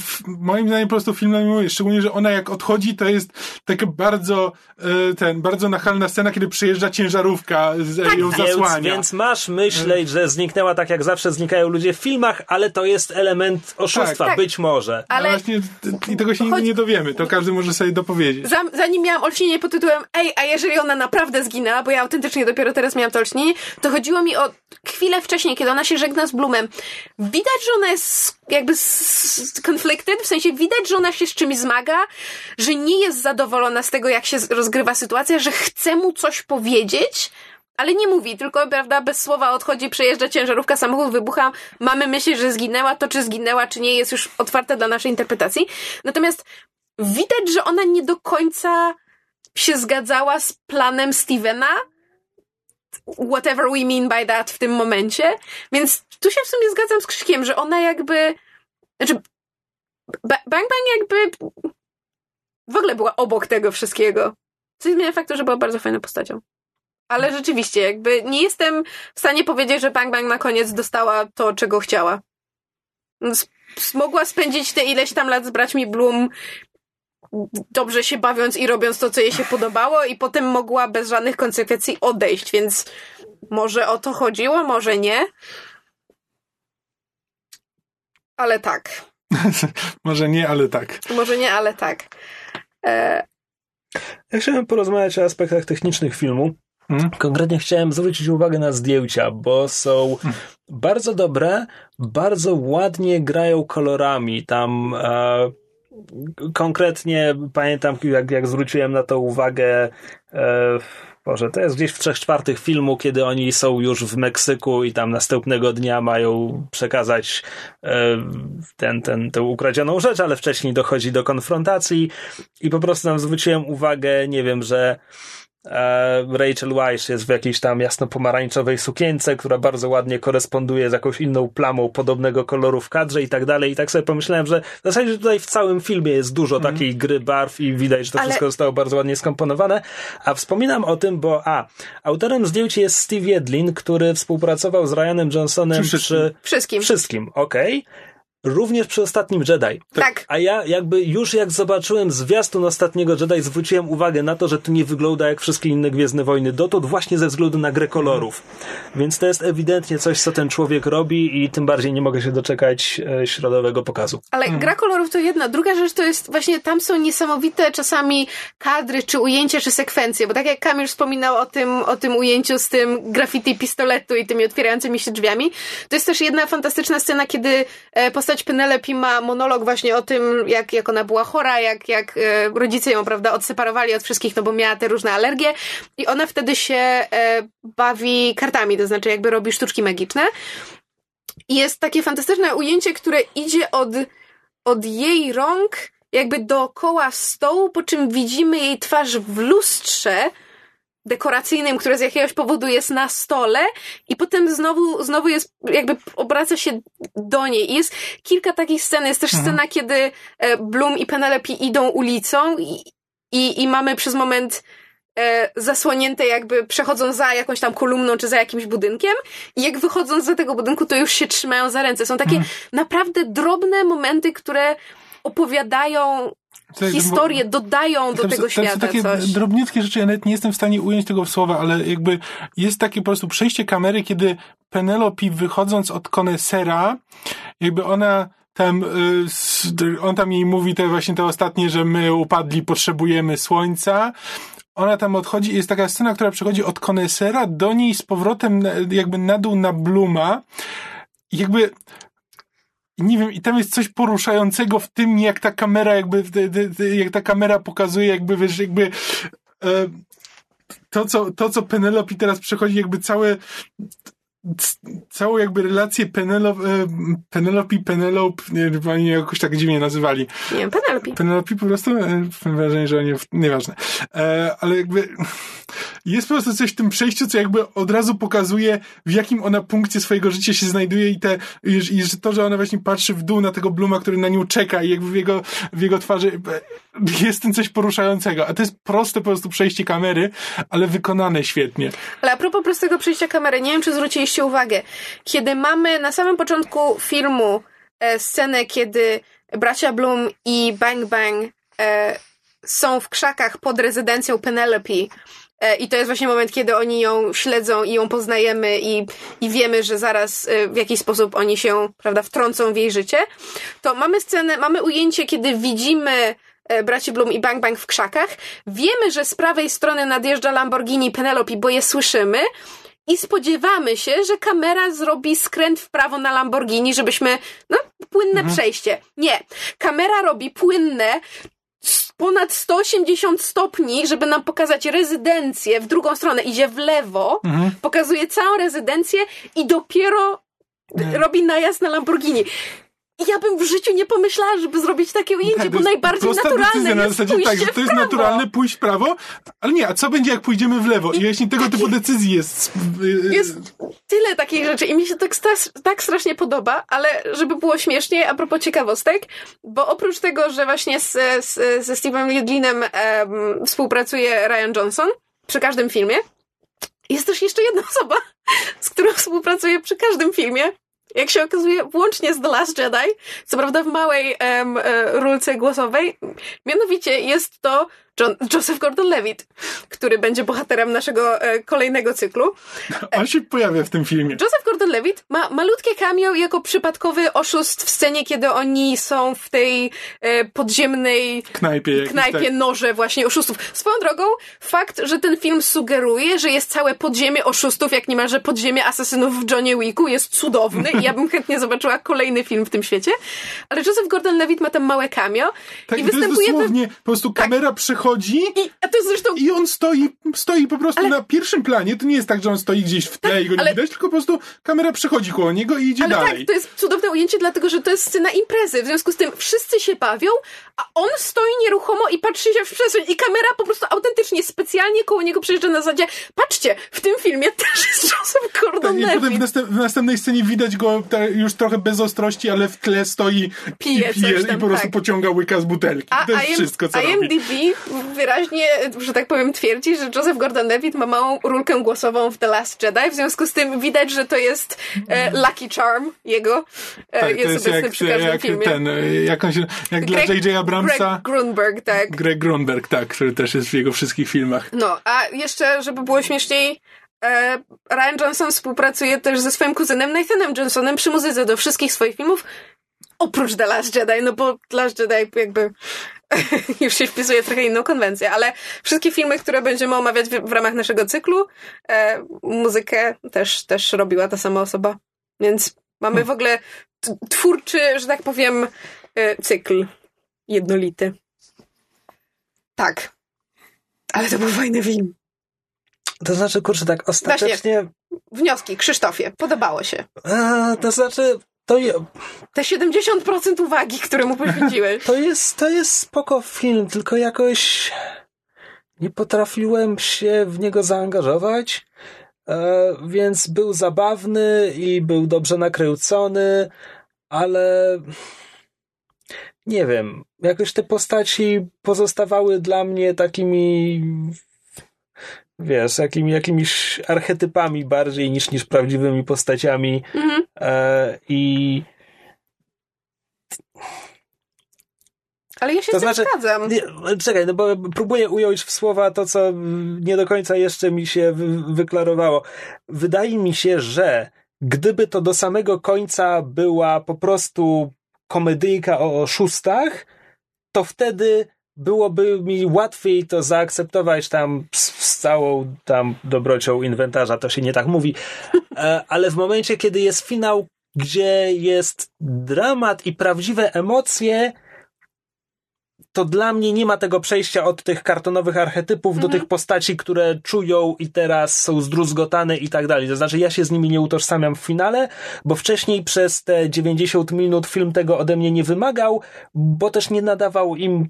w, moim zdaniem po prostu film na szczególnie, że ona jak odchodzi, to jest taka bardzo e, ten, bardzo nachalna scena, kiedy przyjeżdża ciężarówka, tak, ją zasłania. Więc, więc masz myśleć, że zniknęła tak jak zawsze znikają ludzie w filmach, ale to jest element oszustwa, tak, tak. być może. Ale no właśnie, i tego się Choć... nie dowiemy, to każdy może sobie dopowiedzieć. Zanim miałam olśnienie pod tytułem ej, a jeżeli ona naprawdę zginęła, bo ja autentycznie dopiero teraz miałam to olśnienie, to chodziło mi o chwilę wcześniej, kiedy ona się żegna z Blumem. Widać, że ona jest jakby conflicted, w sensie widać, że ona się z czymś zmaga, że nie jest zadowolona z tego, jak się rozgrywa sytuacja, że chce mu coś powiedzieć, ale nie mówi, tylko, prawda, bez słowa odchodzi, przejeżdża ciężarówka, samochód wybucha, mamy myśli, że zginęła, to czy zginęła, czy nie, jest już otwarte dla naszej interpretacji. Natomiast widać, że ona nie do końca się zgadzała z planem Stevena, whatever we mean by that w tym momencie, więc tu się w sumie zgadzam z Krzykiem, że ona jakby, znaczy, Bang Bang jakby w ogóle była obok tego wszystkiego. Co zmienia faktu, że była bardzo fajną postacią. Ale rzeczywiście, jakby nie jestem w stanie powiedzieć, że Bang Bang na koniec dostała to, czego chciała. Mogła spędzić te ileś tam lat z braćmi Bloom dobrze się bawiąc i robiąc to, co jej się podobało i potem mogła bez żadnych konsekwencji odejść, więc może o to chodziło, może nie. Ale tak. może nie, ale tak. Może nie, ale tak. E... Ja chciałem porozmawiać o aspektach technicznych filmu. Hmm? Konkretnie chciałem zwrócić uwagę na zdjęcia, bo są bardzo dobre, bardzo ładnie grają kolorami. Tam e, konkretnie pamiętam, jak, jak zwróciłem na to uwagę. E, Boże, to jest gdzieś w trzech czwartych filmu, kiedy oni są już w Meksyku i tam następnego dnia mają przekazać e, ten, ten, tę ukradzioną rzecz, ale wcześniej dochodzi do konfrontacji i po prostu tam zwróciłem uwagę, nie wiem, że Rachel Weisz jest w jakiejś tam jasno-pomarańczowej sukience, która bardzo ładnie koresponduje z jakąś inną plamą podobnego koloru w kadrze i tak dalej. I tak sobie pomyślałem, że w zasadzie tutaj w całym filmie jest dużo mm. takiej gry barw i widać, że to Ale... wszystko zostało bardzo ładnie skomponowane. A wspominam o tym, bo a, autorem zdjęć jest Steve Jedlin, który współpracował z Ryanem Johnsonem przy... przy... Wszystkim. Wszystkim, okej. Okay. Również przy ostatnim Jedi. Tak. A ja jakby już jak zobaczyłem zwiastun ostatniego Jedi, zwróciłem uwagę na to, że to nie wygląda jak wszystkie inne Gwiezdne Wojny dotąd właśnie ze względu na grę kolorów. Więc to jest ewidentnie coś, co ten człowiek robi i tym bardziej nie mogę się doczekać e, środowego pokazu. Ale hmm. gra kolorów to jedna. Druga rzecz to jest właśnie, tam są niesamowite czasami kadry, czy ujęcia, czy sekwencje, bo tak jak Kamil wspominał o tym, o tym ujęciu z tym graffiti pistoletu i tymi otwierającymi się drzwiami, to jest też jedna fantastyczna scena, kiedy e, postać postać Penelope ma monolog właśnie o tym, jak, jak ona była chora, jak, jak e, rodzice ją, prawda, odseparowali od wszystkich, no bo miała te różne alergie i ona wtedy się e, bawi kartami, to znaczy jakby robi sztuczki magiczne. I jest takie fantastyczne ujęcie, które idzie od, od jej rąk jakby dookoła stołu, po czym widzimy jej twarz w lustrze, dekoracyjnym, które z jakiegoś powodu jest na stole i potem znowu, znowu jest, jakby obraca się do niej. I jest kilka takich scen. Jest też mhm. scena, kiedy e, Bloom i Penelope idą ulicą i, i, i mamy przez moment e, zasłonięte jakby przechodząc za jakąś tam kolumną czy za jakimś budynkiem i jak wychodząc za tego budynku to już się trzymają za ręce. Są takie mhm. naprawdę drobne momenty, które opowiadają historie, dodają do tam, tego tam świata są takie coś. drobniutkie rzeczy, ja nawet nie jestem w stanie ująć tego w słowa, ale jakby jest takie po prostu przejście kamery, kiedy Penelope wychodząc od konesera, jakby ona tam, y, on tam jej mówi te właśnie te ostatnie, że my upadli, potrzebujemy słońca, ona tam odchodzi, jest taka scena, która przechodzi od konesera do niej z powrotem jakby na dół na Bluma. jakby nie wiem, i tam jest coś poruszającego w tym, jak ta kamera jakby, jak ta kamera pokazuje jakby, wiesz, jakby e, to, co, to, co Penelope teraz przechodzi, jakby całe całą jakby relację Penelope, Penelope, Penelope, nie wiem, oni jakoś tak dziwnie nazywali. Nie wiem, Penelope. Penelope po prostu, e, mam wrażenie, że oni, nieważne. E, ale jakby jest po prostu coś w tym przejściu, co jakby od razu pokazuje, w jakim ona punkcie swojego życia się znajduje i te, i, i to, że ona właśnie patrzy w dół na tego Bluma, który na nią czeka i jakby w jego, w jego twarzy e, jest tym coś poruszającego. A to jest proste po prostu przejście kamery, ale wykonane świetnie. Ale a propos prostego przejścia kamery, nie wiem, czy zwróciliście uwagę, kiedy mamy na samym początku filmu e, scenę, kiedy bracia Bloom i Bang Bang e, są w krzakach pod rezydencją Penelope, E, I to jest właśnie moment, kiedy oni ją śledzą i ją poznajemy i, i wiemy, że zaraz e, w jakiś sposób oni się, prawda, wtrącą w jej życie. To mamy scenę, mamy ujęcie, kiedy widzimy e, braci Bloom i Bang Bang w krzakach. Wiemy, że z prawej strony nadjeżdża Lamborghini Penelope, bo je słyszymy. I spodziewamy się, że kamera zrobi skręt w prawo na Lamborghini, żebyśmy, no, płynne mhm. przejście. Nie. Kamera robi płynne, ponad 180 stopni, żeby nam pokazać rezydencję w drugą stronę. Idzie w lewo, mhm. pokazuje całą rezydencję i dopiero robi najazd na Lamborghini ja bym w życiu nie pomyślała, żeby zrobić takie ujęcie, tak, bo najbardziej naturalne na zasadzie, jest tak, że to jest naturalne pójść w prawo, ale nie, a co będzie jak pójdziemy w lewo? I, I jeśli tego typu decyzji jest... Jest tyle takich rzeczy i mi się tak, tak strasznie podoba, ale żeby było śmiesznie, a propos ciekawostek, bo oprócz tego, że właśnie z, z, ze Steve'em Lidlinem um, współpracuje Ryan Johnson przy każdym filmie, jest też jeszcze jedna osoba, z którą współpracuje przy każdym filmie, jak się okazuje, włącznie z The Last Jedi, co prawda w małej um, rulce głosowej, mianowicie jest to John, Joseph Gordon-Levitt, który będzie bohaterem naszego e, kolejnego cyklu. On się pojawia w tym filmie. Joseph Gordon-Levitt ma malutkie cameo jako przypadkowy oszust w scenie, kiedy oni są w tej e, podziemnej knajpie, knajpie tak. noże właśnie oszustów. Swoją drogą, fakt, że ten film sugeruje, że jest całe podziemie oszustów, jak niemalże podziemie asesynów w Johnie Wicku, jest cudowny i ja bym chętnie zobaczyła kolejny film w tym świecie. Ale Joseph Gordon-Levitt ma tam małe cameo tak, i występuje... To jest dosłownie, po prostu kamera tak. przychodzi przychodzi I, a to zresztą i on stoi, stoi po prostu Ale- na pierwszym planie. To nie jest tak, że on stoi gdzieś w tle i go nie ale- widać, tylko po prostu kamera przechodzi koło niego i idzie Ale dalej. tak, to jest cudowne ujęcie, dlatego że to jest scena imprezy. W związku z tym wszyscy się bawią, a on stoi nieruchomo i patrzy się w przestrzeń. I kamera po prostu autentycznie, specjalnie koło niego przejeżdża na zasadzie patrzcie, w tym filmie też jest Joseph Tak, Gordon I potem w, następ, w następnej scenie widać go już trochę bez ostrości, ale w tle stoi Pije i pije tam, i po prostu tak. pociąga łyka z butelki. A to jest IM, wszystko, co robi. Wyraźnie, że tak powiem, twierdzi, że Joseph Gordon-Levitt ma małą rulkę głosową w The Last Jedi, w związku z tym widać, że to jest e, Lucky Charm jego. E, Tak, to jest, jest obecny jak, przy każdym jak filmie. ten, y, jak on się, jak dla Greg- J.J. Abramsa, Greg Grunberg, tak. Greg Grunberg, tak, który też jest w jego wszystkich filmach. No, a jeszcze, żeby było śmieszniej, e, Ryan Johnson współpracuje też ze swoim kuzynem Nathanem Johnsonem przy muzyce do wszystkich swoich filmów, oprócz The Last Jedi, no bo The Last Jedi jakby już się wpisuje trochę inną konwencję, ale wszystkie filmy, które będziemy omawiać w, w ramach naszego cyklu, e, muzykę też, też robiła ta sama osoba. Więc mamy w ogóle twórczy, że tak powiem, e, cykl jednolity. Tak. Ale to był fajny film. To znaczy, kurczę, tak ostatecznie... Wnioski, Krzysztofie, podobało się. A, to znaczy, to, je, Te 70% uwagi, które mu poświęciłeś. to, jest, to jest spoko film, tylko jakoś nie potrafiłem się w niego zaangażować, e, więc był zabawny i był dobrze nakręcony, ale nie wiem, jakoś te postaci pozostawały dla mnie takimi wiesz, jakimi, jakimiś archetypami bardziej niż, niż prawdziwymi postaciami Mhm. e, i Ale ja się To znaczy- zgadzam. Nie, czekaj, no bo próbuję ująć w słowa to, co nie do końca jeszcze mi się wy- wyklarowało. Wydaje mi się, że gdyby to do samego końca była po prostu komedyjka o oszustach, to wtedy byłoby mi łatwiej to zaakceptować tam z, z całą tam dobrocią inwentarza, to się nie tak mówi, E, ale w momencie, kiedy jest finał, gdzie jest dramat i prawdziwe emocje, to dla mnie nie ma tego przejścia od tych kartonowych archetypów do Mhm. tych postaci, które czują i teraz są zdruzgotane i tak dalej. To znaczy, ja się z nimi nie utożsamiam w finale, bo wcześniej przez te 90 minut film tego ode mnie nie wymagał, bo też nie nadawał im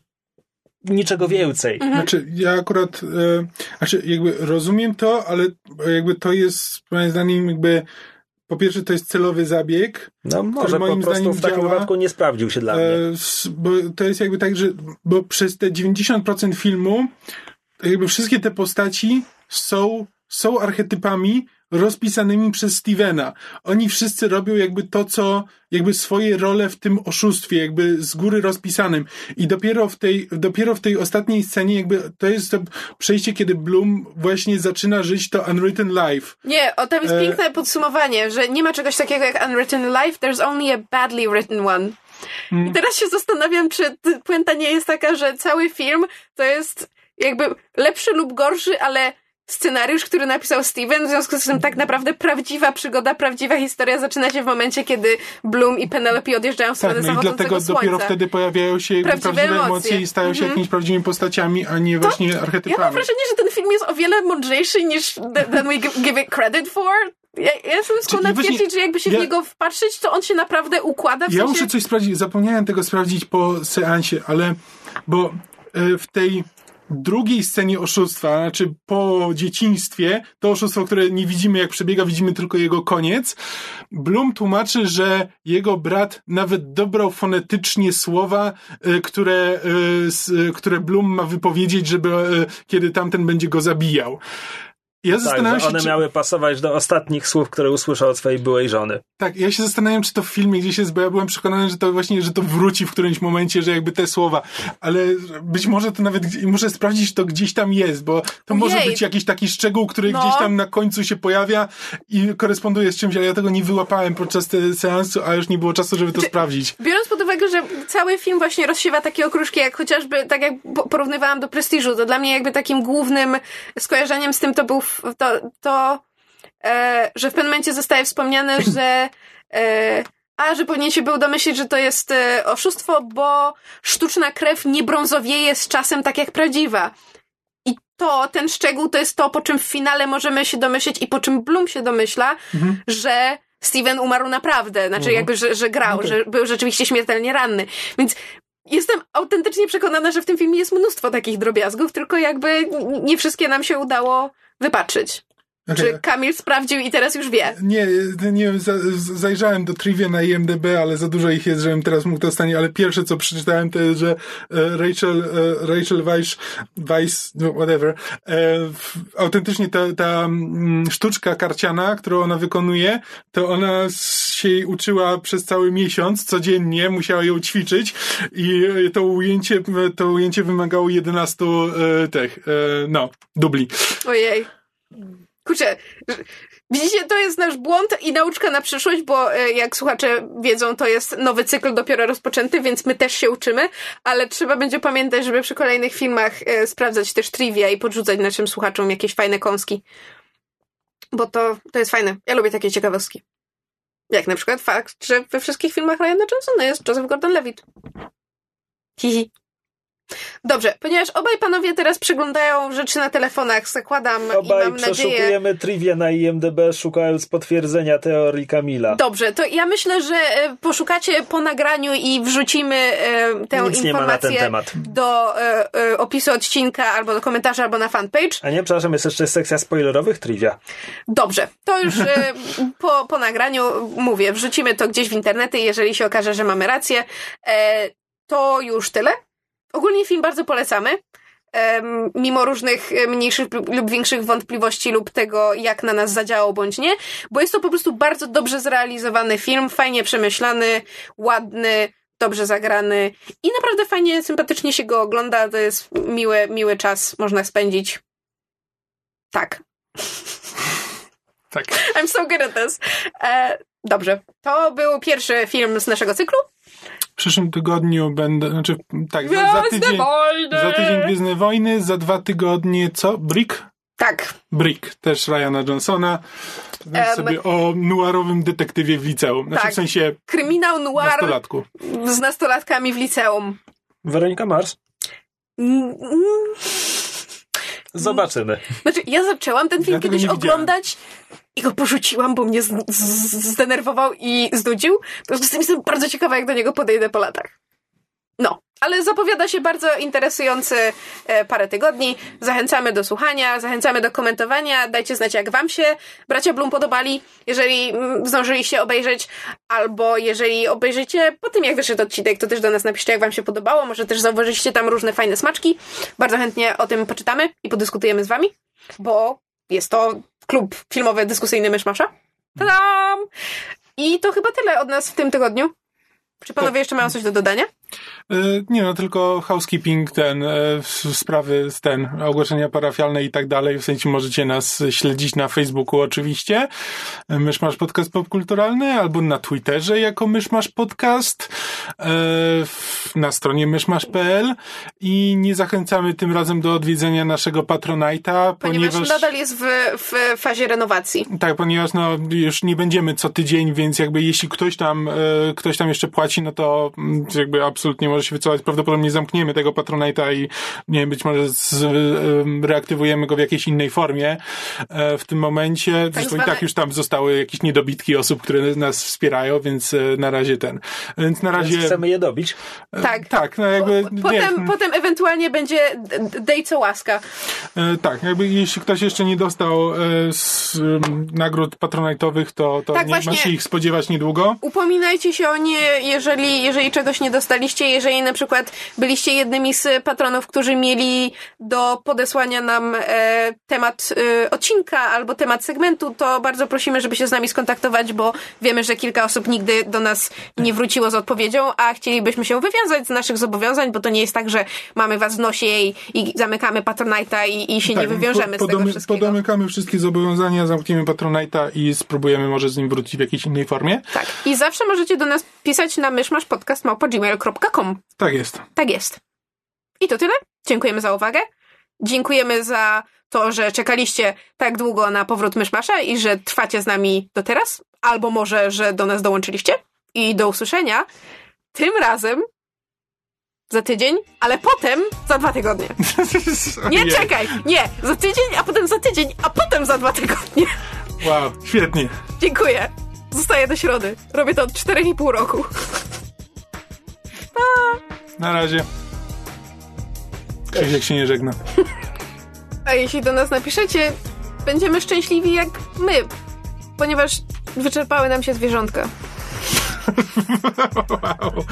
niczego więcej. Mhm. Znaczy, ja akurat, e, znaczy, jakby rozumiem to, ale jakby to jest, moim zdaniem, jakby, po pierwsze, to jest celowy zabieg, No może po moim prostu zdaniem w takim działa. wypadku nie sprawdził się dla mnie. E, s- bo to jest jakby tak, że bo przez te 90% filmu jakby wszystkie te postaci są, są archetypami rozpisanymi przez Stevena. Oni wszyscy robią jakby to, co, jakby swoje role w tym oszustwie, jakby z góry rozpisanym. I dopiero w tej, dopiero w tej ostatniej scenie jakby to jest to przejście, kiedy Bloom właśnie zaczyna żyć to Unwritten Life. Nie, o, tam jest E- piękne podsumowanie, że nie ma czegoś takiego jak unwritten life, there's only a badly written one. Mm. I teraz się zastanawiam, czy puenta nie jest taka, że cały film to jest jakby lepszy lub gorszy, ale scenariusz, który napisał Steven, w związku z tym tak naprawdę prawdziwa przygoda, prawdziwa historia zaczyna się w momencie, kiedy Bloom i Penelope odjeżdżają w stronę Tak, no i dlatego słońca. dopiero wtedy pojawiają się Prawdziwe prawdziwe, emocje. emocje i stają się Mhm. jakimiś prawdziwymi postaciami, a nie właśnie Ja archetypami. mam wrażenie, że ten film jest o wiele mądrzejszy niż th- than we give give it credit for. Ja, ja jestem skłonna właśnie- twierdzić, że jakby się ja- w niego wpatrzyć, to on się naprawdę układa. W Ja sensie... muszę coś sprawdzić, zapomniałem tego sprawdzić po seansie, ale bo e, w tej drugiej scenie oszustwa, znaczy po dzieciństwie, to oszustwo, które nie widzimy jak przebiega, widzimy tylko jego koniec, Bloom tłumaczy, że jego brat nawet dobrał fonetycznie słowa, e, które, e, e, które Bloom ma wypowiedzieć, żeby kiedy tamten będzie go zabijał. Ja Tak, że się, one czy, miały pasować do ostatnich słów, które usłyszał od swojej byłej żony. Tak, ja się zastanawiam, czy to w filmie gdzieś jest, bo ja byłem przekonany, że to właśnie, że to wróci w którymś momencie, że jakby te słowa, ale być może to nawet, muszę sprawdzić, czy to gdzieś tam jest, bo to może być jakiś taki szczegół, który No. gdzieś tam na końcu się pojawia i koresponduje z czymś, ale ja tego nie wyłapałem podczas tego seansu, a już nie było czasu, żeby to Czy- sprawdzić. Biorąc pod uwagę, że cały film właśnie rozsiewa takie okruszki, jak chociażby, tak jak po- porównywałam do Prestiżu, to dla mnie jakby takim głównym skojarzeniem z tym to był to, to e, że w pewnym momencie zostaje wspomniane, że e, A, że powinien się był domyślić, że to jest e, oszustwo, bo sztuczna krew nie brązowieje z czasem tak jak prawdziwa. I to, ten szczegół, to jest to, po czym w finale możemy się domyśleć i po czym Bloom się domyśla, Mhm. że Steven umarł naprawdę. Znaczy, jakby, że, że grał, Okej. że był rzeczywiście śmiertelnie ranny. Więc jestem autentycznie przekonana, że w tym filmie jest mnóstwo takich drobiazgów, tylko jakby nie wszystkie nam się udało wypatrzyć. Okej. Czy Kamil sprawdził i teraz już wie? Nie, nie wiem, zajrzałem do trivia na IMDB, ale za dużo ich jest, żebym teraz mógł to stanie, ale pierwsze co przeczytałem to jest, że e, Rachel, e, Rachel Weisz, Weiss, no whatever, e, autentycznie ta, ta mm, sztuczka karciana, którą ona wykonuje, to ona się jej uczyła przez cały miesiąc, codziennie, musiała ją ćwiczyć i to ujęcie, to ujęcie wymagało 11 e, tych, no, dubli. Ojej. Kurczę, widzicie, to jest nasz błąd i nauczka na przyszłość, bo e, jak słuchacze wiedzą, to jest nowy cykl dopiero rozpoczęty, więc my też się uczymy, ale trzeba będzie pamiętać, żeby przy kolejnych filmach e, sprawdzać też trivia i podrzucać naszym słuchaczom jakieś fajne kąski. Bo to, to jest fajne. Ja lubię takie ciekawostki. Jak na przykład fakt, że we wszystkich filmach Ryana Johnsona jest Joseph Gordon-Levitt. Hihi. Dobrze, ponieważ obaj panowie teraz przeglądają rzeczy na telefonach, zakładam i Obaj mam nadzieję... przeszukujemy trivia na IMDB, szukając potwierdzenia teorii Kamila. Dobrze, to ja myślę, że e, poszukacie po nagraniu i wrzucimy e, tę Nic informację do e, e, opisu odcinka, albo do komentarza, albo na fanpage. A nie, przepraszam, jest jeszcze sekcja spoilerowych trivia. Dobrze, to już po, po nagraniu mówię, wrzucimy to gdzieś w internety, jeżeli się okaże, że mamy rację. To już tyle. Ogólnie film bardzo polecamy. Mimo różnych e, mniejszych lub- lub większych wątpliwości lub tego, jak na nas zadziałał bądź nie, bo jest to po prostu bardzo dobrze zrealizowany film, fajnie przemyślany, ładny, dobrze zagrany i naprawdę fajnie, sympatycznie się go ogląda. To jest miły, miły czas, można spędzić. Tak. Tak. I'm so good at this. E, dobrze. To był pierwszy film z naszego cyklu. W przyszłym tygodniu będę, znaczy tak, za, za tydzień, wojny! za tydzień Gwiezdne Wojny, za dwa tygodnie co? Brick? Tak. Brick, też Ryana Johnsona. Em. sobie o nuarowym detektywie w liceum. Znaczy Tak. w sensie Kryminał noir nastolatku. z nastolatkami w liceum. Weronika Mars? Mm, mm. Zobaczymy. Znaczy, ja zaczęłam ten film Ja kiedyś oglądać i go porzuciłam, bo mnie z- z- zdenerwował i znudził. W związku z tym jestem bardzo ciekawa, jak do niego podejdę po latach. No, ale zapowiada się bardzo interesujący e, parę tygodni. Zachęcamy do słuchania, zachęcamy do komentowania. Dajcie znać, jak wam się bracia Bloom podobali, jeżeli mm, zdążyliście obejrzeć, albo jeżeli obejrzycie po tym, jak wyszedł odcinek, to też do nas napiszcie, jak wam się podobało. Może też zauważyliście tam różne fajne smaczki. Bardzo chętnie o tym poczytamy i podyskutujemy z wami, bo jest to klub filmowy dyskusyjny Myszmasza. Tadam! I to chyba tyle od nas w tym tygodniu. Czy panowie jeszcze mają coś do dodania? E, Nie no, tylko housekeeping, ten, e, sprawy, z ten, ogłoszenia parafialne i tak dalej. W sensie możecie nas śledzić na Facebooku oczywiście. E, Myszmasz Podcast Popkulturalny albo na Twitterze jako Myszmasz Podcast, na stronie myszmasz.pl i nie zachęcamy tym razem do odwiedzenia naszego Patronite'a, Ponieważ, ponieważ... nadal jest w, w fazie renowacji. Tak, ponieważ no, już nie będziemy co tydzień, więc jakby jeśli ktoś tam, ktoś tam jeszcze płaci, no to mm, jakby absolutnie może się wycofać. Prawdopodobnie zamkniemy tego Patronite'a i nie wiem, być może z, e, reaktywujemy go w jakiejś innej formie e, w tym momencie. Zresztą i zwane- tak już tam zostały jakieś niedobitki osób, które nas wspierają, więc e, na razie ten. Więc na razie... Więc chcemy je dobić. e, Tak. Tak, no jakby... nie, Potem, potem ewentualnie będzie dej co łaska. Tak, jakby jeśli ktoś jeszcze nie dostał z, nagród patronajtowych, to, to Tak, nie ma się ich spodziewać niedługo. Upominajcie się o nie, jeżeli, jeżeli czegoś nie dostaliście, jeżeli na przykład byliście jednymi z patronów, którzy mieli do podesłania nam e, temat e, odcinka albo temat segmentu, to bardzo prosimy, żeby się z nami skontaktować, bo wiemy, że kilka osób nigdy do nas nie wróciło z odpowiedzią, a chcielibyśmy się wywiązać z naszych zobowiązań, bo to nie jest tak, że mamy was w nosie i, i zamykamy Patronite'a i, i się nie wywiążemy Tak, po, z tego wszystkiego. Podomykamy wszystkie zobowiązania, zamkniemy Patronite'a i spróbujemy może z nim wrócić w jakiejś innej formie. Tak. I zawsze możecie do nas pisać na myszmaszpodcast.gmail.com Tak jest. Tak jest. I to tyle. Dziękujemy za uwagę. Dziękujemy za to, że czekaliście tak długo na powrót Myszmasza i że trwacie z nami do teraz. Albo może, że do nas dołączyliście. i do usłyszenia. Tym razem za tydzień, ale potem za dwa tygodnie. Nie czekaj! Nie! Za tydzień, a potem za tydzień, a potem za dwa tygodnie. Wow, świetnie. Dziękuję. Zostaję do środy. Robię to od 4,5 roku. Na razie. Krzysiek się nie żegna. A jeśli do nas napiszecie, będziemy szczęśliwi jak my, ponieważ wyczerpały nam się zwierzątka. Wow.